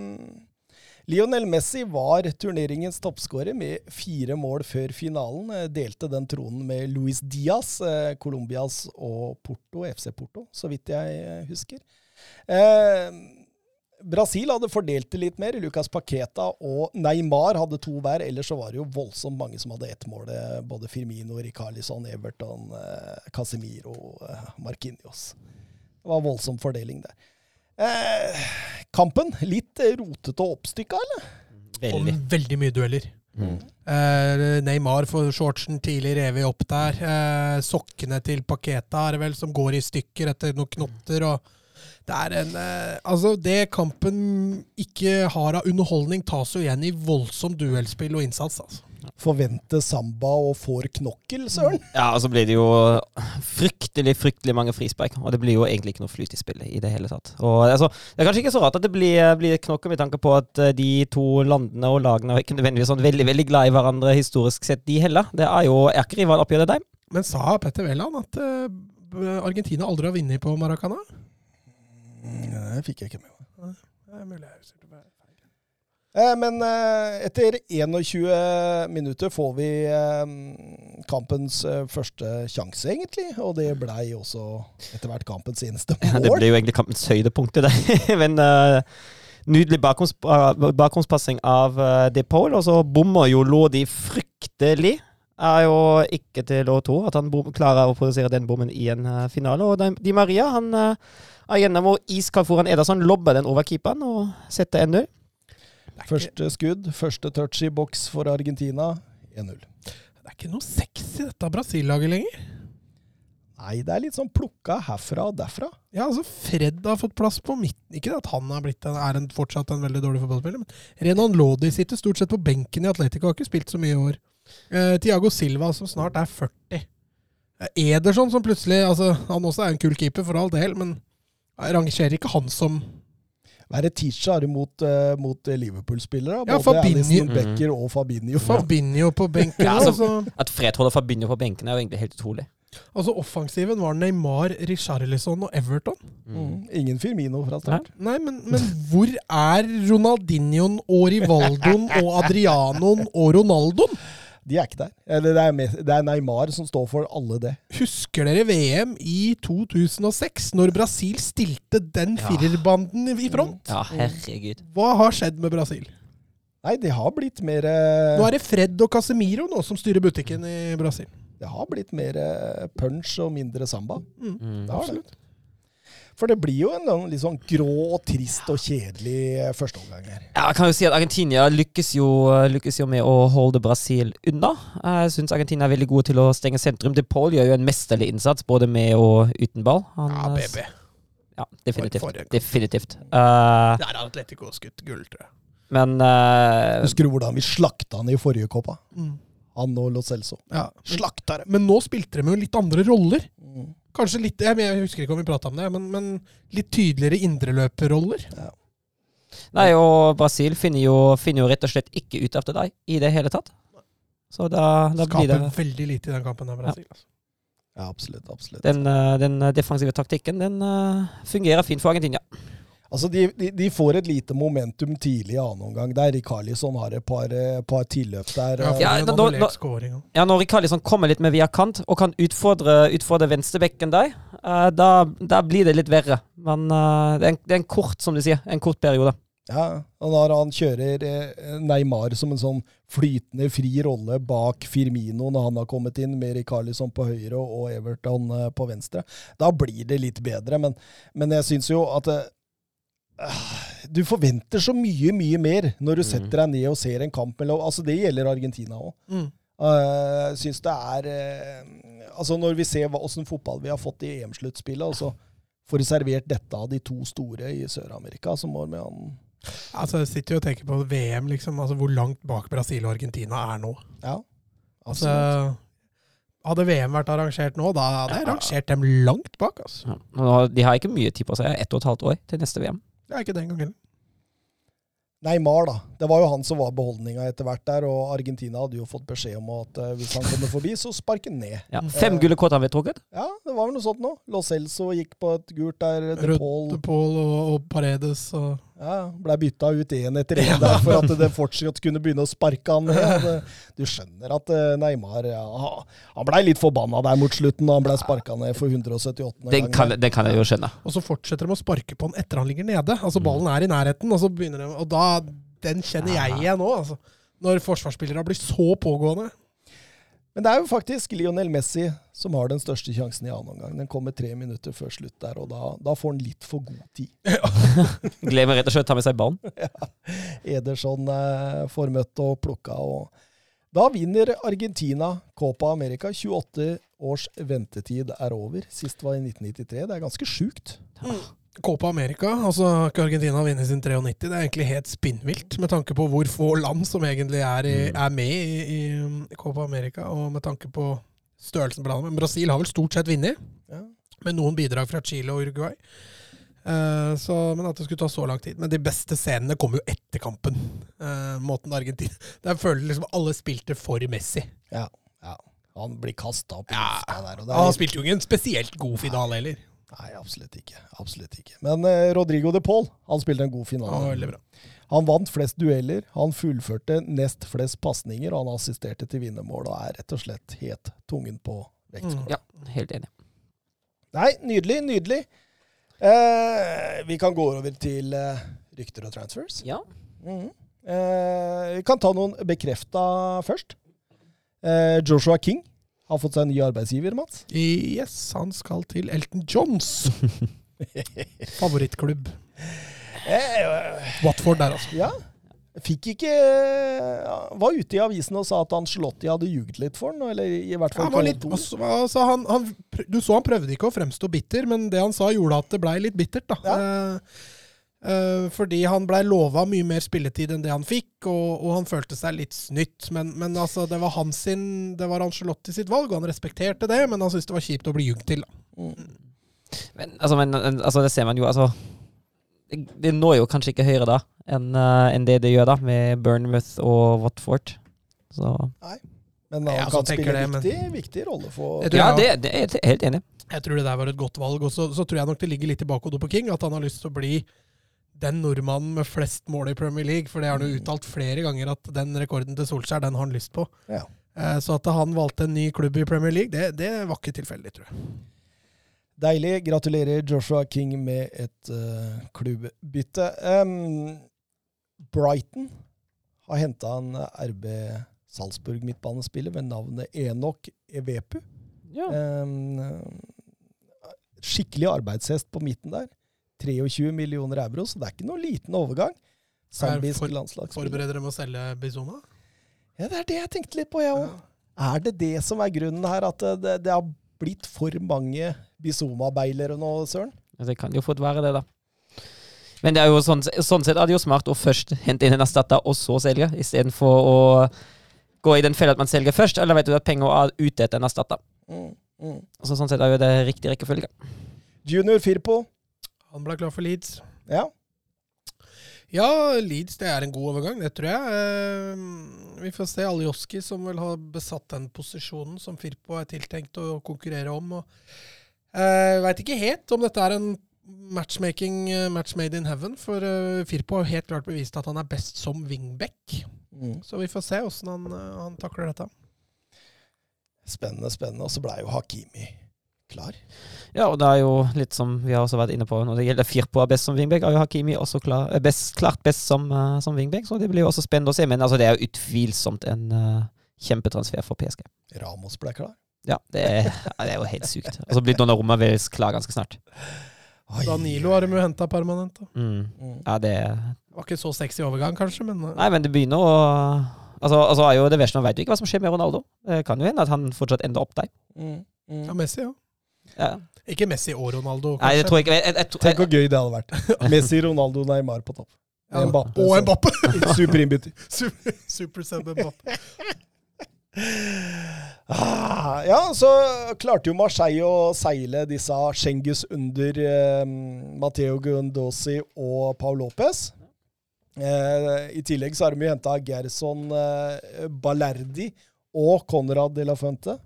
Lionel Messi var turneringens toppskårer med fire mål før finalen. Eh, delte den tronen med Luis Diaz, eh, Colombias og Porto, FC Porto, så vidt jeg eh, husker. Eh, Brasil hadde fordelt det litt mer. Lucas Paqueta og Neymar hadde to hver. Ellers så var det jo voldsomt mange som hadde ett mål. eh, Både Firmino, Rikarlison, Everton, eh, Casemiro, eh, Marquinhos. Det var voldsom fordeling det. Eh, kampen litt rotete og oppstykka, eller? Og veldig mye dueller. Mm. Eh, Neymar får shortsen tidlig revet opp der. Eh, sokkene til Paketa er det vel som går i stykker etter noen knotter. og det er en eh, Altså, det kampen ikke har av underholdning, tas jo igjen i voldsomt duellspill og innsats. altså. Forvente samba og får knokkel, søren. Ja, og så blir det jo fryktelig, fryktelig mange frispark. Og det blir jo egentlig ikke noe flyt i spillet i det hele tatt. Og altså, Det er kanskje ikke så rart at det blir, blir knokkel, med tanke på at eh, de to landene og lagene er ikke nødvendigvis sånn veldig veldig glad i hverandre historisk sett, de heller. Det er jo erkerivaloppgjøret deres. Men sa Petter Wæland at uh, Argentina aldri har vunnet på Maracana? Mm, Det fikk jeg ikke med meg. Det er mulig jeg husker det. Eh, Men eh, etter 21 minutter får vi eh, kampens første sjanse, egentlig. Og det blei også etter hvert kampens eneste Ja, det ble jo egentlig kampens høydepunkt, det. Men uh, nydelig bakgrunns, bakgrunnspassing av uh, De Paul, og så bommer jo Lodi fryktelig. Er jo ikke til å tro at han klarer å produsere den bommen i en finale. Og Di- Di Maria han uh, hvor iskald foran Edason, lobber den over keeperen og setter 1-0. Første skudd, første touch i boks for Argentina. 1-0. Det er ikke noe sexy dette Brasil-laget lenger. Nei, det er litt sånn plukka herfra og derfra. Ja, altså Fred har fått plass på midten. Ikke at han er, blitt en, er en, fortsatt en veldig dårlig fotballspiller, men Renan Lodi sitter stort sett på benken i Atletico, har ikke spilt så mye i år. Eh, Tiago Silva, som snart er 40. Eh, Ederson, som plutselig altså, Han også er en kul keeper, for all del, men rangerer ikke han som være teacher mot, eh, mot Liverpool-spillere? Ja, Både Alison Alisson Becker og Fabinho. Fabinho på benken. Ja, altså, altså- At Fred holder Fabinho på benken, er jo egentlig helt utrolig. altså Offensiven var Neymar, Richarlison og Everton. Mm. Ingen Firmino fra start. Nei, men, men hvor er Ronaldinhoen og Rivaldoen og Adrianoen og Ronaldoen? De er ikke der. Eller det er, det er Neymar som står for alle det. Husker dere VM i 2006, når Brasil stilte den Ja. firerbanden i front? Ja, herregud. Hva har skjedd med Brasil? Nei, det har blitt mer eh, Nå er det Fred og Casemiro nå som styrer butikken i Brasil. Det har blitt mer eh, punch og mindre samba. Mm. Mm. Det har det. For det blir jo en sånn litt sånn grå, trist og kjedelig eh, førsteomgang her. Ja, jeg kan jo si at Argentina lykkes jo, lykkes jo med å holde Brasil unna. Jeg syns Argentina er veldig gode til å stenge sentrum. De Paul gjør jo en mesterlig innsats, både med og uten ball. Han, Ja, eh, BB. Ja, definitivt. For- for- Definitivt. Uh, Der har Atletico skutt gull, tror jeg. men uh, Husker du hvordan vi slakta han i forrige Copa? Mm. Han og Lo Celso. Ja. Slakta det. Men nå spilte de jo litt andre roller. Mm. Kanskje litt Jeg jeg husker ikke om vi prata om det, men, men litt tydeligere indreløperroller. Nei, og Brasil finner jo, finner jo rett og slett ikke ut etter deg i det hele tatt. Så da, da blir Skaper det veldig lite i den kampen der, Brasil. Ja. Ja, absolutt. absolutt. Den, eh, den defensive taktikken, den eh, fungerer fint for Argentina. Altså, de, de, de får et lite momentum tidlig i annen omgang der. Rikarlisson har et par, eh, par tilløp der. Ja, eh, Ja, nå, også. Ja, når Rikarlisson kommer litt med via kant og kan utfordre, utfordre venstrebekken der, uh, da, da blir det litt verre. Men uh, det, er en, det er en kort, som du sier, en kort periode. Ja, og når han kjører Neymar som en sånn flytende fri rolle bak Firmino når han har kommet inn, med Rikarlisson på høyre og Everton på venstre, da blir det litt bedre. Men, men jeg syns jo at du forventer så mye, mye mer når du Mm. setter deg ned og ser en kamp Altså, det gjelder Argentina òg. Mm. Uh, syns det er eh, Altså, når vi ser åssen fotball vi har fått i EM-sluttspillet, og så får du servert dette av de to store i Sør-Amerika, så må an. Altså, jeg sitter jo og tenker på VM, liksom. Altså, hvor langt bak Brasil og Argentina er nå. Ja. Altså, hadde VM vært arrangert nå, da hadde jeg rangert dem langt bak. altså. Ja. De har ikke mye tid på seg. Ett og et halvt år til neste VM. Det er ikke det gangen. Neymar, da. Det var jo han som var beholdninga etter hvert der, og Argentina hadde jo fått beskjed om at eh, hvis han kommer forbi, så spark han ned. Ja. Fem gule kort har vi trukket. Ja, det var vel noe sånt nå. Lo Celso gikk på et gult der. De Rødt Paul Paul og, og Paredes og ja, ble bytta ut én etter én der for at det fortsatt kunne begynne å sparke han ned. du skjønner at eh, Neymar ja, Han blei litt forbanna der mot slutten, og han blei sparka ned for 178. Den kan, den kan jeg jo skjønne. Og så fortsetter de å sparke på han etter han ligger nede. Altså Ballen er i nærheten, og så begynner de Og da Den kjenner jeg igjen nå, altså. Når forsvarsspillere blir så pågående. Men det er jo faktisk Lionel Messi som har den største sjansen i annen omgang. Den kommer tre minutter før slutt der, og da, da får han litt for god tid. Glemmer rett og slett å ta med seg ballen. Ederson eh, får møtt og plukka. Og da vinner Argentina Copa America. 28 års ventetid er over. Sist var i 1993. Det er ganske sjukt. Copa America, altså har ikke Argentina vunnet sin 93. Det er egentlig helt spinnvilt, med tanke på hvor få land som egentlig er, i, Mm. er med i, i um, Copa America, og med tanke på størrelsen på landet. Men Brasil har vel stort sett vunnet, Ja. med noen bidrag fra Chile og Uruguay. Uh, så, men at det skulle ta så lang tid. Men de beste scenene kommer jo etter kampen. Uh, måten Argentina Der føler liksom alle spilte for Messi. Ja, ja. Han blir kasta opp i Ja. lufta der. Og det Han spilte jo ikke en spesielt god finale heller. Nei, absolutt ikke. Absolutt ikke. Men eh, Rodrigo de Paul han spilte en god Ja, finale. veldig bra. Han vant flest dueller, han fullførte nest flest pasninger, og han assisterte til vinnermål og er rett og slett helt tungen på vektskåla. Ja, helt enig. Nei, nydelig, nydelig. Eh, vi kan gå over til eh, rykter og transfers. Ja. Mhm. eh, vi kan ta noen bekrefta først. Eh, Joshua King har fått seg en ny arbeidsgiver, Mats. Yes, han skal til Elton Johns. Favorittklubb. Eh, Watford der, altså. ja. Fikk ikke ja, Var ute i avisen og sa at Angelotti hadde ljuget litt for han, eller i hvert fall ja, litt, altså, altså, han, han, du så han prøvde ikke å fremstå bitter, men det han sa gjorde at det blei litt bittert. da. Ja. Eh, eh, fordi han blei lova mye mer spilletid enn det han fikk, og, og han følte seg litt snytt. Men, men altså, det var hans sin, det var Angelotti sitt valg, og han respekterte det, men han syntes det var kjipt å bli jugd til. Mm. Men, altså, men altså, det ser man jo, altså Det, når jo kanskje ikke høyere da enn eh, enn det det gjør da, med Burnmouth og Watford. Så Men han kan spille det, en men- viktig, viktig rolle for Ja, det, det er jeg helt enig. Jeg tror det der var et godt valg. Og så, så tror jeg nok det ligger litt i bakhodet på King, at han har lyst til å bli den nordmannen med flest mål i Premier League. For det har han jo uttalt flere ganger, at den rekorden til Solskjær, den har han lyst på. Ja. Eh, Så at han valgte en ny klubb i Premier League, det, det var ikke tilfeldig, tror jeg. Deilig. Gratulerer Joshua King med et uh, klubbbytte. Um, Brighton har henta en RB Salzburg-midtbanespiller ved navnet Enok Evepu. Ja. Um, skikkelig arbeidshest på midten der. 23 millioner euro, så det er ikke noe liten overgang. Serbisk for- landslagsspiller. Forbereder dem å selge Bizuma? Ja, det er det jeg tenkte litt på, jeg òg. Er det det som er grunnen her, at det, det, det har blitt for mange Bizoma-beilere nå, Søren? Det kan jo fort være det, da. Men det er jo sånn, sånn sett er det jo smart å først hente inn en erstatter, og så selge, istedenfor å gå i den fella at man selger først, eller vet du at penger er ute etter en erstatter. Mm, mm. Så sånn sett er jo det riktig rekkefølge. Junior Firpo. Han ble klar for Leeds. Ja. Ja, Leeds det er en god overgang, det tror jeg. Eh, Vi får se Aljoski, som vel har besatt den posisjonen som Firpo er tiltenkt å konkurrere om. Jeg veit ikke helt om dette er en matchmaking eh, match made in heaven, for eh, Firpo har helt klart bevist at han er best som wingback. Mm. Så vi får se åssen han, eh, han takler dette. Spennende, spennende. Og så blei jo Hakimi klar. Ja, og det er jo litt som vi har også vært inne på når det gjelder Firpo er best som wingback, er jo Hakimi også klar, er best, klart best som, uh, som wingback, så det blir jo også spennende å se. Men altså, det er jo utvilsomt en uh, kjempetransfer for PSG. Ramos ble klar. Ja, det er, ja, det er jo helt sykt. Og så blir Donnarumma vel klar ganske snart. Oi. Danilo har de jo henta permanent. Da. Mm. Mm. Ja, det Det var ikke så sexy overgang, kanskje, men eh, Nei, men det begynner å Altså, altså er jo det verste, Man vet jo ikke hva som skjer med Ronaldo. Det kan jo hende at han fortsatt ender opp der. Mm. Mm. ja, Messi, ja. Ja. Ikke Messi og Ronaldo, Nei, det tror jeg ikke jeg, jeg, jeg, Tenk hvor gøy det hadde vært. Messi, Ronaldo, Neymar på topp. Ja, Mbappe, og en Mbappe! Super innbytter. Super, super sub Mbappe. Ah, ja, så klarte jo Marseille å seile disse Schengus under eh, Matteo Gundosi og Paul Lopez. Eh, I tillegg så har de henta Gerson eh, Ballerdi og Conrad de la Fuente.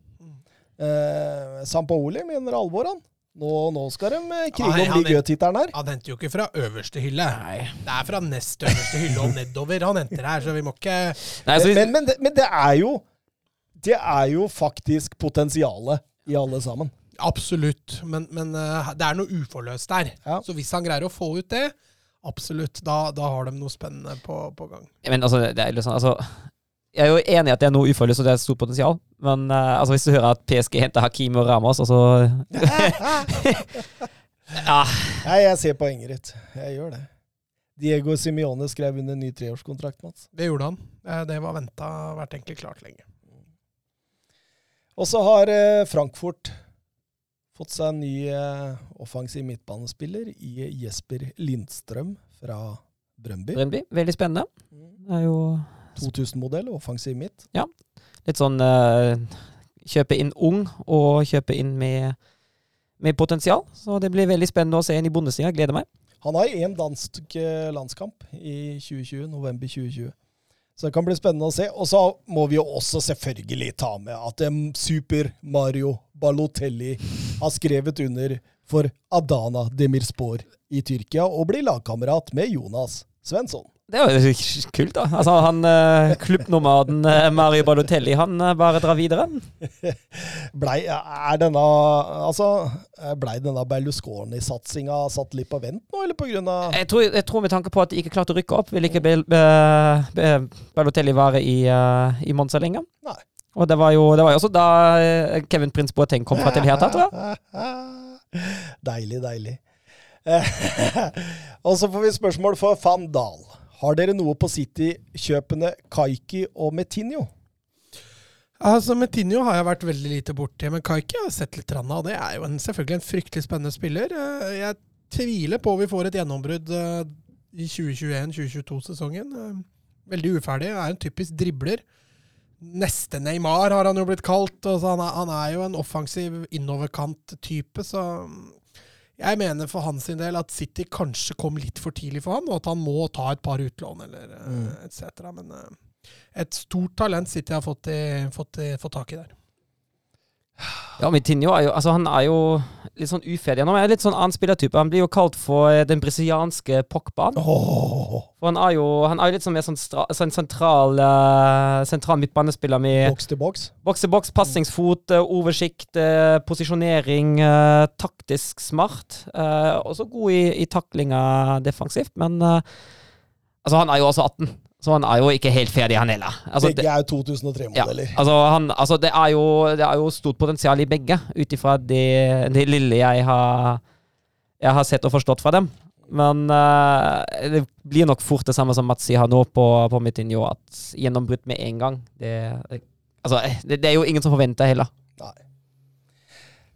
Eh, Sampaoli mener alvor, han. Nå, nå skal de eh, krige om han ligatittelen her. Han henter jo ikke fra øverste hylle. Nei. Det er fra nest øverste hylle og nedover han henter her, så vi må ikke Nei, så, Men, men, det, men det er jo Det er jo faktisk potensialet i alle sammen. Absolutt. Men, men eh, det er noe uforløst der. Ja. Så hvis han greier å få ut det, absolutt, da, da har de noe spennende på, på gang. men altså, det er sånn altså, Jeg er jo enig i at det er noe uforløst, og det er et stort potensial. Men uh, altså, hvis du hører at PSG henter Hakim og Ramos, altså Ja. Nei, jeg ser poenget ditt. Jeg gjør det. Diego Simione skrev under ny treårskontrakt, Mats. Det gjorde han. Eh, Det var venta, vært egentlig klart lenge. Og så har eh, Frankfurt fått seg en ny offensiv midtbanespiller i Jesper Lindstrøm fra Brøndby. Brøndby, veldig spennende. Det er jo 2000-modell, offensiv midt. Ja. litt sånn uh, Kjøpe inn ung, og kjøpe inn med, med potensial. Så det blir veldig spennende å se en i Bundesliga. Gleder meg. Han har én dansk eh, landskamp i 2020, november 2020. Så det kan bli spennende å se. Og så må vi jo også selvfølgelig ta med at em, Super Mario Balotelli har skrevet under for Adana Demirspor i Tyrkia og blir lagkamerat med Jonas Svensson. Det er jo kult, da. Altså, han eh, klubbnomaden eh, Mario Balotelli, han eh, bare drar videre. Blei, er denne, altså, ble denne Berlusconi-satsinga satt litt på vent nå, eller av Jeg tror, jeg tror med tanke på at de ikke klarte å rykke opp, vil ikke Balotelli være i, i Monza lenger. Nei. Og det var jo, det var jo også da Kevin Prince Boateng kom fra til her, tror jeg. Deilig, deilig. og så får vi spørsmål for Van Dahl. Har dere noe på City-kjøpene Kaiki og Metinho? Altså, Metinho har jeg vært veldig lite borti, men Kaiki har sett litt rann av. Det er jo en, selvfølgelig en fryktelig spennende spiller. Eh, Jeg tviler på vi får et gjennombrudd eh, i 2021-2022-sesongen. Eh, Veldig uferdig. Er en typisk dribler. Neste Neymar har han jo blitt kalt. Han, er, han er jo en offensiv innoverkant-type, så jeg mener for hans del at City kanskje kom litt for tidlig for han, og at han må ta et par utlån eller eh, Mm. etc. Men eh, et stort talent City har fått, i, fått, i, fått tak i der. Ja, Mitinho er jo, altså, han er jo litt sånn uferdig. Han er litt sånn annen spillertype. Han blir jo kalt for den brasilianske Pogbaen. Oh. For han er jo, han er jo litt sånn mer sånn, sånn sentral, uh, sentral midtbanespiller med boks til boks. boks til boks, passingsfot, uh, oversikt, uh, posisjonering, taktisk smart. også god i, i taklinga defensivt, men altså, han er jo også 18, så han er jo ikke helt ferdig, han heller. Altså, Begge er 2003-modeller. altså, han, altså det, er jo, det er jo stort potensial i begge, ut ifra det, det lille jeg har, jeg har sett og forstått fra dem. Men uh, det blir nok fort det samme som Mats sier her nå på, på Mitinho, at gjennombrudd med en gang det, altså, det, det er jo ingen som forventer heller. Nei.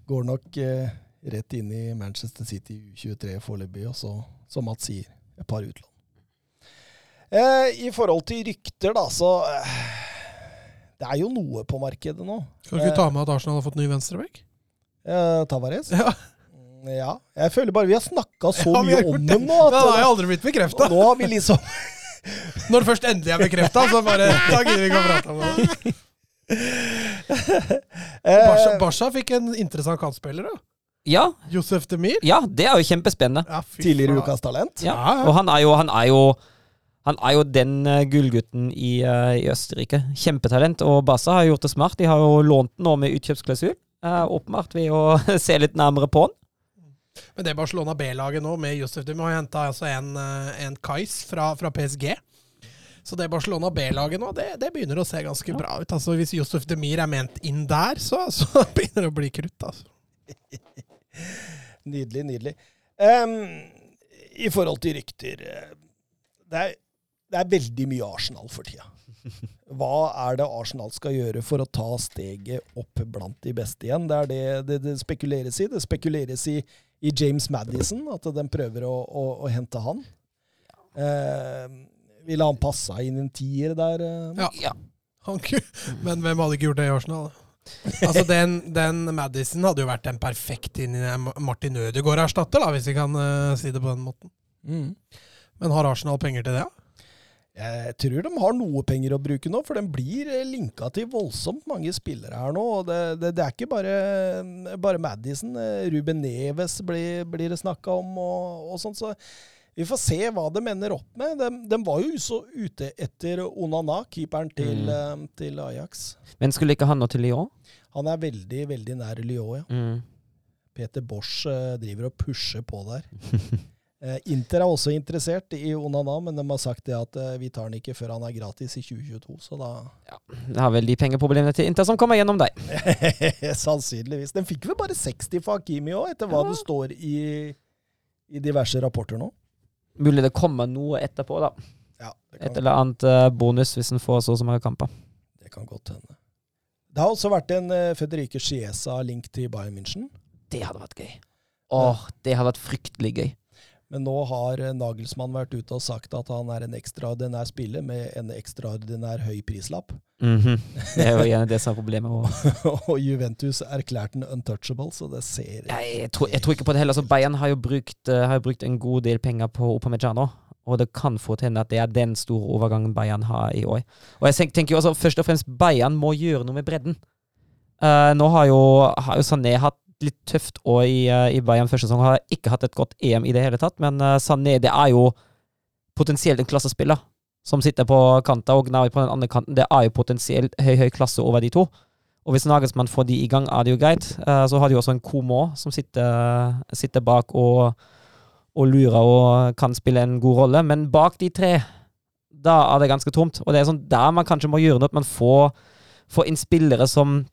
Går nok uh, rett inn i Manchester City U23 foreløpig, og så, som Mats sier, et par utlån. Eh, I forhold til rykter, da, så eh, Det er jo noe på markedet nå. Kan du ikke ta med at Arsenal har fått ny venstreback? Eh, Tavares? Ja, Mm, Ja. Jeg føler bare vi har snakka så Ja, mye om det. dem nå. det har jeg aldri blitt bekrefta. nå har vi liksom Når det først endelig er bekrefta, så bare Da gidder vi ikke å prate om det. Basha, Basha fikk en interessant kantspiller, da. Ja, Josef Demir. ja, det er jo kjempespennende. Ja, Tidligere ukas talent. Ja. Ja, ja. Og han er jo, han er jo han er jo den eh, gullgutten i, eh, i Østerrike. Kjempetalent. Og Barca har gjort det smart. De har jo lånt den nå med utkjøpsklausul. Uh, åpenbart ved å se litt nærmere på den. Men det Barcelona B-laget nå, med Josef Demir, har henta altså en, eh, en Kais fra, fra PSG. Så det Barcelona B-laget nå, det, det begynner å se ganske bra ut. Altså Hvis Josef Demir er ment inn der, så, så begynner det å bli krutt. altså. Nydelig, nydelig. Um, I forhold til rykter eh, det er, det er veldig mye Arsenal for tida. Hva er det Arsenal skal gjøre for å ta steget opp blant de beste igjen? Det er det det, det spekuleres i. Det spekuleres i, i James Madison, at de prøver å, å, å hente han. Eh, ville han passa inn i en tier der? eh? Ja. Ja. Han ku- Men hvem hadde ikke gjort det i Arsenal? Altså Den, den Madison hadde jo vært en perfekt inn i Martin Ødegaard-erstatter, hvis vi kan uh, si det på den måten. Men har Arsenal penger til det? Ja? Jeg tror de har noe penger å bruke nå, for de blir eh, linka til voldsomt mange spillere her nå. og Det, det, det er ikke bare, bare Madison. eh, Ruben Neves blir, blir det snakka om, og, og sånn. Så vi får se hva de ender opp med. De, de var jo så ute etter Onana, keeperen til, mm. til Ajax. Men skulle ikke han nå til Lyon? Han er veldig, veldig nær Lyon, ja. Mm. Peter Bosch eh, driver og pusher på der. Eh, Inter er også interessert i Onana, men de har sagt det at eh, vi tar den ikke før han er gratis i 2022, så da Det har vel de pengeproblemene til Inter som kommer gjennom deg. Sannsynligvis. Den fikk vel bare 60 for Hakimi òg, etter hva Ja. det står i, i diverse rapporter nå. Mulig det kommer noe etterpå, da. Ja, Et eller annet eh, bonus hvis en får så og så mange kamper. det kan godt hende. Det har også vært en Federico Chiesa-link til Bayern München, Det hadde vært gøy. Åh, det hadde vært fryktelig gøy. Men nå har uh, Nagelsmann vært ute og sagt at han er en ekstraordinær spiller med en ekstraordinær høy prislapp. Mhm. Det er jo gjerne det som er problemet. Og Juventus erklærte den untouchable, så det ser jeg, tror, jeg tror ikke på det heller. Altså, Bayern har jo brukt, eh, har jo brukt en god del penger på Upamecano. Og det kan fort hende at det er den store overgangen Bayern har i år. Og jeg tenker jo altså først og fremst Bayern må gjøre noe med bredden. Uh, nå har jo, har jo Sané hatt litt tøft år i, eh, i Bayern første sesong. Har ikke hatt et godt EM i det hele tatt, men eh, Sané det er jo potensielt en klassespiller som sitter på kanta, og Gnawi på den andre kanten. Det er jo potensielt høy, høy klasse over de to. Og hvis Nagelsmann får de i gang, er det jo greit. Eh, så har de også en Komo som sitter, sitter bak og, og lurer og kan spille en god rolle. Men bak de tre, da er det ganske tomt. Og det er sånn der man kanskje må gjøre noe, at man får, får inn spillere som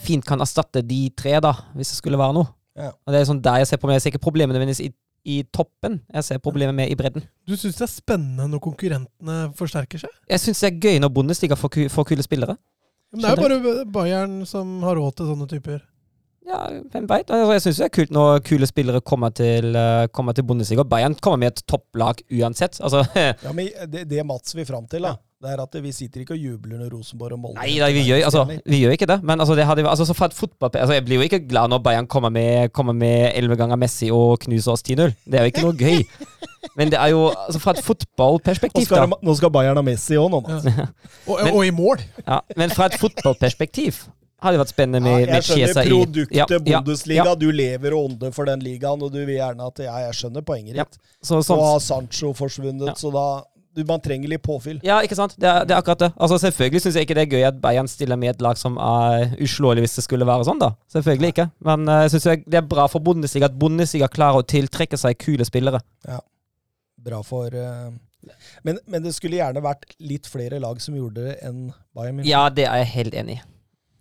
fint kan erstatte de tre, da, hvis det skulle være noe. Ja. Og det er sånn der jeg ser på meg. Jeg ser ikke problemet nødvendigvis i, i toppen, jeg ser problemet med i bredden. Du syns det er spennende når konkurrentene forsterker seg? Jeg syns det er gøy når Bundesliga får, får kule spillere. Men det er jo bare Bayern som har råd til sånne typer. Ja, hvem veit? Altså, jeg syns det er kult når kule spillere kommer til, eh, kommer til Bundesliga. Bayern kommer med et topplag uansett. Altså, Ja, men det, det Mats vil fram til, da, det er at vi sitter ikke og jubler når Rosenborg og Molde nei da, vi gjør, altså, vi gjør ikke det. Men altså, det hadde, altså, så fra et fotball, altså, jeg blir jo ikke glad når Bayern kommer med kommer med 11 ganger Messi og knuser oss 10-0. Det er jo ikke noe gøy. Men det er jo altså, fra et fotballperspektiv, skal, da. nå skal Bayern ha Messi òg, nå, Ja. Og, og i mål! Ja, men fra et fotballperspektiv hadde vært spennende med, Ja, jeg skjønner produktet Ja, Bundesliga. ja. Du lever og ånder for den ligaen, og du vil gjerne at Ja, jeg skjønner poenget ditt. Så, Så sånn, har Sancho forsvunnet, så da du, Man trenger litt påfyll. Ja, ikke sant? Det er, det er akkurat det. Altså, Selvfølgelig syns jeg ikke det er gøy at Bayern stiller med et lag som er uslåelig hvis det skulle være sånn, da. Selvfølgelig ikke. Men eh, jeg synes det er bra for Bundesliga at Bundesliga klarer å tiltrekke seg kule spillere. Ja. Bra for uh men, men det skulle gjerne vært litt flere lag som gjorde det enn Bayern München. Ja, det er jeg helt enig i.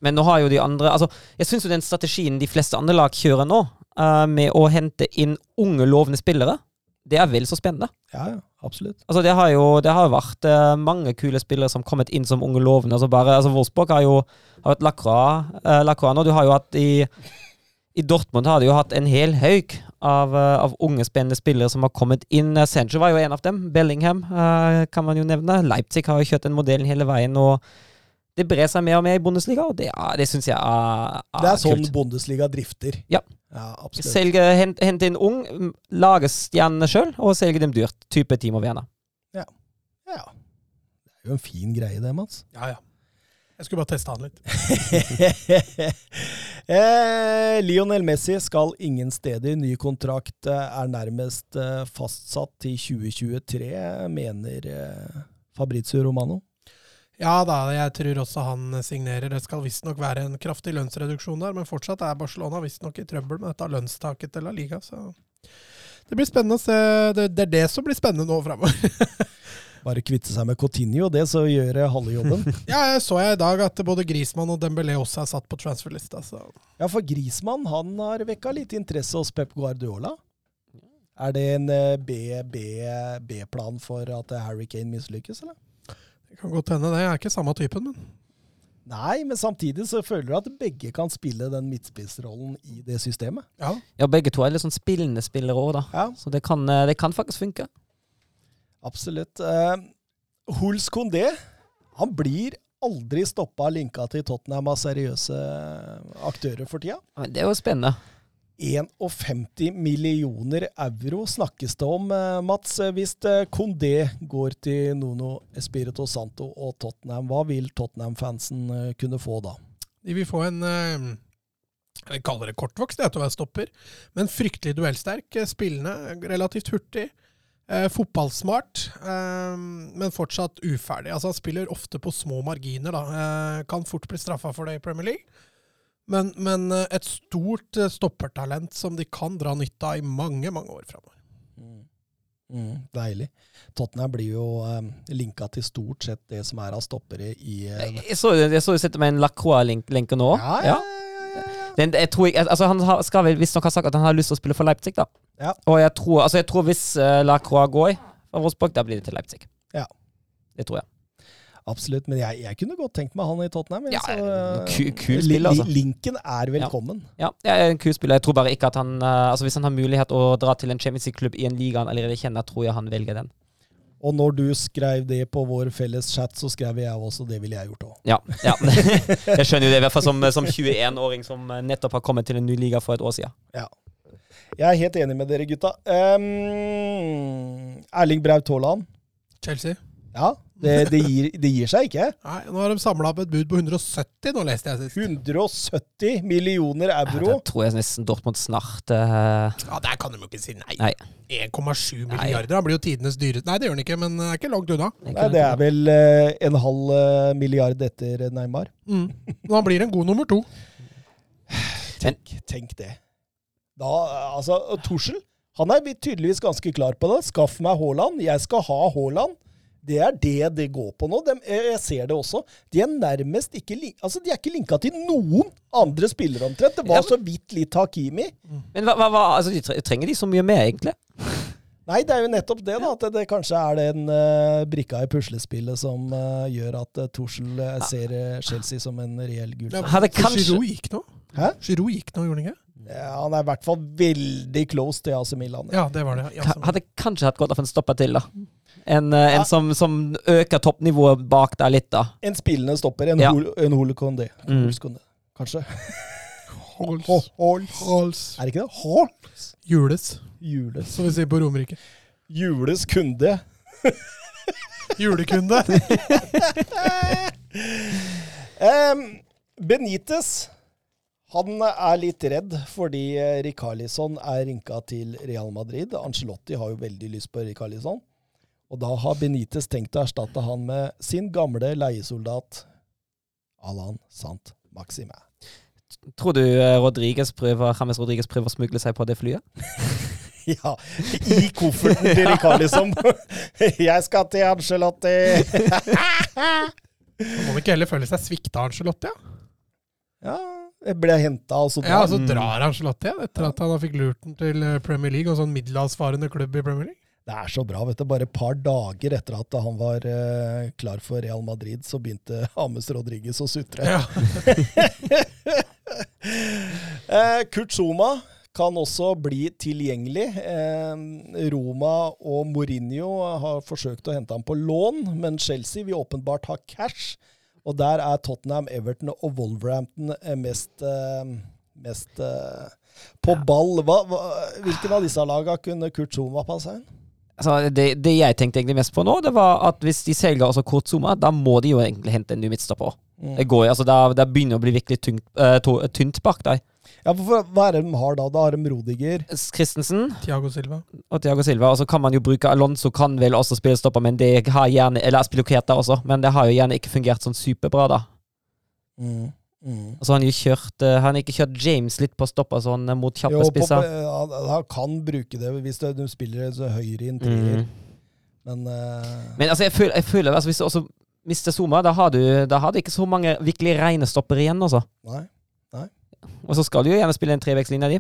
Men nå har jo de andre Altså, jeg syns jo den strategien de fleste andre lag kjører nå, uh, med å hente inn unge, lovende spillere, det er vel så spennende. Ja, ja, absolutt. Altså, det har jo det har vært uh, mange kule spillere som kommet inn som unge lovende. Altså, bare, altså Wolfsburg har jo har vært Lacroix, uh, nå. Du har jo hatt i i Dortmund har de jo hatt en hel haug av, av unge, spennende spillere som har kommet inn. Sancho var jo en av dem. Bellingham uh, kan man jo nevne. Leipzig har jo kjørt den modellen hele veien. og Det brer seg mer og mer i Bundesliga, og det, er- det syns jeg er, er Det er sånn kult. Bundesliga drifter. Ja. ja absolutt. Selge, hent, hente inn ung, lage stjernene sjøl, og selge dem dyrt. Type Timo Werner. Ja. ja. Det er jo en fin greie, det, Mats. Ja, ja. Jeg skulle bare teste han litt. eh, Lionel Messi skal ingen steder. Ny kontrakt eh, er nærmest eh, fastsatt til 2023, mener eh, Fabrizio Romano. Ja da, jeg tror også han signerer. Det skal visstnok være en kraftig lønnsreduksjon der, men fortsatt er Barcelona visstnok i trøbbel med dette lønnstaket til La Liga, så det blir spennende å se. Det, det er det som blir spennende nå framover. Bare kvitte seg med Coutinho, det så gjør jeg halve jobben. ja, jeg så jeg i dag at både Grismann og Dembélé også er satt på transferlista, så Ja, for Grismann han har vekka litt interesse hos Pep Guardiola. Er det en eh, B-plan for at Harry Kane mislykkes, eller? Kan godt hende det. Jeg er ikke samme typen, men Nei, men samtidig så føler du at begge kan spille den midtspissrollen i det systemet. ja. Ja, begge to er litt sånn spillende spillere òg, da. Ja, Så det kan, eh, det kan faktisk funke. absolutt. Uh, Huls Kondé, han blir aldri stoppa linka til Tottenham av seriøse aktører for tida. Men det er jo spennende. 51 millioner euro snakkes det om, eh, Mats. Hvis eh, Condé går til Nono Espirito Santo og Tottenham, hva vil Tottenham-fansen eh, kunne få da? De vil få en eh, Jeg kaller det kortvokst, det er til å være stopper. Men fryktelig duellsterk. eh, Spillende, relativt hurtig. Eh, fotballsmart, eh, men fortsatt uferdig. Altså Han spiller ofte på små marginer. da. Eh, kan fort bli straffa for det i Premier League. Men, men eh, et stort eh, stoppertalent som de kan dra nytte av i mange, mange år framover. Mm, deilig. Tottenham blir jo eh, linka til stort sett det som er av stoppere i eh, Jeg, så jo sette med en Lacroix-lenke nå. ja, ja, ja. Den, jeg tror jeg, altså Han har- skal vel visstnok ha sagt at han har lyst til å spille for Leipzig, da. Ja. Og jeg tror, altså jeg tror hvis uh, Lacroix går fra Wolfsburg, da blir det til Leipzig. Ja. Det tror jeg. Absolutt. Men jeg, jeg kunne godt tenkt meg han i Tottenham. Ja, så, eh, kul spiller, altså. Linken er velkommen. Ja, jeg er en kul spiller. Jeg tror bare ikke at han eh, Altså Hvis han har mulighet å dra til en Champions League-klubb i en liga han allerede kjenner, tror jeg han velger den. Og når du skrev det på vår felles chat, så skrev jeg også det ville jeg gjort òg. Ja. ja. jeg skjønner jo det, i hvert fall som, som 21-åring som nettopp har kommet til en ny liga for et år siden. Ja. Jeg er helt enig med dere, gutta. Um, Erling Braut Haaland. Chelsea. Ja, det, det, gir, det gir seg ikke. Nei, Nå har de samla opp et bud på 170, nå leste jeg sist. 170 millioner Ja, euro. det tror jeg nesten Dortmund snart uh... Ja, Der kan de jo ikke si nei. Nei. 1,7 milliarder. Han blir jo tidenes dyreste Nei, det gjør han ikke, men det er ikke langt unna. Nei, det er vel uh, en halv eh, milliard etter Neymar. Mm. Men han blir en god nummer to. Tenk, tenk det. Da, altså, Torsel han er tydeligvis ganske klar på det. Skaff meg Haaland. Jeg skal ha Haaland. Det er det det går på nå. De, jeg ser det også. De er nærmest ikke, altså, de er ikke linka til noen andre spillere omtrent. Det Ja, var men- så vidt litt Hakimi. Men hva, hva, hva altså, de trenger de så mye mer, egentlig? Nei, det er jo nettopp det, da. At det, det kanskje er den uh, brikka i puslespillet som uh, gjør at uh, Tussel uh, ser eh, Chelsea som en reell Ja, gullfavoritt. Kanskje- Giroud gikk nå. Hæ? Giroud gikk nå, gjorde han ikke? Ja, han er i hvert fall veldig close til AC Milan. Ja, det var det. Ja, som- Hadde kanskje hatt godt av en stopper til, da. En, en Ja. som, som øker toppnivået bak der litt, da. En spillende stopper. En, Ja. hol, en holekondé. Mm. Kanskje. Hols. Hals. Hols. Hols. Er det ikke det? Hols. Jules, Jules. som vi sier på Romerike. Jules kunde. Julekunde. um, Benitez han er litt redd fordi eh, Rikarlison er rinka til Real Madrid. Ancelotti har jo veldig lyst på Rikarlison. Og da har Benitez tenkt å erstatte han med sin gamle leiesoldat Alan Sant Maxime. Tror du eh, Rodriguez prøver, James Rodriguez prøver å smugle seg på det flyet? Ja, i kofferten til Rikarlison. Jeg skal til Ancelotti. Man må ikke heller føle seg svikta av Angelotti. Ja. Ja, jeg ble henta, og så ja, så drar Angelotti igjen etter at han fikk lurt den til eh, Premier League, og sånn middelhavsfarende klubb i Premier League. Det er så bra, vet du. Bare et par dager etter at han var uh, klar for Real Madrid, så begynte Ames Rodriguez å sutre. Ja. eh, Kurt Zuma kan også bli tilgjengelig. Eh, Roma og Mourinho har forsøkt å hente ham på lån, men Chelsea vil åpenbart ha cash. Og der er Tottenham, Everton og Wolverhampton mest, eh, mest eh, på ball. Hva, hva, hvilken av disse lagene kunne Kurt Zuma passe inn? Altså, det, det jeg tenkte egentlig mest på nå, det var at hvis de selger også Kurt Zuma, da må de jo egentlig hente en ny midtstopper. Mm. Det går altså, da, det begynner å bli virkelig tynt, uh, to, tynt bak der. Ja, for, for, hva er det de har da? Da har de Rodiger. Christensen Tiago Silva. og Thiago Silva, og så kan man jo bruke Alonso kan vel også spille stopper, men det har gjerne, eller spille Keita også, men det har jo gjerne ikke fungert sånn superbra, da. Mm. Mm. Altså, han har kjørt, eh, han ikke kjørt James litt på stopper sånn mot kjappe Jo, spisser. han, han kan bruke det hvis du, du spiller så høyre inn treer, Mm. men uh... Men altså, jeg føler, jeg føler altså, hvis du også mister Zuma, da har du, da har du ikke så mange virkelig rene stopper igjen, altså. Nei. Og så skal du jo gjerne spille en trevekslinje av de.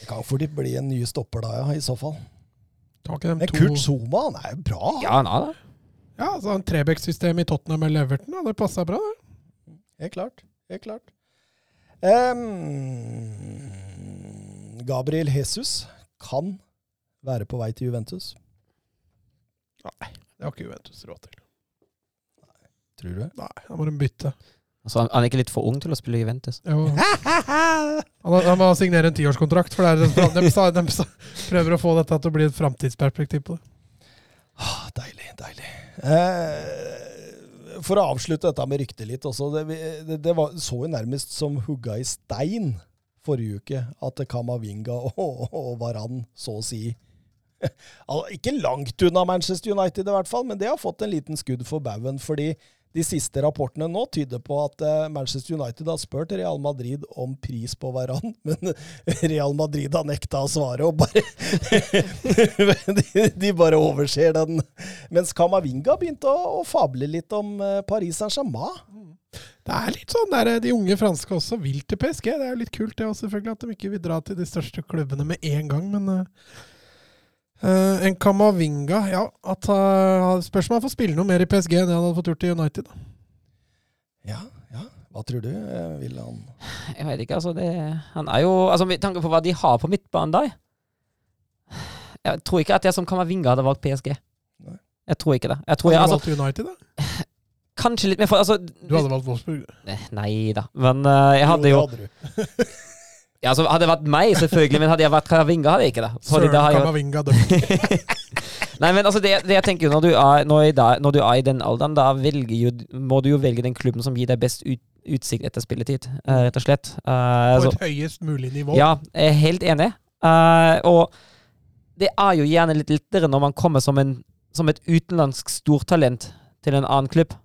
Det kan fort bli en ny stopper da, ja, i så fall. Men to Kurt Zuma, han er jo bra. Ja, han er det. Ja, altså en Trebekk-system i Tottenham eller Leverton, det passa bra, det. Helt klart. Helt klart. Um, Gabriel Jesus kan være på vei til Juventus. Nei, Det har ikke Juventus råd til. Tror du? det? Nei, da må de bytte. Altså, han, han er ikke litt for ung til å spille Juventus. Jo. Han, han må signere en tiårskontrakt, for det er, de, de, de prøver å få dette til å bli et framtidsperspektiv på det. Ah, deilig, deilig. Eh, for å avslutte dette med ryktet litt også. Det, det, det var, så jo nærmest som hugga i stein forrige uke at Kamavinga og, og Varan så å si Ikke langt unna Manchester United, i hvert fall, men det har fått en liten skudd for baugen. fordi de siste rapportene nå tyder på at eh, Manchester United har spurt Real Madrid om pris på Varan, men Real Madrid har nekta å svare og bare de, bare overser den. Mens Kamavinga begynte å, fable litt om eh, Paris Saint-Germain. Det er litt sånn der de unge franske også vil til PSG. Det er jo litt kult det også, selvfølgelig, at de ikke vil dra til de største klubbene med en gang, men eh, en Kamavinga Ja, at uh, spørs om han får spille noe mer i PSG enn han hadde fått gjort i United. Da. Ja, ja. Hva tror du? Uh, Vil han Jeg vet ikke, altså. Det, han er jo Altså, med tanke på hva de har på midtbanen der Jeg tror ikke at jeg som Kamavinga hadde valgt PSG. Nei. Jeg tror ikke det. Jeg tror Hadde du altså, valgt United, da? kanskje litt mer for altså, Du hadde valgt Wolfsburg. Nei da. Men uh, jeg hadde jo du. Ja, altså, hadde det vært meg, selvfølgelig, men hadde jeg vært Karavinga, hadde jeg ikke det. Sorry, Søren da har jeg, Kamavinga nei, men altså, det, det jeg tenker når du, er, når, i når du er i den alderen, da jo, må du jo velge den klubben som gir deg best ut, utsikt etter spilletid, eh, rett og slett. Uh, På så- et høyest mulig nivå. Ja, jeg er helt enig. Uh, og det er jo gjerne litt lettere når man kommer som, en, som et utenlandsk stortalent til en annen klubb.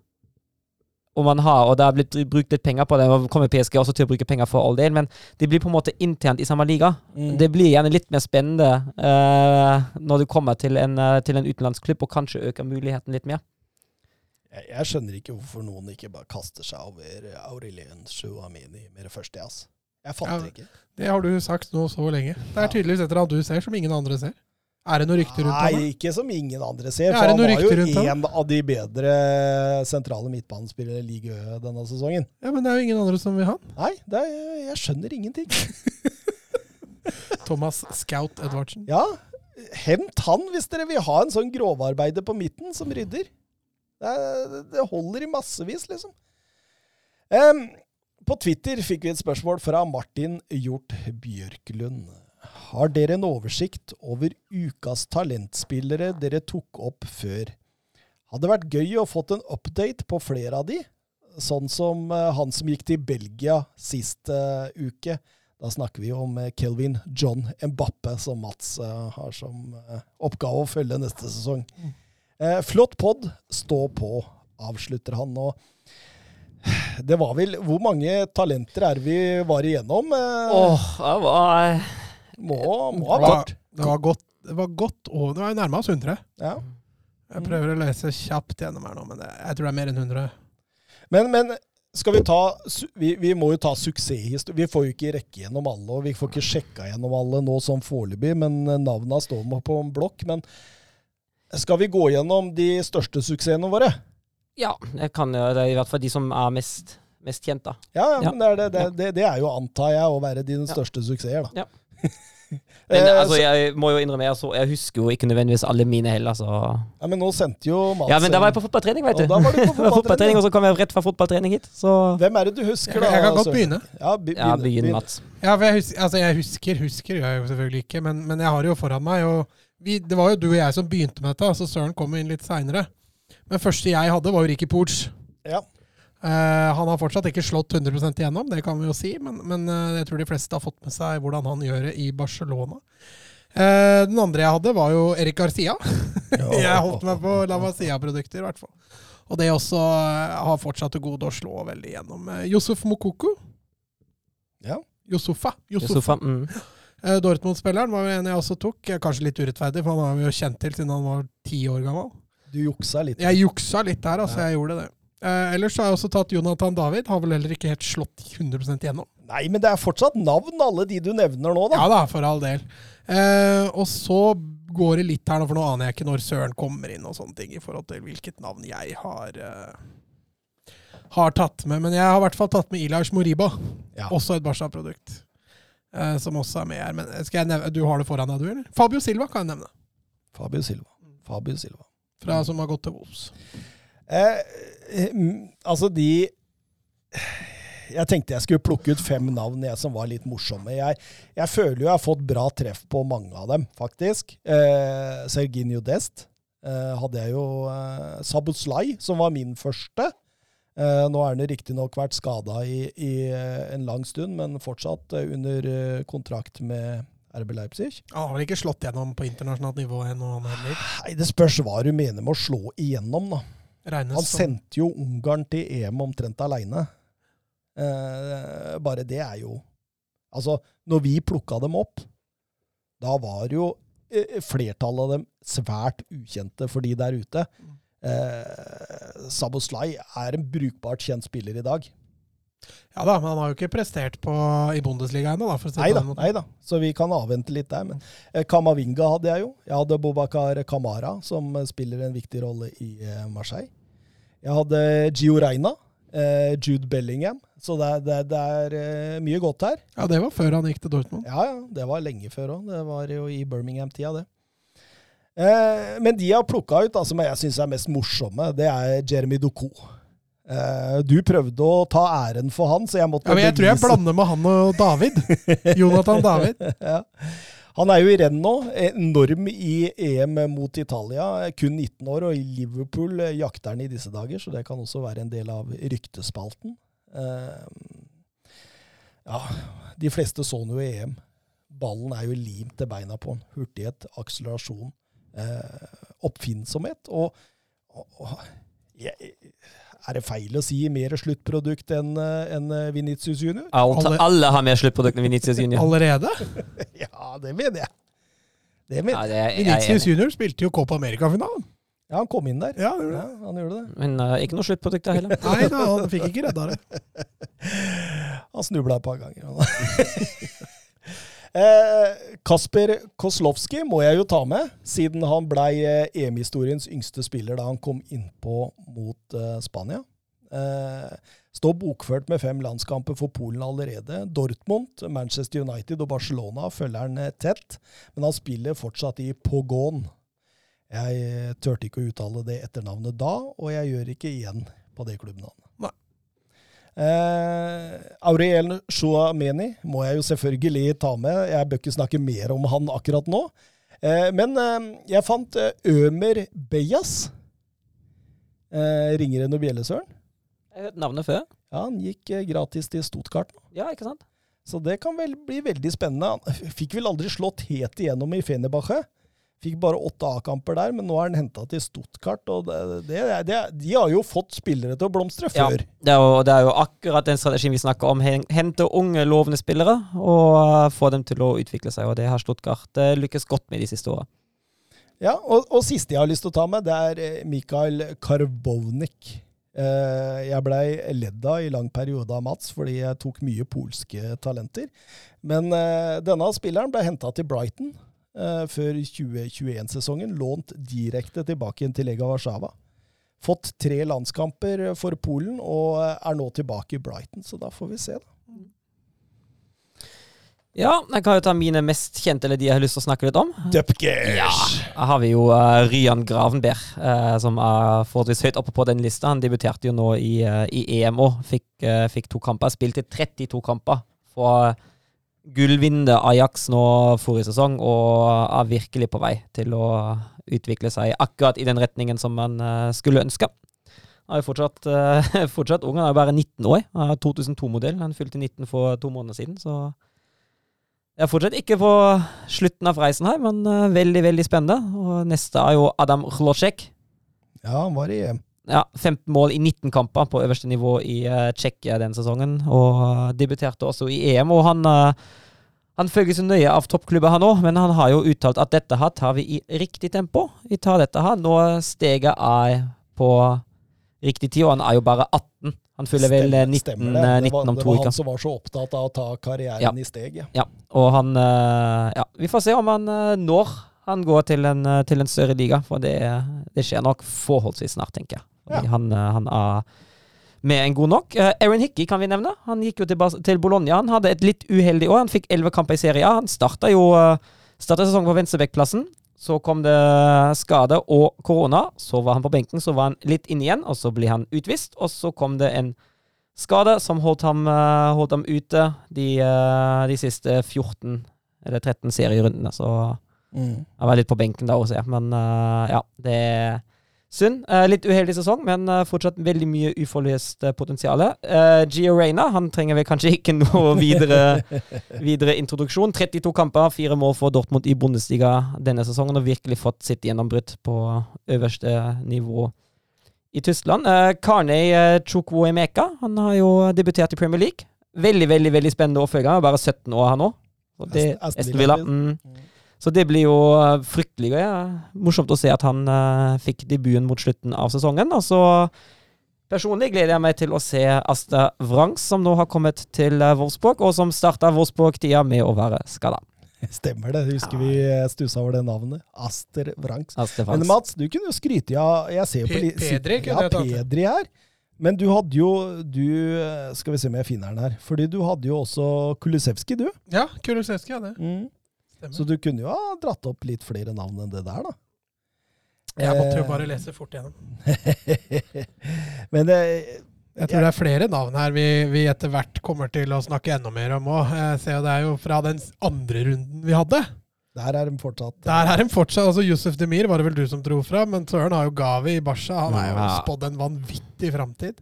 Og man har, og det har blitt brukt litt penger på det, og kommer PSG også til å bruke penger for all del, men det blir på en måte internt i samme liga. Mm. Det blir gjerne litt mer spennende uh, når du kommer til en, uh, til en utenlandsk klubb, og kanskje øker muligheten litt mer. Jeg, jeg skjønner ikke hvorfor noen ikke bare kaster seg over Aurelien Shuamini med det første. ass. Jeg fatter Ja. ikke. Det har du sagt nå så lenge. Det er tydeligvis et eller annet du ser som ingen andre ser. Er det noe rykter rundt ham? Nei, ikke som ingen andre ser. Ja, For han var jo en av de bedre sentrale midtbanespillere i ligaen denne sesongen. Ja, Men det er jo ingen andre som vil ha han. Nei, det er, jeg skjønner ingenting. Thomas Scout Edvardsen. Ja, hent han hvis dere vil ha en sånn grovarbeider på midten som rydder. Det, er- det holder i massevis, liksom. Um, på Twitter fikk vi et spørsmål fra Martin Hjort Bjørklund. Har dere en oversikt over ukas talentspillere dere tok opp før? Hadde vært gøy å fått en update på flere av de, sånn som eh, han som gikk til Belgia sist uh, uke. Da snakker vi om eh, Kelvin John Mbappe, som Mats uh, har som uh, oppgave å følge neste sesong. Flott pod, stå på, avslutter han nå. Det var vel Hvor mange talenter er vi var igjennom? Åh, det var må, må ha Det var, vært. det var godt det var godt over Det var jo nærmest oss 100. Ja. Jeg prøver å lese kjapt gjennom her nå, men jeg tror det er mer enn 100. Men, men skal vi ta vi, vi må jo ta suksesshistorie. Vi får jo ikke rekke gjennom alle, og vi får ikke sjekka gjennom alle nå som foreløpig, men eh, navna står på en blokk. Men skal vi gå gjennom de største suksessene våre? Ja, jeg kan jo det. er I hvert fall de som er mest, mest kjent, da. Ja, ja, Ja. men det er, det, det, det, det er jo, antar jeg, å være dine Ja. største suksesser, da. Ja. Men Eh, altså, jeg må jo innrømme, jeg, så, jeg husker jo ikke nødvendigvis alle mine heller, så ja, men nå sendte jo Mats Ja, men da var jeg på fotballtrening, vet du. Og da var du på fotballtrening, og så kom jeg rett fra fotballtrening hit, så Hvem er det du husker, da? jeg kan godt begynne. Ja, begynne, Ja, begynn, Mats. Ja, for jeg, husker, altså jeg husker, husker jeg jo selvfølgelig ikke, men, men jeg har det jo foran meg. Og vi, det var jo du og jeg som begynte med dette, så Søren kom jo inn litt seinere. Men første jeg hadde, var jo Ricky Pooch. Ja. Eh, han har fortsatt ikke slått 100% igjennom, det kan vi jo si, men, men eh, jeg tror de fleste har fått med seg hvordan han gjør det i Barcelona. Eh, den andre jeg hadde, var jo Erik Garcia. jeg holdt meg på La Masia-produkter, i hvert fall. Og det også har fortsatt til gode å slå veldig gjennom. Josef Mokoko. Ja. Josefa. Josefa. Mm. Eh, Dortmund-spilleren var jo en jeg også tok. Kanskje litt urettferdig, for han har vi jo kjent til siden han var ti år gammel. Du juksa litt. Jeg juksa litt der, altså. Ja. Jeg gjorde det. Eh, ellers har jeg også tatt Jonathan David. Har vel heller ikke helt slått 100% gjennom. Nei, men det er fortsatt navn, alle de du nevner nå, da. Ja da, for all del. Eh, og så går det litt her nå, for nå aner jeg ikke når Søren kommer inn og sånne ting, i forhold til hvilket navn jeg har eh, har tatt med. Men jeg har i hvert fall tatt med Ilash Moriba, Ja. også et Barca-produkt. Eh, som også er med her. Men skal jeg nevne, du har det foran deg, du, eller? Fabio Silva kan jeg nevne. Fabio Silva. Fabio Silva. Fra, som har gått til Wolves. Eh, eh, altså, de Jeg tenkte jeg skulle plukke ut fem navn jeg, som var litt morsomme. Jeg, jeg føler jo jeg har fått bra treff på mange av dem, faktisk. Eh, Serginio Dest eh, hadde jeg jo. Eh, Sabuslai, som var min første. Eh, nå er han riktignok vært skada i, i eh, en lang stund, men fortsatt eh, under eh, kontrakt med RB Leipzig. Han har vel ikke slått gjennom på internasjonalt nivå ennå. Nei, Det spørs hva du mener med å slå igjennom, da. Regnes Han sendte jo Ungarn til EM omtrent aleine. Eh, bare det er jo Altså, når vi plukka dem opp, da var jo eh, flertallet av dem svært ukjente for de der ute. Eh, Saboslai er en brukbart kjent spiller i dag. Ja da, men han har jo ikke prestert på, i Bundesliga ennå, Nei da, så vi kan avvente litt der. Men eh, Kamavinga hadde jeg jo. Jeg hadde Bobakar Kamara, som spiller en viktig rolle i eh, Marseille. Jeg hadde Gio Reina, eh, Jude Bellingham. Så det det det er eh, mye godt her. Ja, det var før han gikk til Dortmund. Ja, ja, det var lenge før òg. Det var jo i Birmingham-tida, det. Eh, men de jeg har plukka ut, da, som jeg syns er mest morsomme, det er Jeremy Doku. Eh, Du prøvde å ta æren for han, så jeg måtte Ja, men jeg tror jeg bevise- blander med han og David. Jonathan David. ja. Han er jo i renn nå. Enorm i EM mot Italia. Kun 19 år, og i Liverpool eh, jakter han i disse dager, så det kan også være en del av ryktespalten. Eh, ja, de fleste så han jo i EM. Ballen er jo limt til beina på han. Hurtighet, akselerasjon, eh, oppfinnsomhet. Og, og, jeg, er det feil å si mer sluttprodukt enn en enn Vinicius Junior? Alle, Alle- alle har mer sluttprodukt enn Vinicius Junior. Allerede? Ja, det mener jeg. Det mener Ja, det jeg Vinicius. Junior spilte jo Copa America-finalen. Ja, han kom inn der. Ja, det gjorde Ja, han gjorde det. Men uh, ikke noe sluttprodukt der heller. Nei da, han fikk ikke redda det. Han snubla et par ganger. Eh, Kasper Koslowski må jeg jo ta med, siden han blei eh, EM-historiens yngste spiller da han kom innpå mot eh, Spania. Står bokført med fem landskamper for Polen allerede. Dortmund, Manchester United og Barcelona følger han tett, men han spiller fortsatt i Pogon. Jeg turte ikke å uttale det etternavnet da, og jeg gjør ikke igjen på det klubbnavnet. Eh, Aurel Chouameni må jeg jo selvfølgelig ta med. Jeg bør ikke snakke mer om han akkurat nå. Eh, men eh, jeg fant eh, Ømer Beyas. Eh, ringer det noe bjelle, Søren? Jeg har hørt navnet før. Ja, han gikk eh, gratis til Stuttgart. Ja, ikke sant? Så det kan vel bli veldig spennende. Han fikk vel aldri slått helt igjennom i Fenebache. Fikk bare åtte A-kamper der, men nå er han henta til Stuttgart. og det, det, det, De har jo fått spillere til å blomstre Ja. før. Det er, jo, det er jo akkurat den strategien vi snakker om. Hente unge, lovende spillere og eh, få dem til å utvikle seg. Og det har Stuttgart eh, lykkes godt med de siste åra. Ja, og, og siste jeg har lyst til å ta med, det er eh, Mikael Karbovnik. Jeg blei ledd av i lang periode av Mats, fordi jeg tok mye polske talenter. Men denne spilleren ble henta til Brighton før 2021-sesongen. Lånt direkte tilbake igjen til Lega Warszawa. Fått tre landskamper for Polen og eh, er nå tilbake i Brighton, så da får vi se. da. Ja, jeg kan jo ta mine mest kjente, eller de jeg har lyst til å snakke litt om. Dupkers! Ja, Her har vi jo uh, Ryan Gravenberg, uh, som er forholdsvis høyt oppe på den lista. Han debuterte jo nå i, uh, i EM òg. Fikk, eh, fikk to kamper. Spilte 32 kamper for gullvinnende Ajax nå forrige sesong, og er virkelig på vei til å utvikle seg akkurat i den retningen som man eh, skulle ønske. Han er jo fortsatt, eh, fortsatt ung, han er jo bare 19 år. Han er 2002-modell. Han fylte 19 for to måneder siden, så jeg er fortsatt ikke på slutten av reisen her, men eh, veldig, veldig spennende. Og neste er jo Adam Hlosjek. Ja, han var i. Ja, 15 mål i 19 kamper på øverste nivå i uh, Tsjekkia den sesongen. Og eh, debuterte også i EM. Og han, Uh, han følges nøye av toppklubber, han òg, men han har jo uttalt at dette her tar vi i riktig tempo. Vi tar dette her Nå steget er på riktig tid, og han er jo bare 18. Han fyller vel eh, 19, Stemmer eh, det. Det 19 var, uker. det var han som var så opptatt av å ta karrieren Ja. i steg. Ja. Ja, og han Ja, vi får se om han når han går til en, til en større liga, for det, det skjer nok forholdsvis snart, tenker jeg. Ja. Han, eh, han er med en god nok. Eh, Aaron Hickey kan vi nevne. Han gikk jo til, til Bologna. Han hadde et litt uheldig år. Han fikk elleve kamper i Serie A. Han starta jo uh, sesongen på venstrebekkplassen. Så kom det skade og korona. Så var han på benken, så var han litt inne igjen, og så ble han utvist. Og så kom det en skade som holdt ham, eh, holdt ham ute de, eh, de siste 14 eller 13 serierundene. Så Mm. han var litt på benken da også, ja. Men eh, ja, det er synd. Eh, litt uheldig sesong, men eh, fortsatt veldig mye uforløst uh, potensial. Uh, Gio Reyna han trenger vel kanskje ikke noe videre, videre introduksjon. 32 kamper, fire mål for Dortmund i Bundesliga denne sesongen, og virkelig fått sitt gjennombrudd på øverste nivå i Tyskland. Uh, Karnei uh, Chukwuemeka han har jo debutert i Premier League. Veldig, veldig veldig spennende å følge. Han er bare 17 år, han òg. Aston- Aston Aston Villa. Villa. Mm. Så det blir jo eh, fryktelig ja. Morsomt å se at han uh, fikk debuten mot slutten av sesongen. Og så personlig gleder jeg meg til å se Asta Wrangs, som nå har kommet til eh, Wolfsburg, og som starta Wolfsburg-tida med å være skada. Stemmer det. Husker vi eh, stussa over det navnet. Aster Wrangs. Men. Mats, du kunne jo skryte av Jeg ser på Pedri ja, jeg. Pedri her. Men du hadde jo du, Skal vi se om jeg finner den her. Fordi du hadde jo også Kulusevski, du. Ja, Kulusevski hadde det. Stemmer. Så du kunne jo ha dratt opp litt flere navn enn det der, da. Jeg måtte jo Eh, bare lese fort gjennom. Men det Jeg tror det er flere navn her vi, vi etter hvert kommer til å snakke enda mer om òg. Ser det er jo fra den andre runden vi hadde. Der er de fortsatt Der er de fortsatt, altså Yusuf Demir var det vel du som dro fra, men Søren har jo Gavi i Basha. Han er jo Ja. spådd en vanvittig framtid.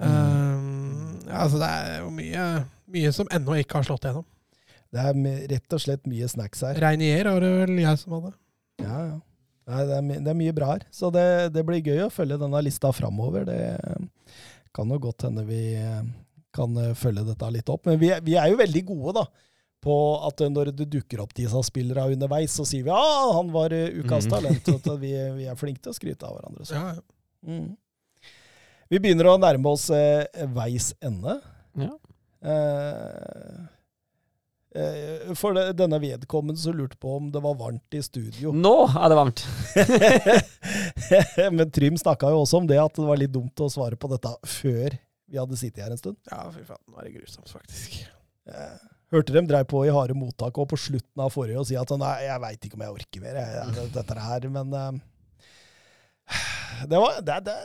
Mm. Um, altså det er jo mye, mye som ennå ikke har slått gjennom. Det er rett og slett mye snacks her. Reinier var det vel jeg som hadde. Ja, ja. Nei, det, er, my- det er mye bra her. Så det, det blir gøy å følge denne lista framover. Det kan jo godt hende vi kan eh, følge dette litt opp. Men vi, er- vi er jo veldig gode da, på at når det dukker opp disse spillerne underveis, så sier vi ja, han var eh, ukas talent. Mm. Så vi, vi er flinke til å skryte av hverandre. Så. Ja, ja. Mm. Vi begynner å nærme oss eh, veis ende. Ja. Eh, for det, denne vedkommende som lurte på om det var varmt i studio. Nå er det varmt! Men Trym snakka jo også om det, at det var litt dumt å svare på dette før vi hadde sittet her en stund. ja, fy faen. Nå er det grusomt, faktisk. Eh, Hørte dem dreiv på i harde mottak og på slutten av forrige og si at nei, jeg veit ikke om jeg orker mer, jeg, dette her, men eh, det, var, det, det,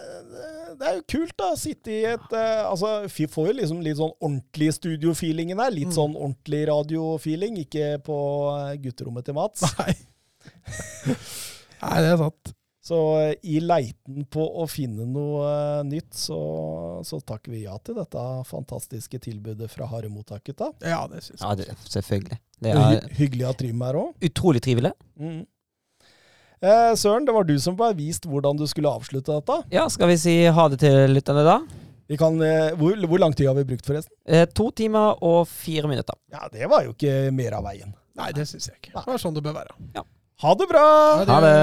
det er jo kult, da. Sitte i et uh, Altså, vi får jo liksom litt sånn ordentlig studiofeelingen her. Litt Mm. sånn ordentlig radiofeeling, ikke på eh, gutterommet til Mats. Nei. Nei, det er sant. Så eh, i leiten på å finne noe uh, nytt, så, så takker vi ja til dette fantastiske tilbudet fra Haremottaket. Ja, det syns jeg. Ja, det, selvfølgelig. Det Og er hy hyggelig at Trym her òg. utrolig trivelig. Mm. Eh, Søren, det var du som ble vist hvordan du skulle avslutte dette. Ja, skal vi si ha det til lytterne da? Vi kan, eh, hvor, hvor lang tid har vi brukt, forresten? Eh, to timer og fire minutter. Ja, Det var jo ikke mer av veien. Nei, det syns jeg ikke. Det var sånn det bør være. Ha det bra! Ha det.